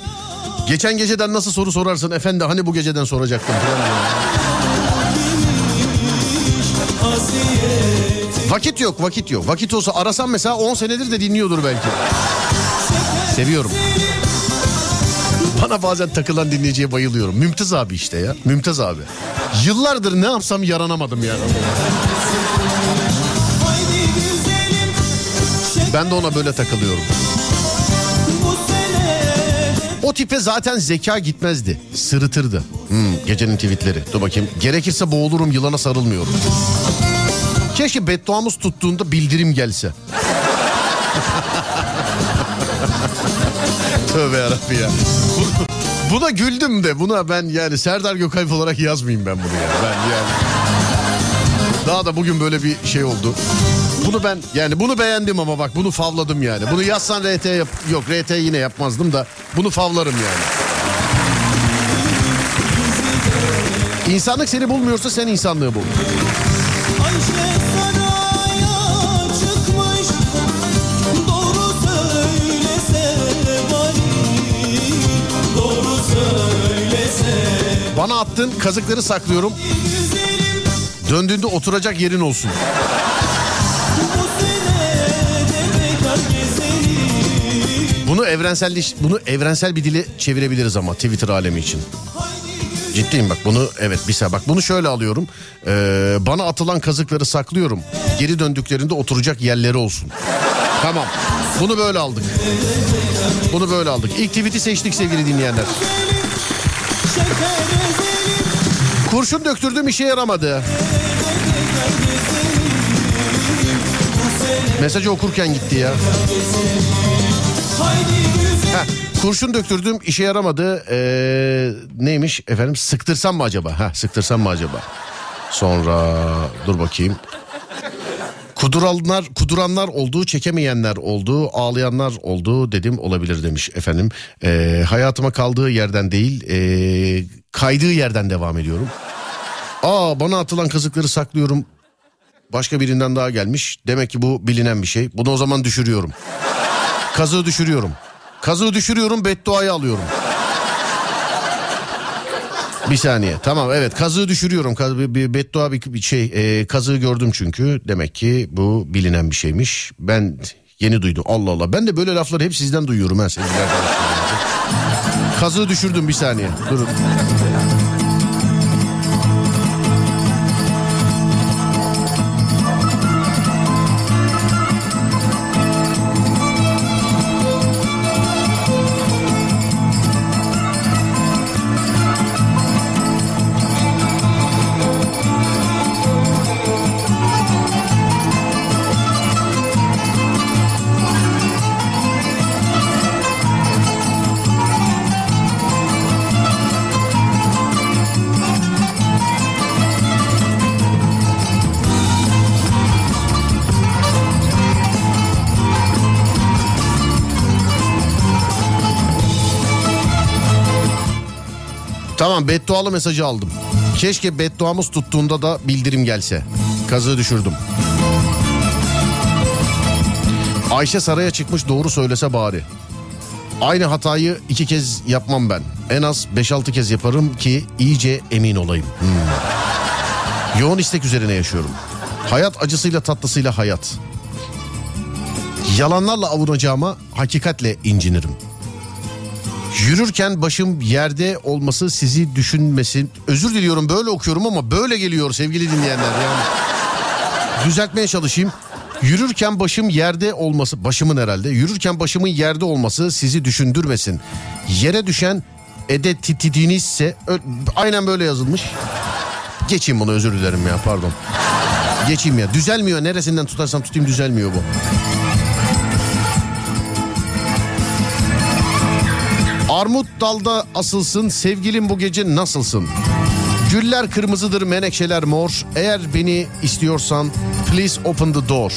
Geçen geceden nasıl soru sorarsın efendi hani bu geceden soracaktım falan Vakit yok vakit yok. Vakit olsa arasam mesela 10 senedir de dinliyordur belki. Seviyorum. Bana bazen takılan dinleyiciye bayılıyorum. Mümtaz abi işte ya. Mümtaz abi. Yıllardır ne yapsam yaranamadım yani. Ben de ona böyle takılıyorum. O tipe zaten zeka gitmezdi. Sırıtırdı. Hmm, gecenin tweetleri. Dur bakayım. Gerekirse boğulurum yılana sarılmıyorum. Keşke bedduamız tuttuğunda bildirim gelse. Tövbe yarabbi ya. Bu- Buna güldüm de buna ben yani Serdar Gökalp olarak yazmayayım ben bunu ya. Ben yani. Daha da bugün böyle bir şey oldu. Bunu ben yani bunu beğendim ama bak bunu favladım yani. Bunu yazsan RT yap yok RT yine yapmazdım da bunu favlarım yani. İnsanlık seni bulmuyorsa sen insanlığı bul. Ayşe Bana attın kazıkları saklıyorum. Döndüğünde oturacak yerin olsun. Bunu evrensel bunu evrensel bir dile çevirebiliriz ama Twitter alemi için. Ciddiyim bak bunu evet bir saniye bak bunu şöyle alıyorum. Ee, bana atılan kazıkları saklıyorum. Geri döndüklerinde oturacak yerleri olsun. Tamam. Bunu böyle aldık. Bunu böyle aldık. İlk tweet'i seçtik sevgili dinleyenler. Kurşun döktürdüm işe yaramadı. Mesajı okurken gitti ya. Heh, kurşun döktürdüm işe yaramadı. Ee, neymiş efendim sıktırsam mı acaba? Ha sıktırsam mı acaba? Sonra dur bakayım. Kuduranlar, kuduranlar oldu, çekemeyenler oldu, ağlayanlar oldu dedim olabilir demiş efendim. Ee, hayatıma kaldığı yerden değil, ee, kaydığı yerden devam ediyorum. Aa bana atılan kazıkları saklıyorum. Başka birinden daha gelmiş. Demek ki bu bilinen bir şey. Bunu o zaman düşürüyorum. Kazığı düşürüyorum. Kazığı düşürüyorum, bedduayı alıyorum. Bir saniye. Tamam evet kazığı düşürüyorum. Kaz, bir, beddua bir, bir şey. e, kazığı gördüm çünkü. Demek ki bu bilinen bir şeymiş. Ben yeni duydum. Allah Allah. Ben de böyle lafları hep sizden duyuyorum ha sevgili arkadaşlar. Kazığı düşürdüm bir saniye. Durun. Tamam beddualı mesajı aldım. Keşke bedduamız tuttuğunda da bildirim gelse. Kazığı düşürdüm. Ayşe saraya çıkmış doğru söylese bari. Aynı hatayı iki kez yapmam ben. En az 5-6 kez yaparım ki iyice emin olayım. Hmm. Yoğun istek üzerine yaşıyorum. Hayat acısıyla tatlısıyla hayat. Yalanlarla avunacağıma hakikatle incinirim. Yürürken başım yerde olması sizi düşünmesin. Özür diliyorum böyle okuyorum ama böyle geliyor sevgili dinleyenler yani. Düzeltmeye çalışayım. Yürürken başım yerde olması, başımın herhalde. Yürürken başımın yerde olması sizi düşündürmesin. Yere düşen edetitidinizse aynen böyle yazılmış. Geçeyim bunu özür dilerim ya pardon. Geçeyim ya düzelmiyor neresinden tutarsam tutayım düzelmiyor bu. Armut dalda asılsın sevgilim bu gece nasılsın? Güller kırmızıdır menekşeler mor. Eğer beni istiyorsan please open the door.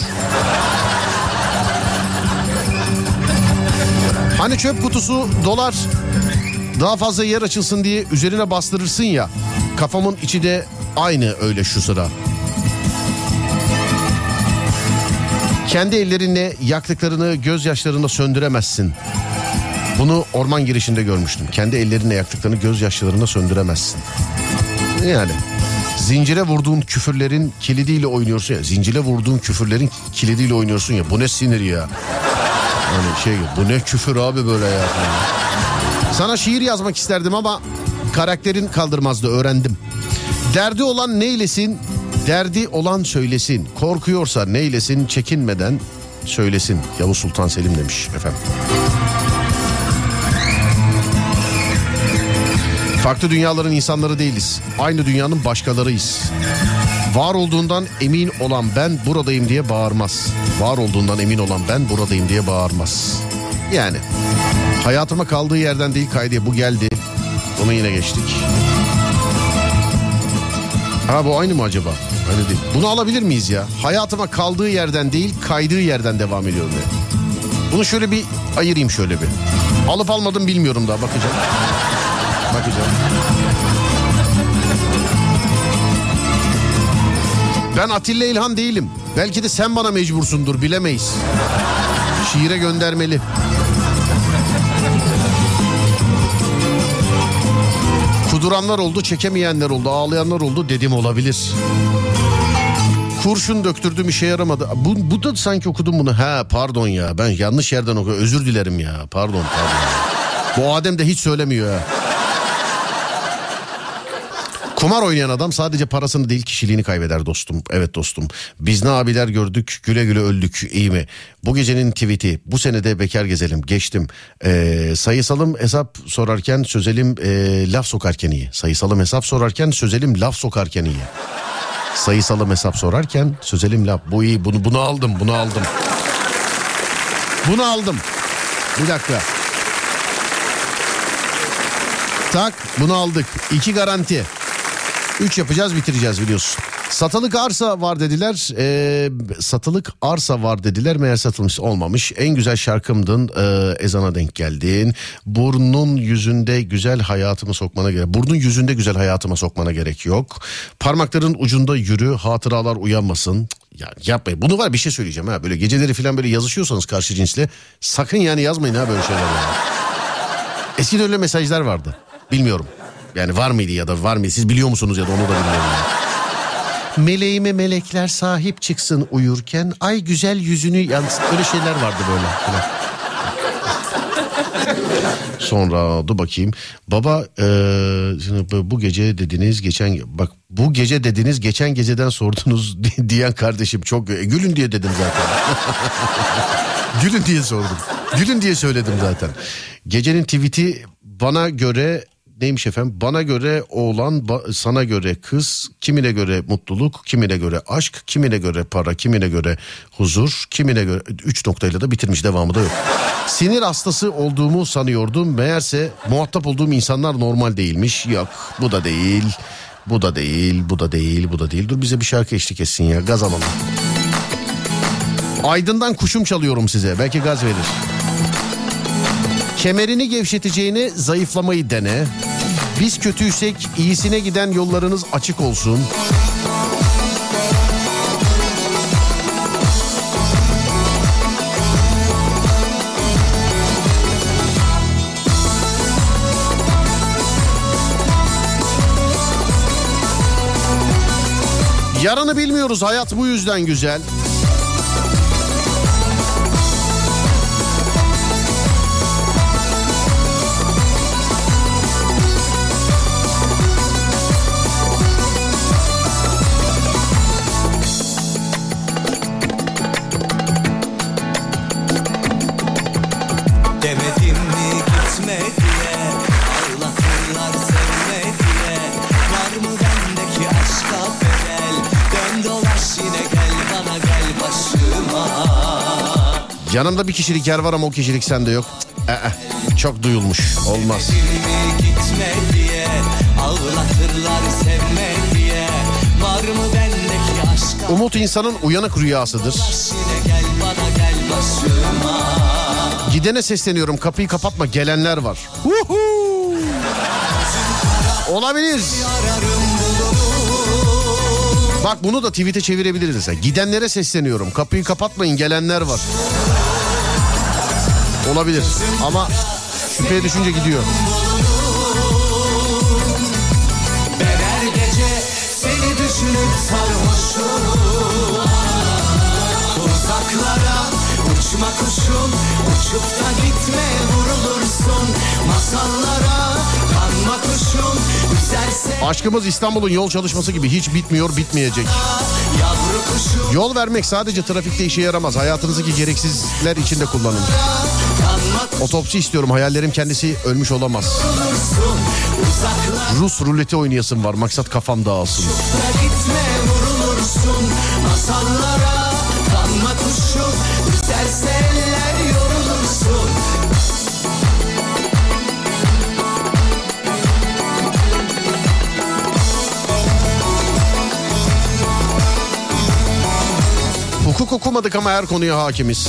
Hani çöp kutusu dolar daha fazla yer açılsın diye üzerine bastırırsın ya. Kafamın içi de aynı öyle şu sıra. Kendi ellerinle yaktıklarını gözyaşlarında söndüremezsin. Bunu orman girişinde görmüştüm. Kendi ellerinle yaktıklarını gözyaşlarında söndüremezsin. Yani zincire vurduğun küfürlerin kilidiyle oynuyorsun ya. Zincire vurduğun küfürlerin kilidiyle oynuyorsun ya. Bu ne sinir ya. Hani şey bu ne küfür abi böyle ya. Sana şiir yazmak isterdim ama karakterin kaldırmazdı öğrendim. Derdi olan neylesin? Derdi olan söylesin. Korkuyorsa neylesin? Çekinmeden söylesin. Yavuz Sultan Selim demiş efendim. Farklı dünyaların insanları değiliz. Aynı dünyanın başkalarıyız. Var olduğundan emin olan ben buradayım diye bağırmaz. Var olduğundan emin olan ben buradayım diye bağırmaz. Yani hayatıma kaldığı yerden değil kaydı bu geldi. Onu yine geçtik. Ha bu aynı mı acaba? Aynı değil. Bunu alabilir miyiz ya? Hayatıma kaldığı yerden değil kaydığı yerden devam ediyorum ya. Bunu şöyle bir ayırayım şöyle bir. Alıp almadım bilmiyorum daha bakacağım. Bakacağım. Ben Atilla İlhan değilim. Belki de sen bana mecbursundur bilemeyiz. Şiire göndermeli. Kuduranlar oldu, çekemeyenler oldu, ağlayanlar oldu dedim olabilir. Kurşun döktürdüm işe yaramadı. Bu, bu da sanki okudum bunu. Ha pardon ya ben yanlış yerden okuyorum. Özür dilerim ya pardon pardon. Bu Adem de hiç söylemiyor ha. Kumar oynayan adam sadece parasını değil kişiliğini kaybeder dostum. Evet dostum. Biz ne abiler gördük güle güle öldük iyi mi? Bu gecenin tweet'i bu senede bekar gezelim geçtim. Ee, sayısalım hesap sorarken sözelim e, laf sokarken iyi. Sayısalım hesap sorarken sözelim laf sokarken iyi. Sayısalım hesap sorarken sözelim laf. Bu iyi bunu, bunu aldım bunu aldım. Bunu aldım. Bir dakika. Tak bunu aldık. İki garanti. Üç yapacağız bitireceğiz biliyorsun. Satılık arsa var dediler. Ee, satılık arsa var dediler. Meğer satılmış olmamış. En güzel şarkımdın. Ee, ezana denk geldin. Burnun yüzünde güzel hayatımı sokmana gerek. Burnun yüzünde güzel hayatıma sokmana gerek yok. Parmakların ucunda yürü. Hatıralar uyanmasın. Ya yapmayın. Bunu var bir şey söyleyeceğim ha. Böyle geceleri falan böyle yazışıyorsanız karşı cinsle sakın yani yazmayın ha böyle şeyler. Yani. Eskiden öyle mesajlar vardı. Bilmiyorum. Yani var mıydı ya da var mıydı? Siz biliyor musunuz ya da onu da bilmiyorum. Yani. Meleğime melekler sahip çıksın uyurken ay güzel yüzünü yansıt. Öyle şeyler vardı böyle. falan. Sonra dur bakayım. Baba e, bu gece dediniz geçen bak bu gece dediniz geçen geceden sordunuz diyen kardeşim çok e, gülün diye dedim zaten. gülün diye sordum. Gülün diye söyledim zaten. Gecenin tweet'i bana göre neymiş efendim? Bana göre oğlan, sana göre kız, kimine göre mutluluk, kimine göre aşk, kimine göre para, kimine göre huzur, kimine göre... Üç noktayla da bitirmiş devamı da yok. Sinir hastası olduğumu sanıyordum. Meğerse muhatap olduğum insanlar normal değilmiş. Yok bu da değil, bu da değil, bu da değil, bu da değil. Dur bize bir şarkı eşlik etsin ya gaz alalım. Aydın'dan kuşum çalıyorum size. Belki gaz verir. Kemerini gevşeteceğine zayıflamayı dene. Biz kötüysek iyisine giden yollarınız açık olsun. Yarını bilmiyoruz hayat bu yüzden güzel. Yanımda bir kişilik yer var ama o kişilik sende yok. Cık, ee, çok duyulmuş. Olmaz. Umut insanın uyanık rüyasıdır. Gidene sesleniyorum kapıyı kapatma gelenler var. Huhu! Olabilir. Bak bunu da tweet'e çevirebiliriz. Gidenlere sesleniyorum. Kapıyı kapatmayın gelenler var. Olabilir ama şüpheye düşünce gidiyor. Ben her gece seni düşünüp sarhoşum Uzaklara uçma kuşum Uçup da gitme vurulursun Masallara kanma kuşum Üzerse Aşkımız İstanbul'un yol çalışması gibi hiç bitmiyor bitmeyecek. Yol vermek sadece trafikte işe yaramaz. Hayatınızdaki gereksizler içinde kullanın. Otopsi istiyorum. Hayallerim kendisi ölmüş olamaz. Rus ruleti oynayasım var. Maksat kafam dağılsın. Masallara kanma kuşum Üzerse eller yorulursun Hukuk okumadık ama her konuya hakimiz.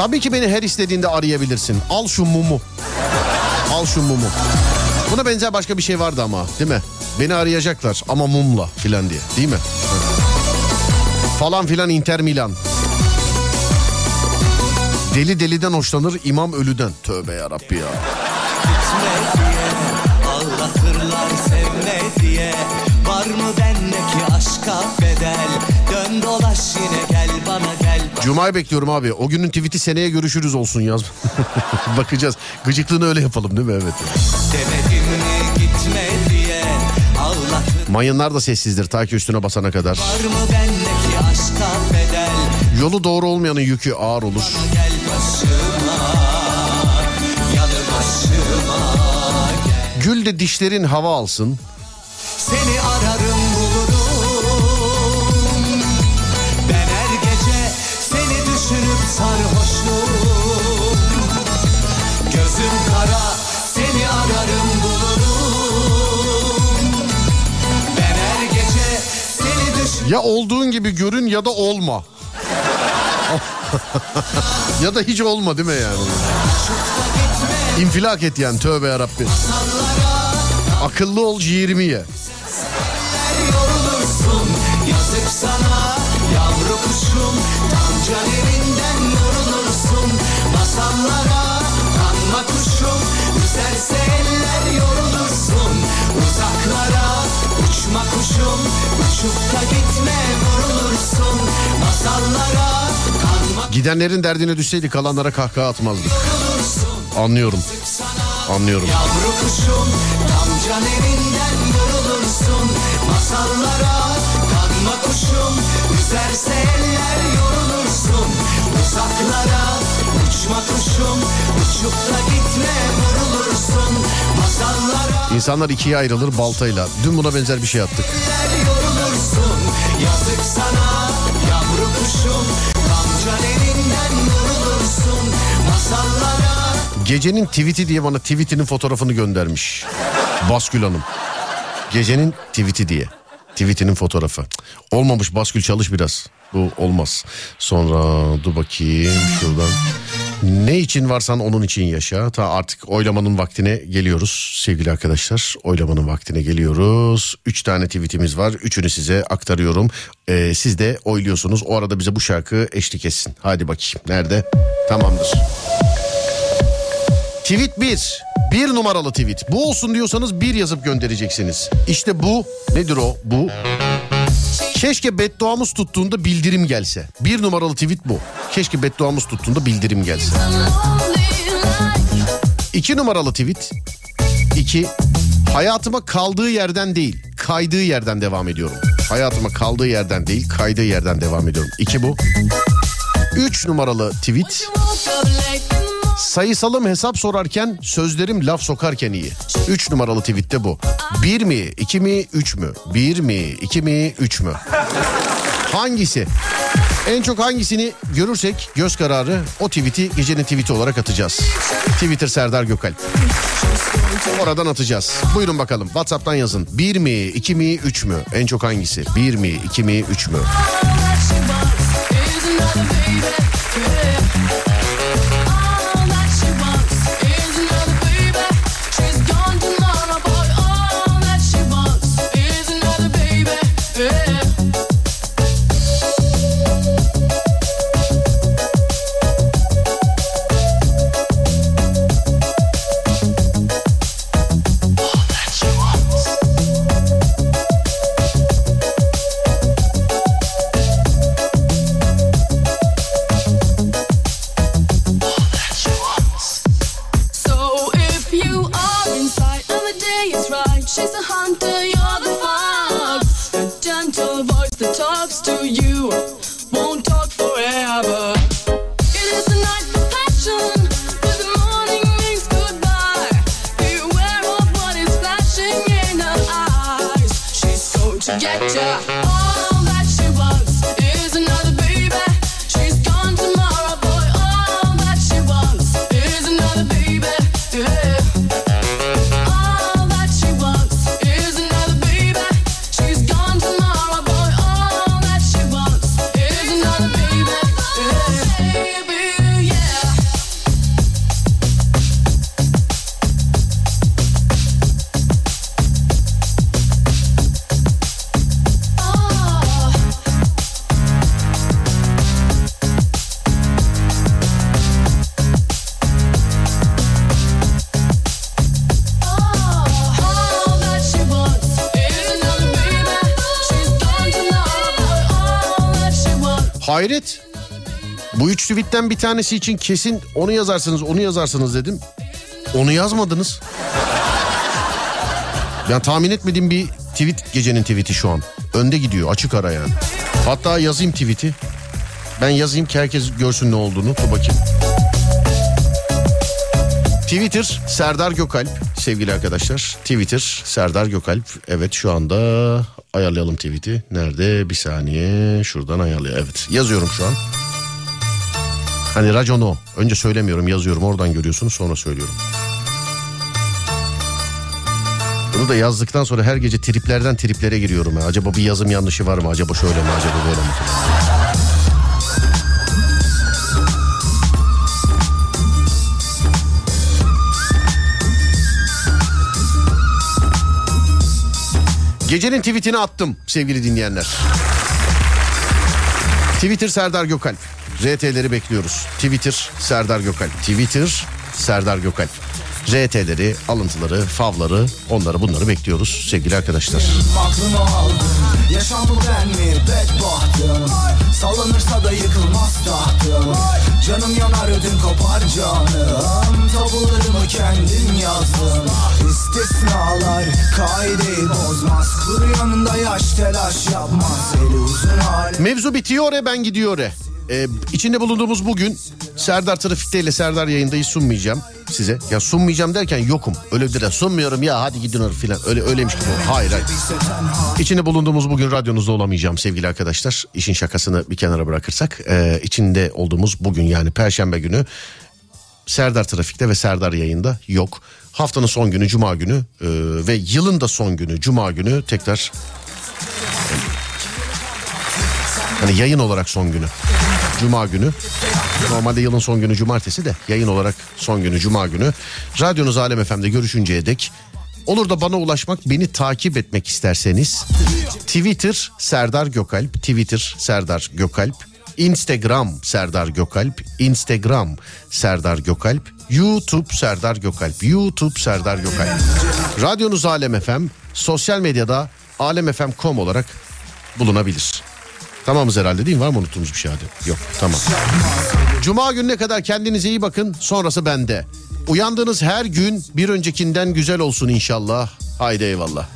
Tabii ki beni her istediğinde arayabilirsin. Al şu mumu. Al şu mumu. Buna benzer başka bir şey vardı ama değil mi? Beni arayacaklar ama mumla filan diye değil mi? Falan filan Inter Milan. Deli deliden hoşlanır imam ölüden. Tövbe yarabbi ya. Ağlatırlar sevme diye Var mı bendeki aşka bedel Cuma'yı bekliyorum abi. O günün tweet'i seneye görüşürüz olsun yaz. Bakacağız. Gıcıklığını öyle yapalım değil mi? Evet. Mayınlar da sessizdir ta ki üstüne basana kadar. Yolu doğru olmayanın yükü ağır olur. Gül de dişlerin hava alsın. Seni Ya olduğun gibi görün ya da olma. ya da hiç olma değil mi yani? İnfilak et yani tövbe yarabbim. Akıllı ol ciğerimi ye. Yazık sana yavru kuşum Tam canerinden Uçup da gitme vurulursun Masallara kanma Gidenlerin derdine düşseydik kalanlara kahkaha atmazdık. Anlıyorum. Anlıyorum. Yavru kuşum tam canerinden yorulursun Masallara kanma kuşum Üzerse eller yorulursun Uzaklara uçma kuşum Uçup da gitme vurulursun Masallara İnsanlar ikiye ayrılır baltayla. Dün buna benzer bir şey attık. eller yorulursun Yazık sana yavru kuşum Tam canerinden yorulursun Masallara Gecenin tweet'i diye bana tweet'inin fotoğrafını göndermiş. Baskül Hanım. Gecenin tweet'i diye. Tweet'inin fotoğrafı. Olmamış Baskül çalış biraz. Bu olmaz. Sonra dur bakayım şuradan. Ne için varsan onun için yaşa. Ta artık oylamanın vaktine geliyoruz sevgili arkadaşlar. Oylamanın vaktine geliyoruz. Üç tane tweetimiz var. Üçünü size aktarıyorum. Ee, siz de oyluyorsunuz. O arada bize bu şarkı eşlik etsin. Hadi bakayım. Nerede? Tamamdır. Tweet 1. Bir numaralı tweet. Bu olsun diyorsanız bir yazıp göndereceksiniz. İşte bu. Nedir o? Bu. Keşke bedduamız tuttuğunda bildirim gelse. Bir numaralı tweet bu. Keşke bedduamız tuttuğunda bildirim gelse. İki numaralı tweet. İki. Hayatıma kaldığı yerden değil, kaydığı yerden devam ediyorum. Hayatıma kaldığı yerden değil, kaydığı yerden devam ediyorum. İki bu. Üç numaralı tweet. Sayısalım hesap sorarken sözlerim laf sokarken iyi. 3 numaralı tweette bu. 1 mi, 2 mi, 3 mü? 1 mi, 2 mi, 3 mü? Hangisi? En çok hangisini görürsek göz kararı o tweet'i gecenin tweet'i olarak atacağız. Twitter Serdar Gökalp. Oradan atacağız. Buyurun bakalım WhatsApp'tan yazın. 1 mi, 2 mi, 3 mü? En çok hangisi? 1 mi, 2 mi, 3 mü? Tweetten bir tanesi için kesin onu yazarsınız onu yazarsınız dedim. Onu yazmadınız. Ben tahmin etmediğim bir tweet gecenin tweeti şu an. Önde gidiyor açık ara yani. Hatta yazayım tweeti. Ben yazayım ki herkes görsün ne olduğunu. Dur bakayım. Twitter Serdar Gökalp sevgili arkadaşlar. Twitter Serdar Gökalp. Evet şu anda ayarlayalım tweet'i. Nerede? Bir saniye. Şuradan ayarlayalım. Evet yazıyorum şu an. Hani racon. Önce söylemiyorum yazıyorum oradan görüyorsunuz sonra söylüyorum. Bunu da yazdıktan sonra her gece triplerden triplere giriyorum. Ya. Acaba bir yazım yanlışı var mı? Acaba şöyle mi? Acaba böyle mi? Gecenin tweetini attım sevgili dinleyenler. Twitter Serdar Gökalp. RT'leri bekliyoruz. Twitter Serdar Gökalp. Twitter Serdar Gökalp. RT'leri, alıntıları, favları, onları bunları bekliyoruz sevgili arkadaşlar. Aklımı aldın Yaşam bu ben mi bedbahtım Sallanırsa da yıkılmaz tahtım Canım yanar ödüm kopar canım Tabularımı kendim yazdım İstisnalar kaideyi bozmaz Kuru yanında yaş telaş yapmaz Eli uzun hali Mevzu bitiyor e ben gidiyor e. Ee, içinde bulunduğumuz bugün Serdar Trafik'te ile Serdar yayındayız sunmayacağım size. Ya sunmayacağım derken yokum. Öyle bir de sunmuyorum ya hadi gidin filan. Öyle öyleymiş gibi. Hayır hayır. İçinde bulunduğumuz bugün radyonuzda olamayacağım sevgili arkadaşlar. İşin şakasını bir kenara bırakırsak. E, içinde olduğumuz bugün yani Perşembe günü Serdar Trafik'te ve Serdar yayında yok. Haftanın son günü Cuma günü e, ve yılın da son günü Cuma günü tekrar hani yayın olarak son günü. Cuma günü. Normalde yılın son günü cumartesi de yayın olarak son günü cuma günü. Radyonuz Alem FM'de görüşünceye dek olur da bana ulaşmak beni takip etmek isterseniz Twitter Serdar Gökalp, Twitter Serdar Gökalp, Instagram Serdar Gökalp, Instagram Serdar Gökalp, YouTube Serdar Gökalp, YouTube Serdar Gökalp. Radyonuz Alem FM, sosyal medyada alemfm.com olarak bulunabilir. Tamamız herhalde değil mi? Var mı unuttuğumuz bir şey hadi? Yok tamam. Cuma gününe kadar kendinize iyi bakın. Sonrası bende. Uyandığınız her gün bir öncekinden güzel olsun inşallah. Haydi eyvallah.